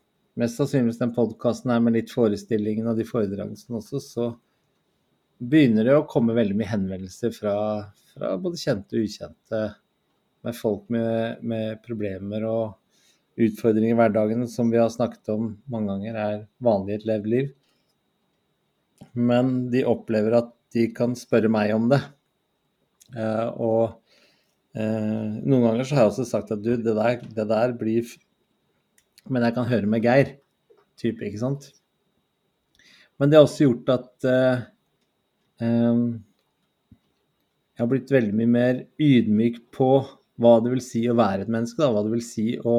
mest sannsynligvis den podkasten her med litt forestillingen og de foredragelsene også, så begynner det å komme veldig mye henvendelser fra, fra både kjente og ukjente med folk med, med problemer og utfordringer i hverdagen som vi har snakket om mange ganger er vanlig i et levd liv. Men de opplever at de kan spørre meg om det. Eh, og Eh, noen ganger så har jeg også sagt at du, det der, det der blir Men jeg kan høre med Geir. Type, ikke sant? Men det har også gjort at eh, eh, jeg har blitt veldig mye mer ydmyk på hva det vil si å være et menneske. Da, hva det vil si å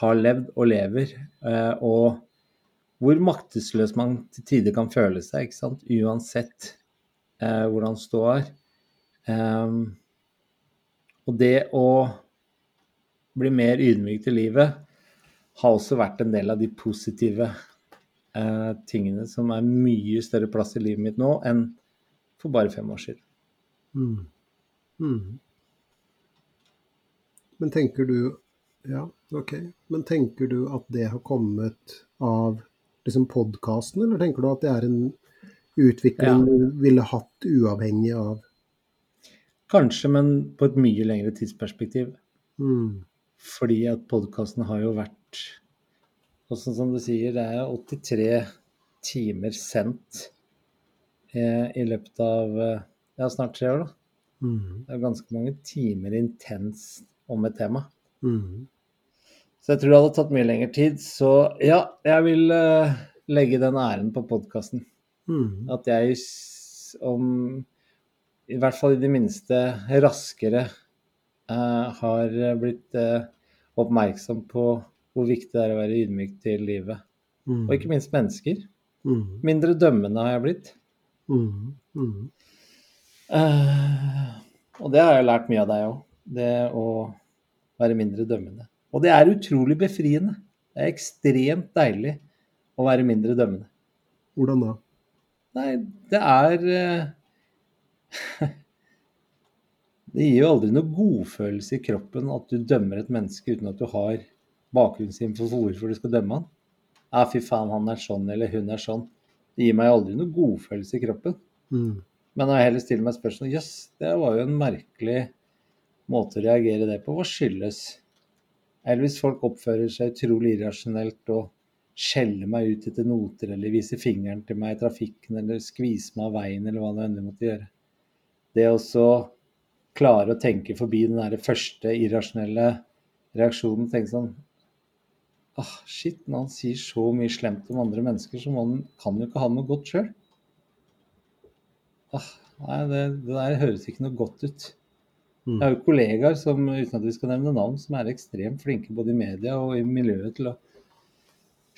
ha levd og lever. Eh, og hvor maktesløs man til tider kan føle seg, ikke sant? uansett eh, hvordan ståa er. Um, og det å bli mer ydmyk til livet har også vært en del av de positive eh, tingene som er mye større plass i livet mitt nå enn for bare fem år siden. Mm. Mhm. Men tenker du Ja, ok. Men tenker du at det har kommet av liksom podkasten, eller tenker du at det er en utvikling Ja. du ville hatt uavhengig av Kanskje, men på et mye lengre tidsperspektiv. Mm. Fordi at podkasten har jo vært Og sånn som du sier, det er 83 timer sendt eh, i løpet av eh, ja, snart tre år. da. Mm. Det er ganske mange timer intenst om et tema. Mm. Så jeg tror det hadde tatt mye lengre tid. Så ja, jeg vil uh, legge den æren på podkasten. Mm. At jeg om i hvert fall i det minste raskere uh, har blitt uh, oppmerksom på hvor viktig det er å være ydmyk til livet. Mm. Og ikke minst mennesker. Mhm. Mindre dømmende har jeg blitt. Mhm. Eh, og det har jeg lært mye av deg òg. Det å være mindre dømmende. Og det er utrolig befriende. Det er ekstremt deilig å være mindre dømmende. Hvordan da? Nei, det er eh, Det gir jo aldri noe godfølelse i kroppen at du dømmer et menneske uten at du har bakgrunnsinfo for hvorfor du skal dømme han. Ja, fy faen, han er sånn, eller hun er sånn. Det gir meg aldri noe godfølelse i kroppen. Mm. Men når jeg heller stiller meg spørsmål Jøss, det var jo en merkelig måte å reagere det på. Hva skyldes? Eller hvis folk oppfører seg utrolig irrasjonelt og skjeller meg ut etter noter, eller viser fingeren til meg i trafikken, eller skviser meg av veien, eller hva det enn måtte gjøre. Det å så klare å tenke forbi den der første irrasjonelle reaksjonen, tenke sånn ah, Shit, når han sier så mye slemt om andre mennesker, så må han, kan jo ikke ha noe godt sjøl. Ah, nei, det, det der høres ikke noe godt ut. Mm. Jeg har jo kollegaer som, uten at vi skal nevne navn, som er ekstremt flinke både i media og i miljøet til å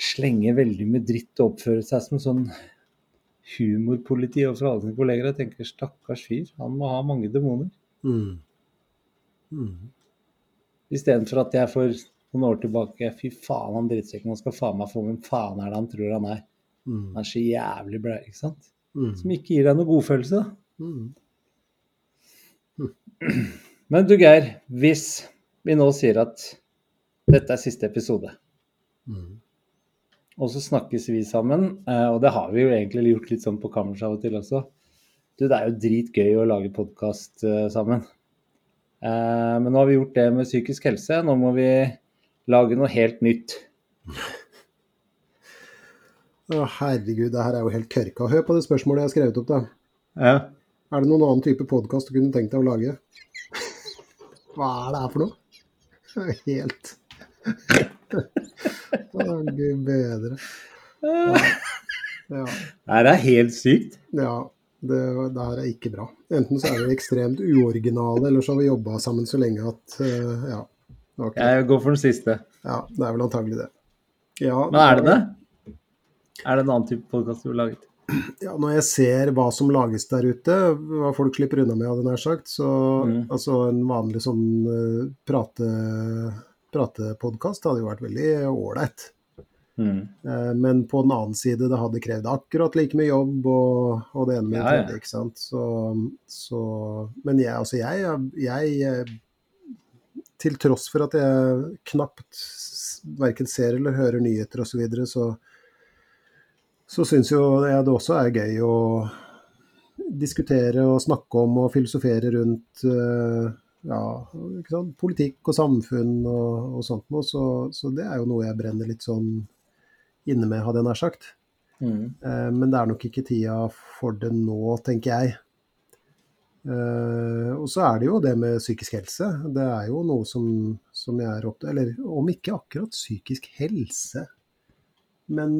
slenge veldig med dritt og oppføre seg som sånn humorpoliti overfor alle sine kolleger. Jeg tenker stakkars fyr, han må ha mange demoner. Mm. Mm. Istedenfor at jeg for noen år tilbake Fy faen, han drittsekken, han skal faen meg få Hvem faen er det han tror han er? Mm. Han er så jævlig blei, ikke sant? Mm. Som ikke gir deg noe godfølelse, da. Mm. Men du Geir, hvis vi nå sier at dette er siste episode, Mm. og så snakkes vi sammen, eh, og det har vi jo egentlig gjort litt sånn på kammerset av og til også. Du, det er jo dritgøy å lage podkast sammen. Eh, Men nå har vi gjort det med psykisk helse, nå må vi lage noe helt nytt. Å, herregud, det her er jo helt kørka. Hør på det spørsmålet jeg har skrevet opp, da. Ja. Er det noen annen type podkast du kunne tenkt deg å lage? Hva er det her for noe? Helt Å, gud bedre. Ja. ja. Det er helt sykt. ja det, det her er ikke bra. Enten så er vi ekstremt uoriginale, eller så har vi jobba sammen så lenge at eh, Ja. Okay. Jeg går for den siste. Ja, det er vel antagelig det. Ja, Men er det det? Er det en annen type podkast du har laget? Ja, når jeg ser hva som lages der ute, hva folk slipper unna med, hadde nær sagt, så Mm. altså en vanlig sånn uh, prate, pratepodkast hadde jo vært veldig ålreit. Mm. Eh, men på den annen side, det hadde krevd akkurat like mye jobb og, og det ene med det Ja, ja. tredje, ikke sant. Så, så Men jeg, altså jeg, jeg eh, Til tross for at jeg knapt verken ser eller hører nyheter osv., så, videre, så så syns jo jeg det også er gøy å diskutere og snakke om og filosofere rundt eh, ja, politikk og samfunn og, og sånt noe. Så, så det er jo noe jeg brenner litt sånn inne med, hadde jeg nær sagt. Mm. Eh, men det er nok ikke tida for det nå, tenker jeg. Uh, og så er det jo det med psykisk helse. Det er jo noe som, som jeg er opptatt Eller om ikke akkurat psykisk helse, men,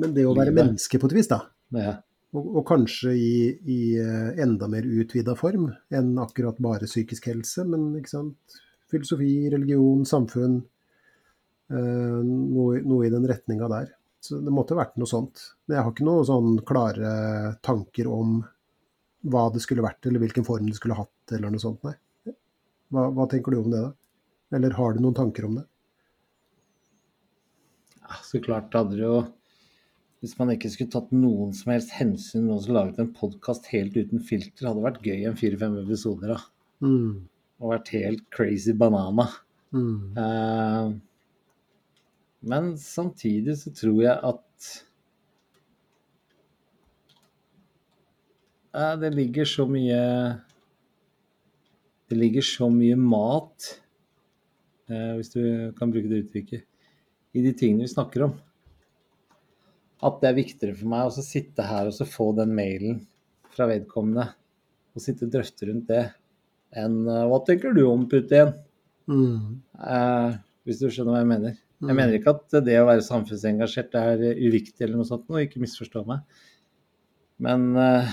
men det å være Livet. menneske på et vis, da. Ja. Og, og kanskje i, i eh, enda mer utvida form enn akkurat bare psykisk helse, men ikke sant? filosofi, religion, samfunn. eh, noe, noe i den retninga der. Så det måtte vært noe sånt. Men jeg har ikke noen sånn klare tanker om hva det skulle vært, eller hvilken form det skulle hatt, eller noe sånt, nei. Hva, hva tenker du om det, da? Eller har du noen tanker om det? Ja, så klart hadde det jo Hvis man ikke skulle tatt noen som helst hensyn og laget en podkast helt uten filter, hadde vært gøy en fire-fem episoder. av. Mm. Og vært helt crazy banana. Mm. Eh, men samtidig så tror jeg at eh, det ligger så mye Det ligger så mye mat, eh, hvis du kan bruke det uttrykket, i de tingene vi snakker om. At det er viktigere for meg å sitte her og så få den mailen fra vedkommende og sitte og drøfte rundt det, enn eh, Hva tenker du om Putin? Mm. Eh, hvis du skjønner hva jeg mener. Jeg Mm. mener ikke at det å være samfunnsengasjert er uviktig eller noe sånt, og ikke misforstå meg. Men, eh,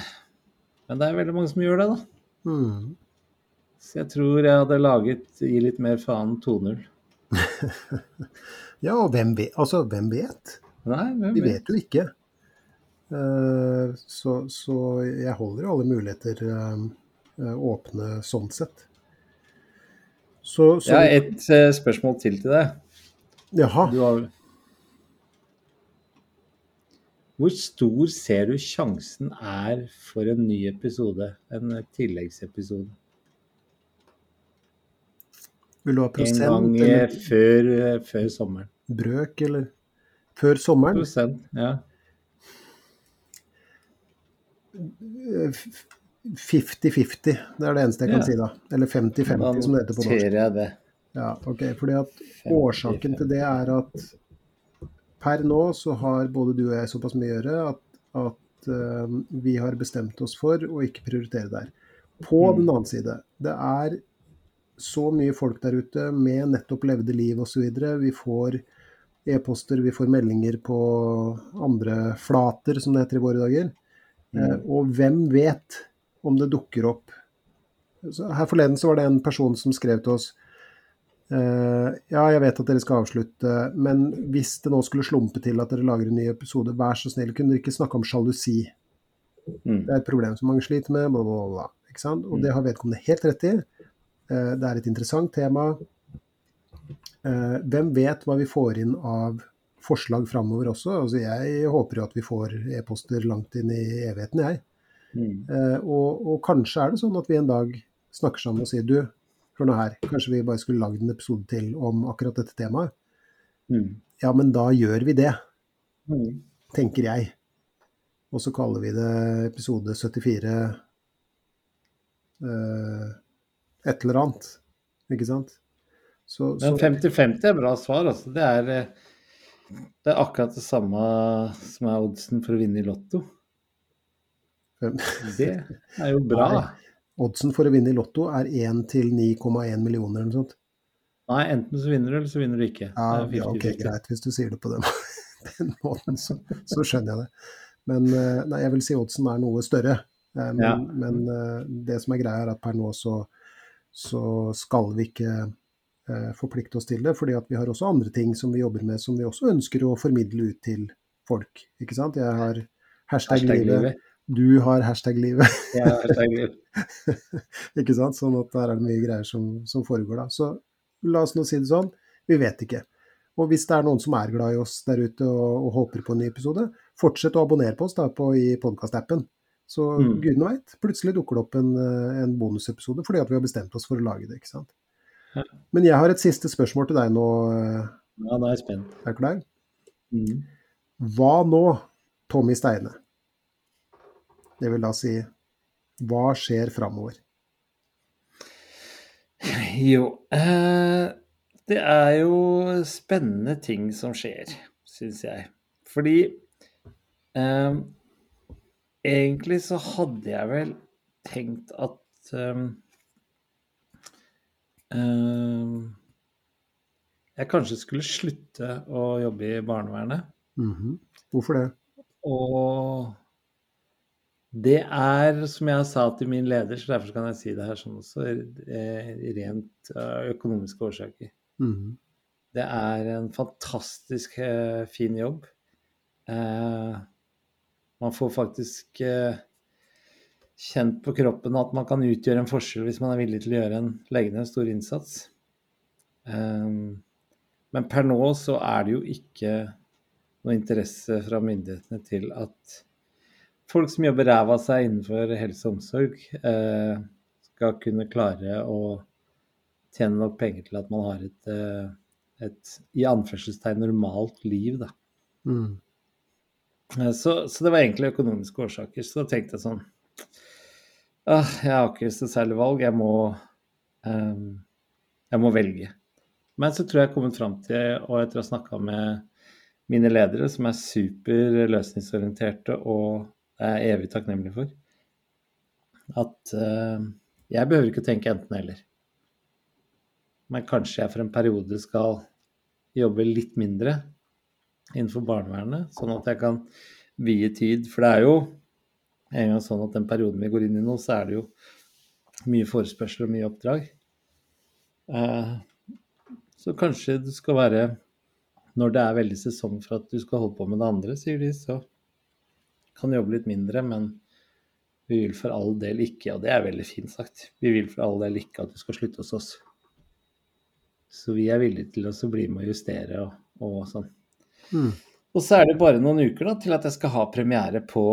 men det er veldig mange som gjør det, da. Mm. Så jeg tror jeg hadde laget Gi litt mer faen 2.0. Ja, og hvem vet? Altså, hvem vet? Nei, hvem Vi vet? jo ikke. Eh, Så, så jeg holder jo alle muligheter eh, eh, åpne sånn sett. Så, så Jeg har et eh, spørsmål til til deg. Jaha. Du har... Hvor stor ser du sjansen er for en ny episode? En tilleggsepisode? Vil du ha prosent? En gang eller før, før sommeren. brøk, eller før sommeren? Prosent, ja. Eh, f- 50-50, det er det eneste jeg kan Ja. si da. Eller Da 50-50 som det heter på norsk. noterer jeg det. Ja, ok, fordi at årsaken til det er at per nå så har både du og jeg såpass mye å gjøre at, at uh, vi har bestemt oss for å ikke prioritere der. På Mm. den annen side, det er så mye folk der ute med nettopp levde liv osv. Vi får e-poster, vi får meldinger på andre flater, som det heter i våre dager. Eh, Mm. og hvem vet om det dukker opp så Her forleden så var det en person som skrev til oss eh, Ja, jeg vet at dere skal avslutte, men hvis det nå skulle slumpe til at dere lager en ny episode, vær så snill, kunne dere ikke snakke om sjalusi? Mm. Det er et problem som mange sliter med, bla, bla, bla. Og Mm. det har vedkommende helt rett i. Eh, Det er et interessant tema. Eh, Hvem vet hva vi får inn av forslag framover også? Altså, jeg håper jo at vi får e-poster langt inn i evigheten, jeg. Mm. Eh, og, og kanskje er det sånn at vi en dag snakker sammen og sier du, hør nå her, kanskje vi bare skulle lagd en episode til om akkurat dette temaet. Mm. Ja, men da gjør vi det, Mm. tenker jeg. Og så kaller vi det episode 74 eh, et eller annet. Ikke sant? Så, så Men 50-50 er bra svar, altså. Det er, eh, det er akkurat det samme som er oddsen for å vinne i Lotto. Det er jo bra. Nei. oddsen for å vinne i Lotto er 1 til 9,1 millioner eller noe sånt. Nei, enten så vinner du, eller så vinner du ikke. Ja, er ja, ok, greit. Hvis du sier det på den, den måten, så, så skjønner jeg det. Men eh, nei, jeg vil si oddsen er noe større. Eh, Men, Ja. men det som er greia, er at per nå så, så skal vi ikke forplikte oss til det. fordi at vi har også andre ting som vi jobber med, som vi også ønsker å formidle ut til folk. Ikke sant? Jeg har hashtag, Hashtag livet. livet. Du har hashtag livet. Ja, hashtag livet. ikke sant? Sånn at der er det mye greier som, som foregår da. Så la oss nå si det sånn, vi vet ikke. Og hvis det er noen som er glad i oss der ute og, og håper på en ny episode, fortsett å abonnere på oss da på, i podkastappen. Så Mm. gudene veit, plutselig dukker det opp en, eh, en bonusepisode fordi at vi har bestemt oss for å lage det. ikke sant? Men jeg har et siste spørsmål til deg nå, eh, Ja, nå er jeg spent. er du klar? Mm. Hva nå, Tommy Steine? Det vil da si, hva skjer framover? Jo, eh, det er jo spennende ting som skjer, syns jeg. Fordi eh, egentlig så hadde jeg vel tenkt at eh, jeg kanskje skulle slutte å jobbe i barnevernet. Mhm. Hvorfor det? Og det er, som jeg sa til min leder, så derfor kan jeg si det her sånn også, eh, rent økonomiske årsaker. Mhm. Det er en fantastisk eh, fin jobb. Eh, man får faktisk eh, kjent på kroppen at man kan utgjøre en forskjell hvis man er villig til å gjøre en, legge stor innsats. Eh, men per nå så er det jo ikke noe interesse fra myndighetene til at folk som jobber ræva av seg innenfor helse og omsorg, eh, skal kunne klare å tjene nok penger til at man har et, eh, et i anførselstegn normalt liv. Da. Mhm. Eh, Så, så det var egentlig økonomiske årsaker. Så da tenkte jeg sånn ah, Jeg har ikke så særlig valg, jeg må, eh, jeg må velge. Men så tror jeg jeg har kommet fram til, og etter å ha snakka med mine ledere, som er super løsningsorienterte og er evig takknemlige for, at eh, jeg behøver ikke tenke enten-eller. Men kanskje jeg for en periode skal jobbe litt mindre innenfor barnevernet, sånn at jeg kan vie tid. For det er jo en gang sånn at den perioden vi går inn i nå, så er det jo mye forespørsel og mye oppdrag. Eh, Så kanskje det skal være når det er veldig sesong for at du skal holde på med det andre, sier de, så kan du jobbe litt mindre, men vi vil for all del ikke, og det er veldig fint sagt, vi vil for all del ikke at du skal slutte hos oss. Så vi er villige til å bli med og justere og, og sånn. Mm. Og så er det bare noen uker da, til at jeg skal ha premiere på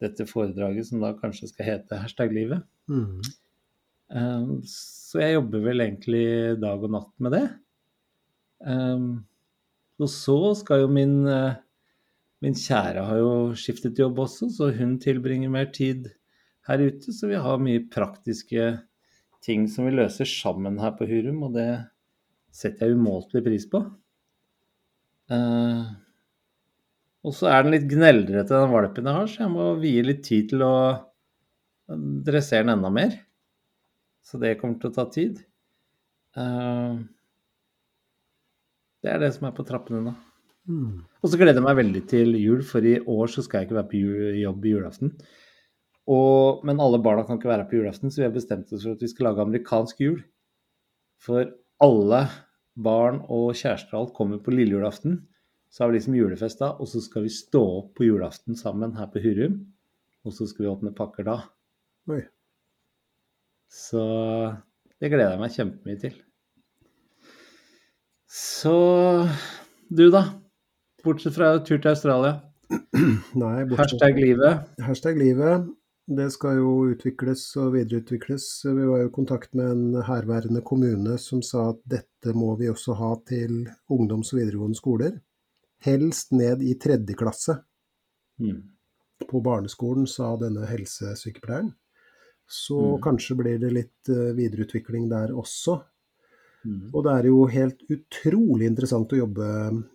dette foredraget, som da kanskje skal hete Hashtag livet. Mm. Um, så jeg jobber vel egentlig dag og natt med det. Um, og så skal jo min, uh, min kjære har jo skiftet jobb også, så hun tilbringer mer tid her ute. Så vi har mye praktiske ting som vi løser sammen her på Hurum, og det setter jeg umåtelig pris på. Uh, og så er den litt gneldrete, den valpen jeg har, så jeg må vie litt tid til å dressere den enda mer. Så det kommer til å ta tid. Uh, det er det som er på trappene nå. Mm. Og så gleder jeg meg veldig til jul, for i år så skal jeg ikke være på jobb i julaften. Og, men alle barna kan ikke være på julaften, så vi har bestemt oss for at vi skal lage amerikansk jul. For alle barn og kjærester og alt kommer på lille julaften. Så har vi liksom julefest da, og så skal vi stå opp på julaften sammen her på Hurum. Og så skal vi åpne pakker da. Oi. Så det gleder jeg meg kjempemye til. Så du, da? Bortsett fra tur til Australia. Nei. Hashtag livet. Hashtag livet. Det skal jo utvikles og videreutvikles. Vi var jo i kontakt med en herværende kommune som sa at dette må vi også ha til ungdoms- og videregående skoler. Helst ned i tredje klasse. Mm. På barneskolen, sa denne helsesykepleieren. Så mm. kanskje blir det litt uh, videreutvikling der også. Mm. Og det er jo helt utrolig interessant å jobbe,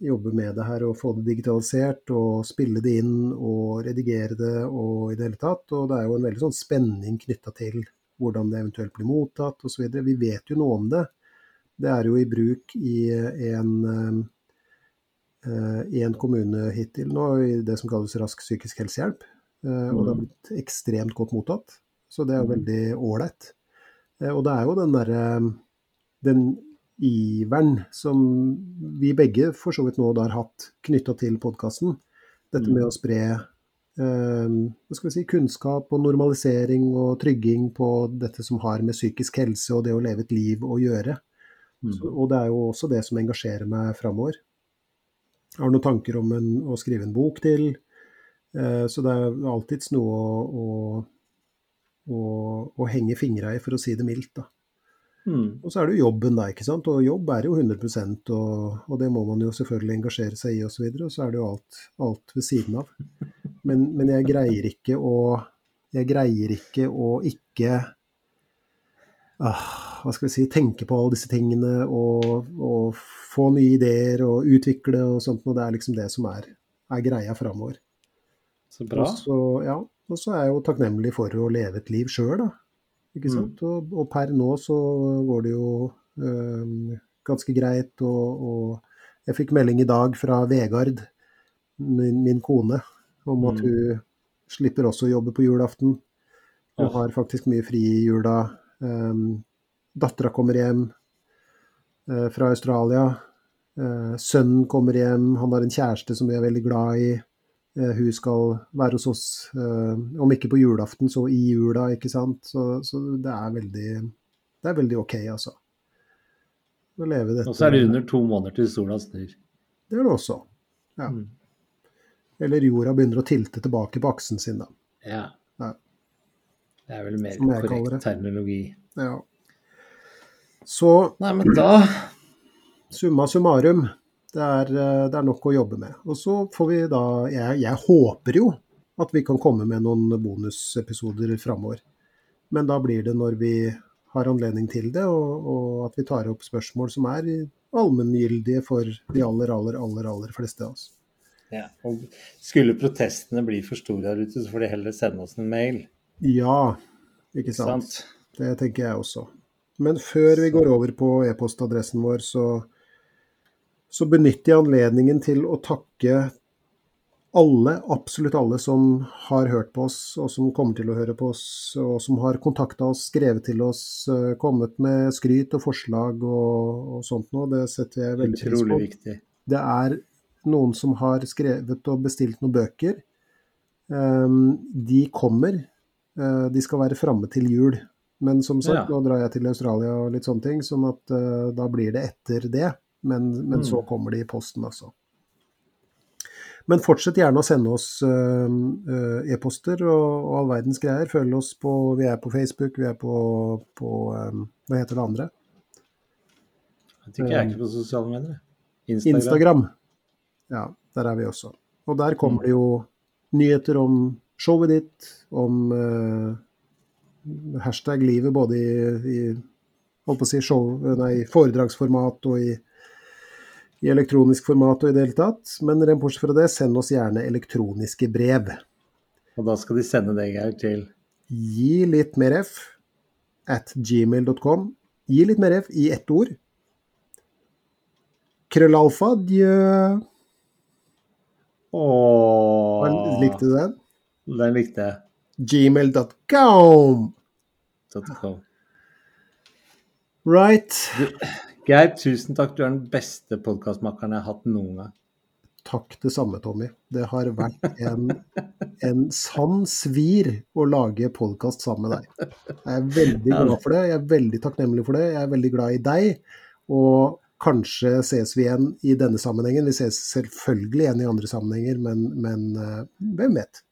jobbe, med det her og få det digitalisert og spille det inn og redigere det og i det hele tatt. Og det er jo en veldig sånn spenning knytta til hvordan det eventuelt blir mottatt osv. Vi vet jo noe om det. Det er jo i bruk i en eh, i en kommune hittil nå, i det som kalles rask psykisk helsehjelp. Eh, og det har mm. blitt ekstremt godt mottatt. Så det er mm. veldig ålreit. Eh, og det er jo den derre Den iveren som vi begge for så vidt nå har hatt knytta til podkasten. Dette med mm. å spre eh, si, kunnskap og normalisering og trygging på dette som har med psykisk helse og det å leve et liv å gjøre. Så, og det er jo også det som engasjerer meg framover. Har noen tanker om en, å skrive en bok til. Eh, så det er alltids noe å, å, å, henge fingra i, for å si det mildt. da. Mm. Og så er det jo jobben, da. ikke sant? Og jobb er jo 100% og, og det må man jo selvfølgelig engasjere seg i osv. Og, så videre, og så er det jo alt, alt ved siden av. Men, men, jeg greier ikke å Jeg greier ikke å ikke hva skal vi si, tenke på alle disse tingene og, og, få nye ideer og utvikle og sånt. Og det er liksom det som er, er greia framover. Så bra. Og så, ja, og så er jeg jo takknemlig for å leve et liv sjøl, da. Ikke mm. sant? Mm. Og, og, per nå så går det jo øh, ganske greit. Og, og, jeg fikk melding i dag fra Vegard, min, min kone, om at mm. hun slipper også å jobbe på julaften. Hun har faktisk mye fri i jula. Um, Dattera kommer hjem uh, fra Australia. Uh, sønnen kommer hjem. Han har en kjæreste som vi er veldig glad i. Uh, hun skal være hos oss, om ikke på julaften, så i jula, ikke sant. Så, så det, er veldig, det er veldig OK, altså. Å leve dette. Og så er det under to måneder til sola snur. Det er det også. Ja. Mm. Eller jorda begynner å tilte tilbake på aksen sin, da. Ja. Det er vel mer korrekt terminologi. Ja. Så Nei, men da Summa summarum. Det er, eh, det er, nok å jobbe med. Og så får vi da jeg, jeg, håper jo at vi kan komme med noen bonusepisoder framover. Men da blir det når vi har anledning til det, og, og at vi tar opp spørsmål som er allmenngyldige for de aller, aller, aller, aller fleste av oss. Ja, og Skulle protestene bli for store her ute, så får de heller sende oss en mail. Ja, ikke sant. sant? Det tenker jeg også. Men før vi går over på e-postadressen vår, så, så benytter jeg anledningen til å takke alle, absolutt alle som har hørt på oss, og som kommer til å høre på oss, og som har kontakta oss, skrevet til oss, eh, kommet med skryt og forslag og, og sånt noe. Det setter jeg veldig pris på. Viktig. Det er noen som har skrevet og bestilt noen bøker. Um, de kommer. Uh, de skal være framme til jul. Men som sagt, ja. nå drar jeg til Australia og litt sånne ting, sånn at uh, da blir det etter det. Men, men mm. så kommer de i posten, altså. Men fortsett gjerne å sende oss uh, uh, e-poster og, og all verdens greier. Følg oss på Vi er på Facebook, vi er på, på um, Hva heter det andre? Jeg tror ikke jeg er ikke på sosiale medier. Instagram. Instagram. Ja, der er vi også. Og der kommer det jo nyheter om showet ditt, om eh, hashtag livet både i, i si show, nei, foredragsformat og i, i elektronisk format og i det hele tatt. Men rent bortsett fra det, send oss gjerne elektroniske brev. Og da skal de sende deg, Geir, til Gi litt mer F at gmail.com. Gi litt mer F i ett ord. Krøllalfa djø. Ååå Likte du den? Den likte jeg. Gmail.com. Right. Geir, tusen takk. Du er den beste podkastmakeren jeg har hatt noen gang. Takk det samme, Tommy. Det har vært en, en sann svir å lage podkast sammen med deg. Jeg er veldig glad for det. Jeg er veldig takknemlig for det. Jeg er veldig glad i deg. Og kanskje ses vi igjen i denne sammenhengen. Vi ses selvfølgelig igjen i andre sammenhenger, men, men eh, hvem vet?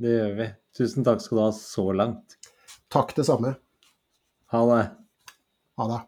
Det gjør vi. Tusen takk skal du ha så langt. Takk det samme. Ha det. Ha det.